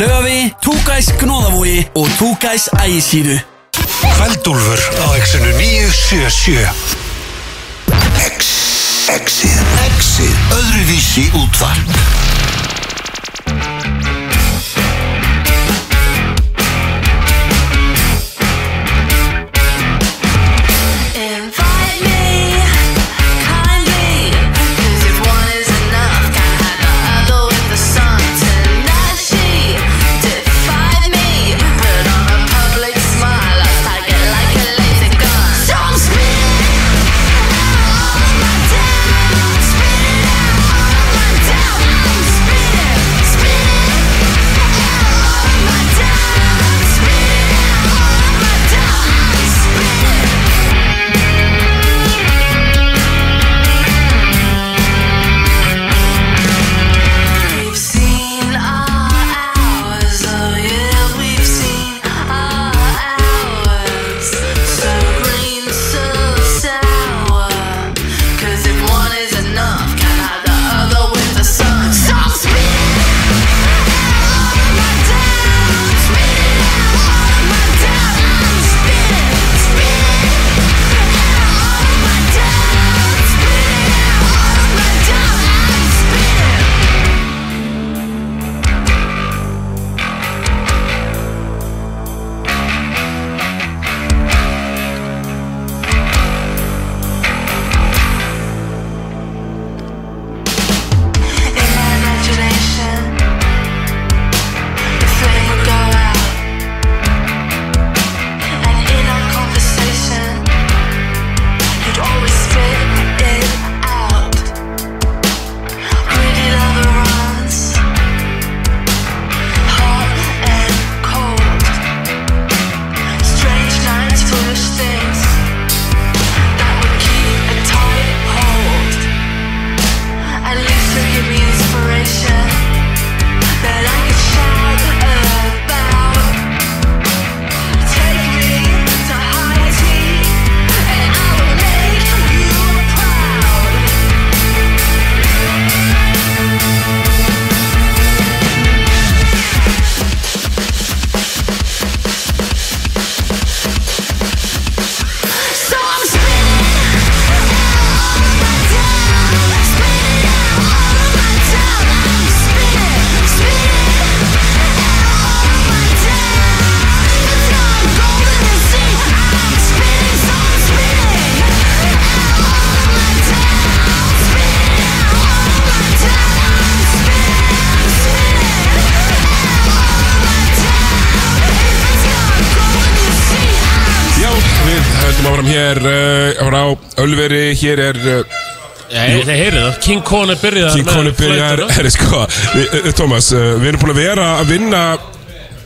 Lögavi, Two Guys Gnóðavogi og Guys Ægisíðu. Kveldúlfur á exinu 977. Exit Exit Öðruvísi útvarp King Kone byrjaði King Kone byrjar, [laughs] herri sko uh, Thomas, uh, við erum búin að vera að vinna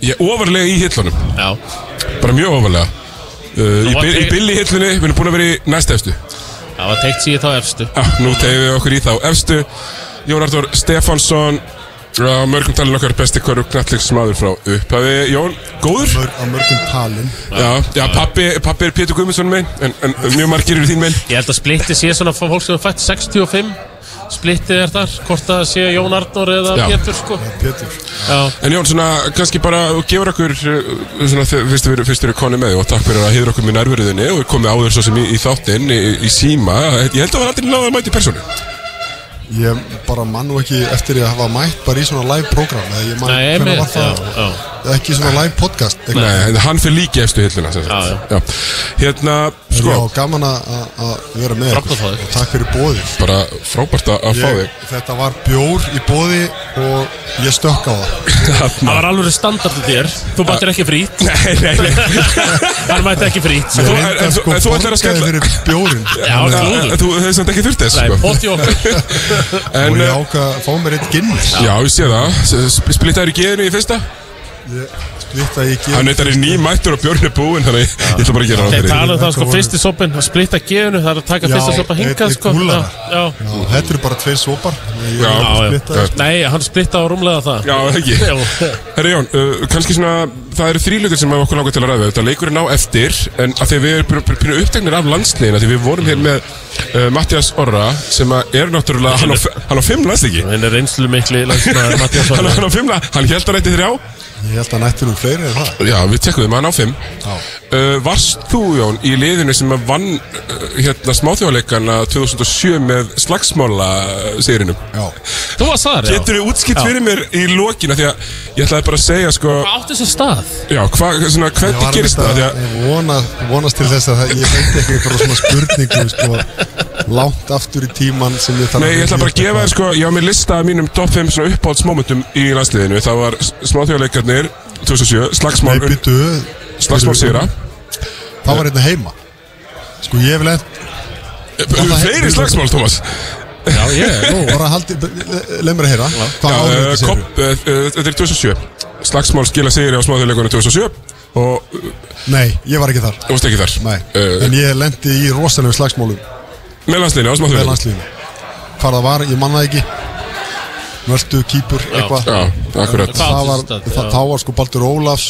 ég, ofarlega í hillunum. Já. Bara mjög ofarlega. Uh, í, í billi hillunni, við erum búin að vera í næst efstu. Það var teikt síðan þá efstu. Já, nú tegum við okkur í þá efstu. Jón Artur Stefánsson á mörgum talin okkar besti hverju knallingsmaður frá upphafi. Jón, góður? Mör, á mörgum talin. Já, já pappi, pappi er Pétur Guðmundsson minn en, en mjög margir eru þín minn. Ég held að splitti sé svona fólk sem er fætt 65 Splittið er þar, hvort það sé Jón Arnór eða Já. Pétur sko. Pétur. En Jón, svona, kannski bara gefur okkur uh, svona, fyrst við fyrst við erum koni með og takk fyrir að heiður okkur með nærverðinni og við komum áður svo sem í, í þáttinn í, í síma. Ég held að það var aldrei náða að mæta í persónu. Ég bara mann nú ekki eftir ég að hafa mætt bara í svona live program eða ég man Nei, hvenær einmitt, var það. já, já. Ekki svona live podcast eitthvað. Nei, hann fyrir líki efstu hilluna sem sagt. já. Hérna, sko sko. Já, gaman að að vera með takk fyrir bóði Bara frábært að fá þig. Þetta var bjór í bóði og ég stökk á það. Það var alveg standardu þér. Þú bættir ekki frít [laughs] Nei, nei, nei. [laughs] Hann mætti ekki frít [laughs] En þú- en- þú- ætlar að skella Já, Þú hefði samt ekki þurft þess Nei, sko. potti okkur. En, og ég uh, ákvað að fá mér eitt Guinness. Já, ég sé það. Splittaður í geðinu í fyrsta Í veit að er ný mættur og björn er búinn Þannig ég ætla bara að gera það tala um það sko fyrsti sopin að splitta gefinu Það er að taka Já, fyrsta sopa hingað sko. þetta eru bara tveir sopar. Er að. Nei, hann splitta á rúmlega það. Já, ekki? Já. Herri Jón, uh, kannski svona Það eru þrýlutir sem okkur langar til að ræða. Þetta leikurinn á eftir En að því við erum pínu upptegnir af landsliðina Því við vorum hér með uh, Mattias Orra Sem að er náttúrulega Hann á, f- hann á fimm landsleiki Að Ég held að nættur um fleiri en það Já, við tekkuðum hann á fimm Já. uh, Varst þú, Jón, í liðinu sem að vann uh, hérna smáþjóðleikana 2007 með slagsmála uh, sigrinum? Já. Þú varst þar, já Getur þú útskipt fyrir mér í lokina því að ég ætlaði bara að segja sko Hvað átti þessi stað? Já, hva, svona, hvernig gerist það? Því að að, ég vona, vonast til þess að það, ég veit ekki eitthvað svona spurningu sko, langt aftur í tíman sem ég þarf nei, ég ætla bara að gefa þér sko Ég á mér lista af mínum top 5 svona uppáhaldsmomentum í landsliðinu Það var smáþjóðleikarnir 2007, slagsmál Slagsmál sigra Það var hérna heima. Sko ég vil enn Fleiri slagsmál, Thomas? Já, ég, Nú, bara haldi, leið mér að heyra. Uh, árið þetta er 2007 Slagsmál skila sigri á smáþjóðleikunum 2007 Og Nei, ég var ekki þar. Þú varst ekki þar. Nei, en ég lendi í rosalegu slagsmálum. Með landsliðinu á með smáþjóðleikunum landslíðinu Hvað það var, ég manna ekki Möldu, kýpur, eitthvað. þá var sko Baldur Ólafs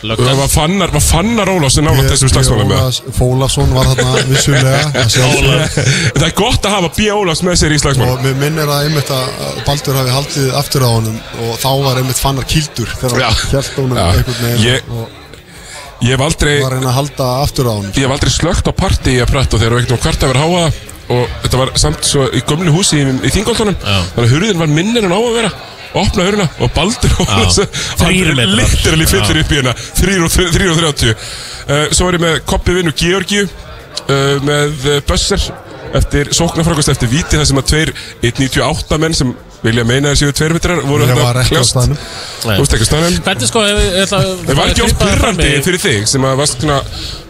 Það var fannar, var fannar Ólafs sem nála þessum slagsmálum með Ólafs, Fólafsson var þarna vissulega. [laughs] Það er gott að hafa B. Ólafs með sér í slagsmálum. Og mér minnir að einmitt að Baldur hafi haldið aftur á honum og þá var einmitt fannar kildur þegar Já. einhvern veginn Ég- Ég hef aldrei, var reyna að halda aftur á honum. Ég hef aldrei slögt á partí í að pretta og þegar við ekkert um hvert að vera háa og þetta var samt svo í gömlu húsi í, í Þingoltunum þannig að hurðin var minnir en á að vera. Opna hurðina og Baldur metrar. literally fyllir upp í hérna. 3 og 3 og 30 uh, Svo var ég með Koppi vinnu Georgiu uh, með uh, Bösser eftir sóknarfrákast eftir víti þar sem að tveir 1.98 menn sem vilja meina þessi tveir vitrar voru ekki á kljást. Þú veist ekki á staðnum Hvernig sko, ef ég ætla Það var ekki oft pyrrandi fyrir þig sem að varst svona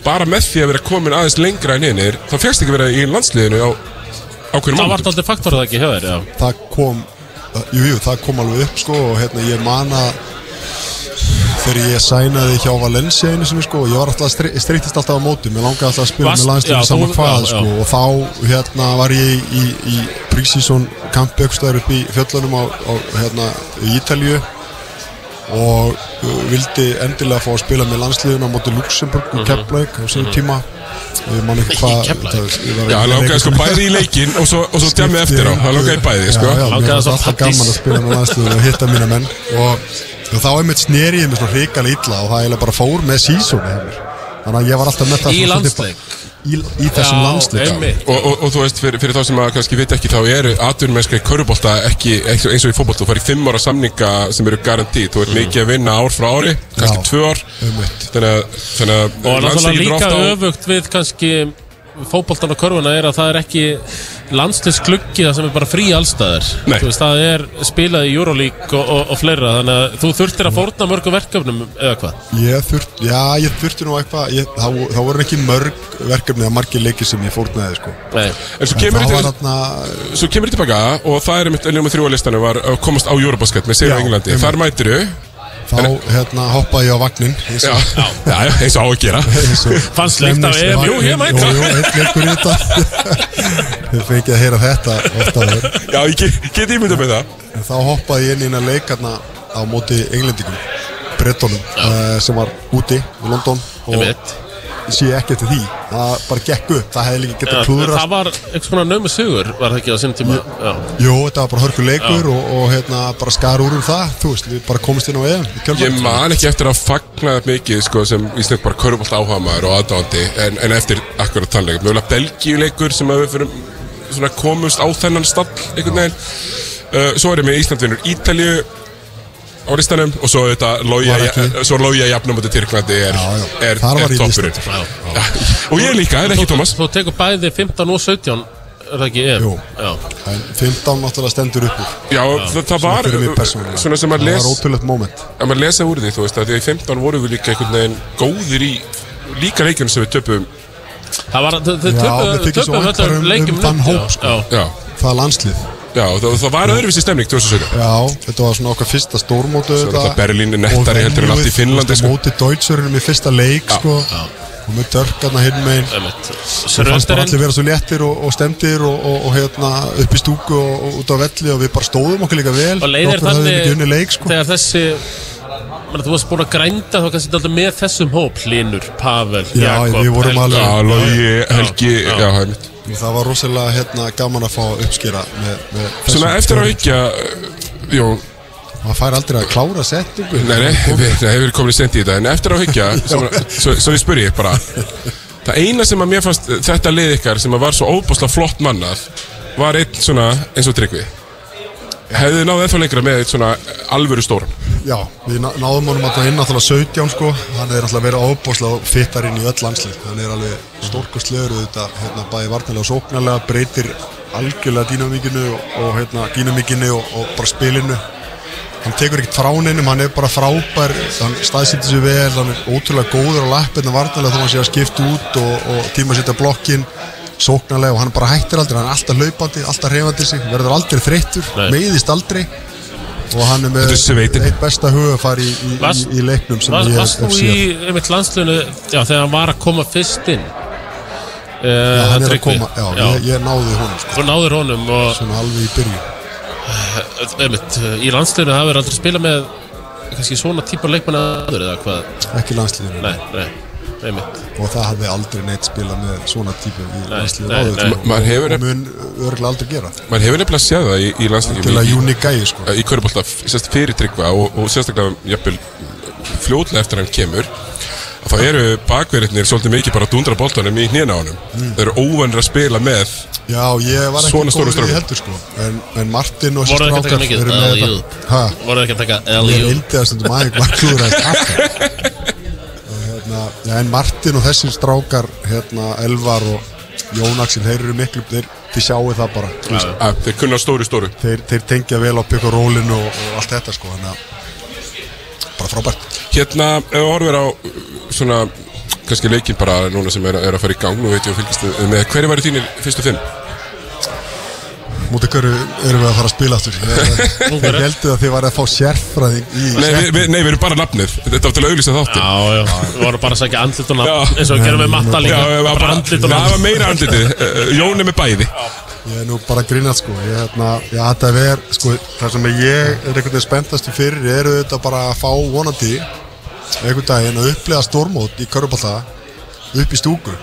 bara með því að vera komin aðeins lengra en hinnir þá fegst ekki vera í landsliðinu á ákveðnum Það var momentum. aldrei faktorið ekki hjá þér, já það kom uh, jú, jú, það kom alveg upp sko og hérna ég man að þegar ég sænaði hjá Valencia einu sinni sko og ég var alltaf stri- streyttist alltaf á móti. Mér langaði alltaf að spila með já, saman hvað sko já. og þá hérna var ég í, í pre-season kampi aukstöður upp í fjöllunum á, á hérna í Ítalju og uh, vildi endilega fá að spila með landsliðinu á móti Luxemburg og Keflavík á síðan tíma. Ég man ekki hvað Keflavík? það- ég var Já, hann langaði sko bæði í leikinn og svo, og svo djamið eftir á. Hann langaði í bæði, sko. Já, já, mér var alltaf gaman að spila með landsliðinu og hitta mína menn. Og, og þá einmitt sneri ég mig svona hrikalega illa og það eiginlega bara fór með sísóni hefur þannig að ég var alltaf með það Í landsleik? í, í þessum landsleik. Og, og, og þú veist, fyrir, fyrir þá sem að kannski veit ekki þá eru atvinnumennska í körubólta ekki, ekki eins og í fótbolta, þú fari fimm ára samninga sem eru garantí, þú ert mikið að vinna ár frá ári kannski Já, tvö ár. þannig að, þannig að Og landsleikir eru líka öfugt við kannski fótboltan og körfuna er að það er ekki landsliðskluggi það sem er bara frí allstæðar veist, það er spilað í Euroleague og, og, og fleira Þannig að þú þurftir að fórna mörgum verkefnum eða hvað Ég þurft, já, ég þurfti nú eitthvað ég, vo- það voru ekki mörg verkefni að margir leikir sem ég fórnaði sko. Nei. En svo kemur það þetta- var þarna Svo kemur þið tilbaka og það er mitt nummer þrjú á listanum var að komast á Eurobasket með Sigur Já, Englandi. Þar mætiru þá hérna hoppaði ég á vagnin eins Já, og- já, já, eins og á að gera. [laughs] Eins og Fannst líkt af EM, jú, ég mæti. Jú, jú, einn leikur í þetta. [laughs] Þið fengið að heyra þetta ofta þér. Já, ég get, ímyndað með það. En þá hoppaði ég inn í eina leikarna á móti englendingum Brettonum uh, sem var úti í London og sé ekki eftir því. Það bara gekk upp, það hefði líka Já, getað klúðrast Það var einhvers konar nömu sigur Var það ekki á sinn tíma? Já, Jú, þetta var bara hörku leikur og, og hérna, bara skar úr um það. Þú veist, við bara komist inn á EM í kjölfarið. Ég man ekki eftir að fagna það mikið sko, sem Ísland bara körubolt áhuga maður og aðdáðandi en, en eftir akkurat tannleikum. Mjögulega Belgíuleikur sem að við fyrir svona, komumst á þennan stall einhvern veginn. Uh, Svo er ég með Íslandvinnur Ítalíu á listanum og svo þetta Lója, Lója jafnum á Tyrklandi er, er, er toppurinn. Og ég líka, er ekki Tómas Þú tekur bæði 15 og 17 Er það ekki? EM? Jú. Já. En 15 náttúrulega stendur upp úr. Já, það, það var svona sem að Það les var ótrúlegt moment. að maður lesa úr því, þú veist, að því að í 15 vorum við líka einhvern veginn góðir í líka leikjunum sem við töpum Það var, þau þau Já, mér töpuðu þykir svo töpuðu vænt bara öllum um- leikjum um þann hóp, sko. já. Já, Það er landslið já það, það var öðruvísi stemning 2017 Já, þetta var svona okkar fyrsta stórmótu Svo er þetta Berlín er nettari heldur en allt í Finnlandi, sko. Móti Deutschurinn í fyrsta leik sko. og með dörkarna hinn megin. Svo fannst bara allir vera svo léttir og, og stemdir og, og, og hérna upp í stúku og, og út á velli og við bara stóðum okkur líka vel Og leiðir þannig leik sko. Þegar þessi menn, Þú varst búin að grænda þá kannski alltaf með þessum hóp Hlinur, Pavel, Já, Jakob við vorum Helgi. alveg- Já, Logi, Helgi, já. já, það mitt Það var rosalega hérna, gaman að fá uppskýra með, með Svona eftir að hyggja Jó, maður fær aldrei að klára setningu. Nei, nei, við nei, hefur komin sent í þetta En eftir að svona- [laughs] svo, svo ég spurði bara. Það eina sem að mér fannst þetta lið ykkar sem að var svo óbúslega flott mannað var einn svona eins og tryggvi Hefði náðu ennþá lengra með eitt svona alvöru stóran Já, við ná- náðum honum alltaf inn náttúrulega 17 sko. Hann er alltaf verið óbúslega fittar inn í öll landslið. Hann er alveg stórkostlegur þetta hérna, bæði vartanlega og sóknarlega breytir algjörlega dýnamíkinu og, og hérna, dýnamíkinu og, og bara spilinu. Hann tekur ekkert frá neinum, hann er bara frábær hann staðsýttir sér vel, hann er ótrúlega góður á lappirna vartanlega þó hann sé að skipta út og, og tíma setja blokkin sóknarlega og hann bara hættir aldrei hann er alltaf laupandi, alltaf reyfandi sig verður aldrei þreyttur, meiðist aldrei. Og hann er með eitt besta hugafar í, í, Varst- í, í leiknum sem Varst ég varst hef þú séð. í einmitt landslunu Já, þegar hann var að koma fyrst inn? Já, uh, hann er að koma, já, Ég, ég náði honum sko, Þú náður honum og svona alveg í byrju einmitt, uh, í landslunu það verður aldrei spila með kannski svona típa leikmann aður eða hvað? Ekki landsliðinu Nei, nei, og það hafði aldrei neitt spilað með svona típu í landsliðinu nei, áður. og mun örgulega aldrei gera Man hefur nefnilega séð það í, í landsleikum Algjörlega í- unique gæi, sko. Í Körbólta, sérst fyrir tryggva og, og sérstaklega jafnvel fljótlega eftir hann kemur að það eru bakverðirnir svolítið mikið bara að dundra boltanum í hnýna á honum. Mm. Þeir eru óvanir að spila með Já, ég var ekki góður í heldur sko. En, en Martin og Voru þessi þeir ekki að taka mikið? LU? Voru þeir ekki að taka Ég LU? vildi að stundum aðeins var alltaf Og hérna, já, en Martin og þessir strákar hérna, Elvar og Jón Axel þeir eru miklu, þeir, þið sjáu það bara veist. að þeir kunna stóru stóru þeir, þeir tengja vel á pikk og rólinu og, og allt þetta sko þannig að bara frábært Hérna, ef við horfum á uh, svona kannski leikinn bara núna sem er, er að fara í gang nú veit ég að fylgist með hverju væri þínir fyrstu fimm? Mútið hverju erum við að fara að spila aftur? Ég- [laughs] heldur að þið var að fá sérfræðing í Nei, við, við, nei, við erum bara nafnið. Þetta var til að auglýsa þáttin Já, já, við vorum bara að segja andlit og nafn eins og við gerum með matta líka. Já, við varum bara andlit og Það nafn. var meira andlitið. Uh, [laughs] Jón er með bæði. Ég er nú bara grínast sko. Ég, hérna, já, þetta er, sko, það sem ég er einhvern veginn spenntastu fyrir eru þetta bara að fá vonandi einhvern daginn að upplega stórmót í Körbálta upp í stúku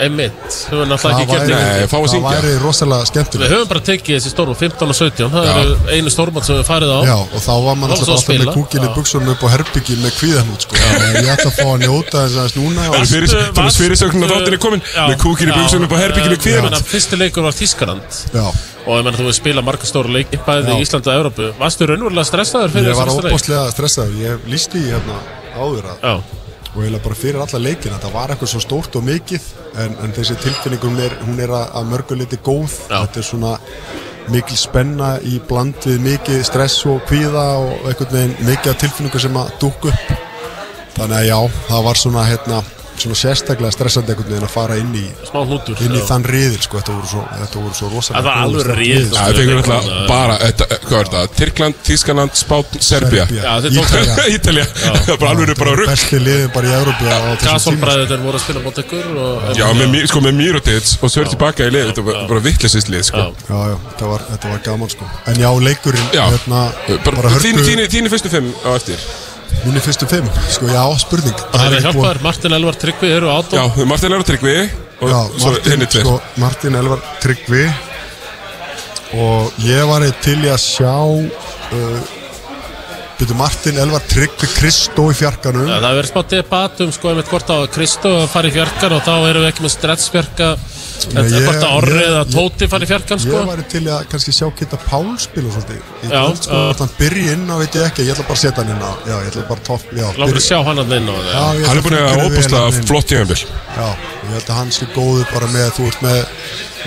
Einmitt, við höfum náttúrulega ekki gert Nei, fá að það væri rosalega Við skemmtilegt höfum bara tekið þessi stóru 15 og 17 Það eru einu stórmátt sem við farið á. Já, og þá var Og svo alltaf alltaf með kúkinni Já. buksunum upp á herbyggi með kvíðanút sko. En ég ætla að fá að njóta þess aðeins núna. Það og er fyrir- þú veist fyrirsögnin að þáttin er komin. Já, Með kúkinn í buksunum upp á herbygginu eh, kvíðan ég meina, Fyrsti leikur var Þískarand Já, Og ég menna þú við spila marga stóru leiki Bæði Já. í Íslandi og Európu Varstu raunverulega stressaður fyrir ég var þessa leik? óbáslega stressaður. Ég lísti í hérna áður að Já, sko eiginlega bara fyrir alla leikina það var eitthvað svo stórt og mikið en, en þessi tilfinningum er, hún er að, að mörguleiti góð. Þetta er svona mikil spenna í bland við mikið stress og kvíða og einhvern veginn mikið af tilfinningu sem að dúk upp. Þannig að já, það var svona hérna svona sérstaklega stressandi einhvern veginn að fara inn í Smá hnútur, inn í já. þann riðil sko, þetta voru svo, þetta voru svo rosalega Það var alveg Já, sko. það fengur alltaf bara, þetta, hvað er þetta? Tyrkland, Tískaland, Spátn, Serbia Ítalja það. Ítalja, það var bara alveg bara rugg besti liðin bara í þessum tíma Gasol-bræður voru að spila mót ykkur og, Já, sko, með Mirotic og svo er tilbaka í lið, þetta var bara vittlisist lið, sko. Já, já, þetta var, þetta var gaman sko. En já, leikurinn Já, hérna, bara, þín, þín, þín fyrstu fimm á eftir Mínu fyrstu fimm, sko já, spurning. Það er ekki hjálpaður, Martin Elvar Tryggvi eru átó Já, Martin Elvar Tryggvi og Já, svo Martin, sko, Martin Elvar Tryggvi. Og ég var eitt til í að sjá uh, byrju Martin Elvar Tryggvi Kristó í fjarkanum. Já, það hefur verið smá debat um sko einmitt hvort að Kristó fari í fjarkan og þá erum við ekki með ég- hvort að Orri ég- eða Tóti fari í fjarkan sko. Ég var til í að kannski sjá Kitta Pál spila svolítið. Í Já, kvöld, sko, já. hvort hann byrji inn á veit ég ekki Ég ætla bara að setja hann inn á Já, ég ætla bara topp Já, Látum við sjá hann að inn á það ég Hann er búin að þarna inn. flott tíðanbíl Já, ég held að hann sé góður bara með Þú ert með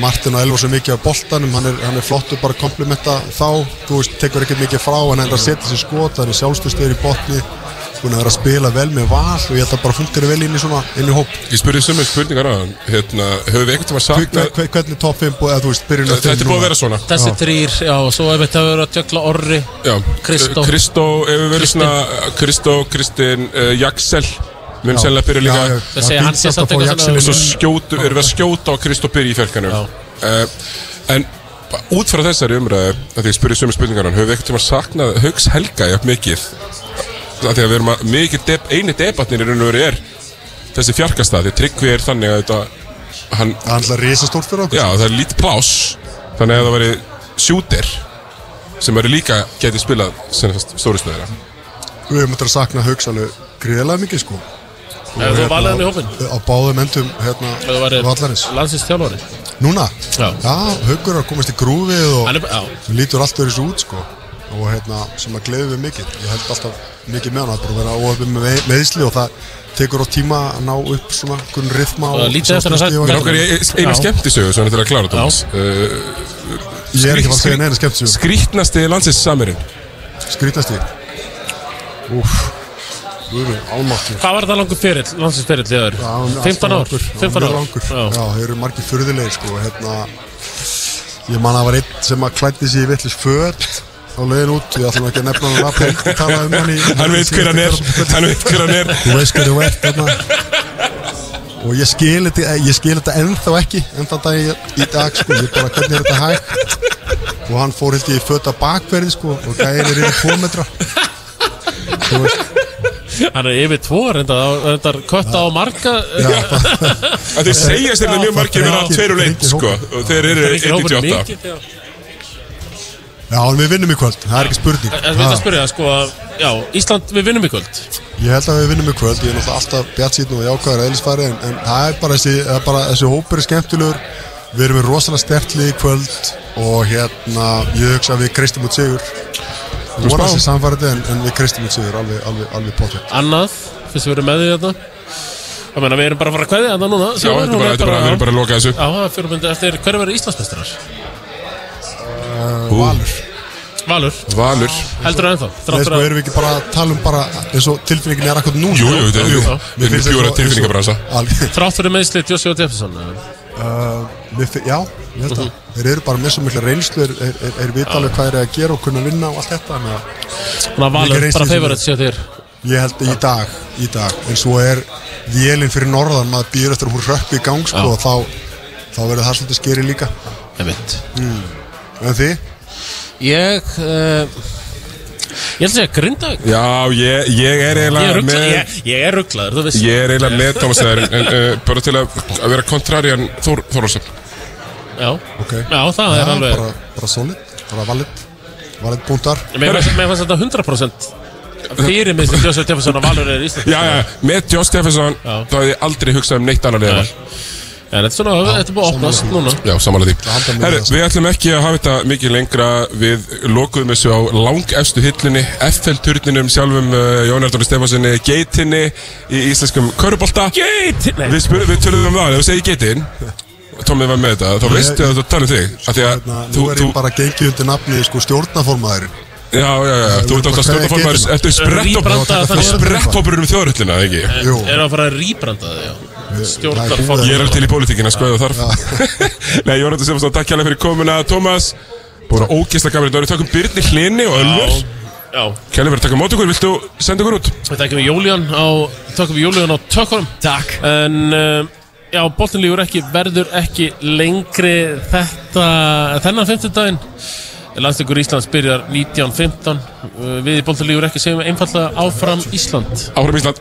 Martin og Elvar svo mikið á boltanum. Hann er, hann er flottur bara að komplimenta þá. Þú veist, tekur ekkert mikið frá Hann er að setja sér skot Hann er sjálfstöðstöður í botni að vera að spila vel með val Og ég held að bara fungera vel inn í svona Inn í hóp. Ég spurði sömu spurningar á hann. Hérna, höfum við einhvern tíma sagt hver- Hvernig top 5 búið, eða þú veist, byrjun Þetta er búið að vera svona. Þessi þrýr, já, og svo hefur verið að tjökla Orri Kristó. Kristó hefur verið svona Kristó, Kristinn, uh, Jaksel Mun sennilega byrja líka. Þeir segja hann sé samt eitthvað svona- Og svo skjótu, erum við að skjóta á Kristó byrja í fjarkanum uh, En út frá þessari umræðu að því ég spurði sömu spurningar hann Höfum við einhvern tíma saknað Hauks Helga jafn mikið? Að Því að við erum að mikið deb, eini debatnin í raun og veru er Þessi fjarkastað, því Tryggvi er þannig að þetta Hann, hann er risastórt fyrir okkur. Já, það er lítið pláss Þannig að það væri sjúter sem eru líka getið spilað sem stóri stöðina. Við höfum þetta að sakna Hauks alveg greiðlega mikið sko Hefur þú hérna, valið hann í hópinn? Á báðum endum hérna vallarins landsins þjálfari Núna? Já. Haukur er að komast í grúfið og Hann er- já. lítur allt verið svo út sko og hérna sem að gleði við mikið ég held alltaf mikið með hann að bara vera óöfum með með- meðsli og það tekur á tíma að ná upp svona einhvern rytma Og lítið eftir að í eina Já. skemmtisögu svona til að klára Thomas uh, Ég er ekki að fara að segja neina skemmtisögu. Skrítnasti landsins samirinn Skrítnasti Úf Hvað var það langur fyrill, landsins fyrill þér? 15 ár? 15 ár? langur. Já, þeir eru margir furðilegir sko hérna, Ég man að það var einn sem að klætti sig í vitlis föt á leiðin út, ég ætlum ekki að nefna hann að Helgi tala um hann í Hann veit hver hann er. Hann veit hver hann er. Þú veist hver þú ert þarna Og ég skil þetta, ég skil þetta ennþá ekki ennþá dag í, dag sko, ég bara hvernig er þetta hægt? Og hann fór held ég í föta bakverði sko og gæðin er yfir 2 metra. Þú veist Hann er yfir tvo, reyndar, reyndar kötta á marga [laughs] Að þeir segjast þetta mjög margir og leitt sko og þeir eru Þrengir hópurinn 1.98 mikið, já. Já, en við vinnum í kvöld, það er ekki spurning. En við Ha. það spyrja, sko, Ísland, við vinnum í kvöld. Ég held að við vinnum í kvöld, ég er náttúrulega alltaf bjart síðan og jákvæður að eðlisfæri en, en það er bara þessi, það er bara, þessi hópur er skemmtilegur. Við erum með rosalega stertlið í kvöld og hérna, ég hugsa að við kreistum út sigur Þú vorum spá? þessi samfærið en, en við kreistum út sigur alveg, alveg, alveg potið Annað, fyrst við erum með því þetta Ég meina, við erum bara að fara að kveðja þetta núna Já, þetta er bara, þetta er bara, við erum bara að loka þessu Já, það fyrir myndi eftir, hver er verið Íslandsmestrar? uh, Valur Valur Valur Heldur það ennþá? Nei, sko, fyrir erum við ekki bara að tala um bara eins og tilfinningin er akkur núna Jú, jú, þetta er- Jú, við erum finnst bjóra eins og- tilfinningabransa. eins og- Alveg. Uh, Já, ég held að Mhm. Þeir eru bara með svo mikla reynslu er, er, er, vita alveg hvað er að gera og kunna vinna og allt þetta Þannig að Valur, bara þessu. favorite séu þér Ég held í dag, í dag En svo er vélinn fyrir norðan maður býður eftir hún röppi í gang sko, og þá, þá verður það svolítið skeri líka mm. En þið? Ég uh, Ég ætla að segja Grindavík. Já, ég, ég er eiginlega með ég- ég er rugglaður, þú veist Ég er eiginlega með Thomas Eðar en, en uh, bara til að, að vera kontrarian Þór, Þórósson Já, okay. Já, það er alveg bara, bara solid, bara valid. Valid punktar. Mér fannst þetta 100% Fyrir mig sem [laughs] Joshua Jefferson að Valur er Ísland Já, já, með Josh Stephenson þá hefði ég aldrei hugsað um neitt annar liðval En þetta er svona, þetta er búið að opnast núna. Já, samanlega því. Herru, við ætlum ekki að hafa þetta mikið lengra. Við lokuðum þessu á langefstu hillunni FL-turninum sjálfum uh, Jón Ardóri Stefanssoni Geitinni í íslenskum körubolta Geitinni? Við, spur, við töluðum um það, ef þú segir geitin Tómið var með þetta, þá veistu að þú tala um þig af Því að Nú þú, er þú, ég bara gengið undir nafni sko stjórnaformaðurinn já, já, já, þú ert alltaf stjórnaformaður Eftir Ríbranda það er- spretthópurinn um þjóðröllina, ekki? Jú. Er að fara að rýbranda það, já Stjórnarform Ég er alveg til í pólitíkina, sko, það þarf. [laughs] Nei, Jónatan Stefansson, takk hjálpa fyrir komuna. Tómas, búin að ógeðslega gaman Við tökum Byrni Hlini og Ölver. Já Kjærlega fyrir að taka mót okkur, viltu senda okkur út? Við takkum við Júlían á Takkum við Júlían á tökkunum. Takk. En uh, Já, boltin lífur ekki, verður ekki lengri þetta, þennan 50 daginn Landsleikur Íslands byrjar 19.15 Uh, Við í boltin lífur ekki segjum einfallega áfram Ísland. Áfram Ísland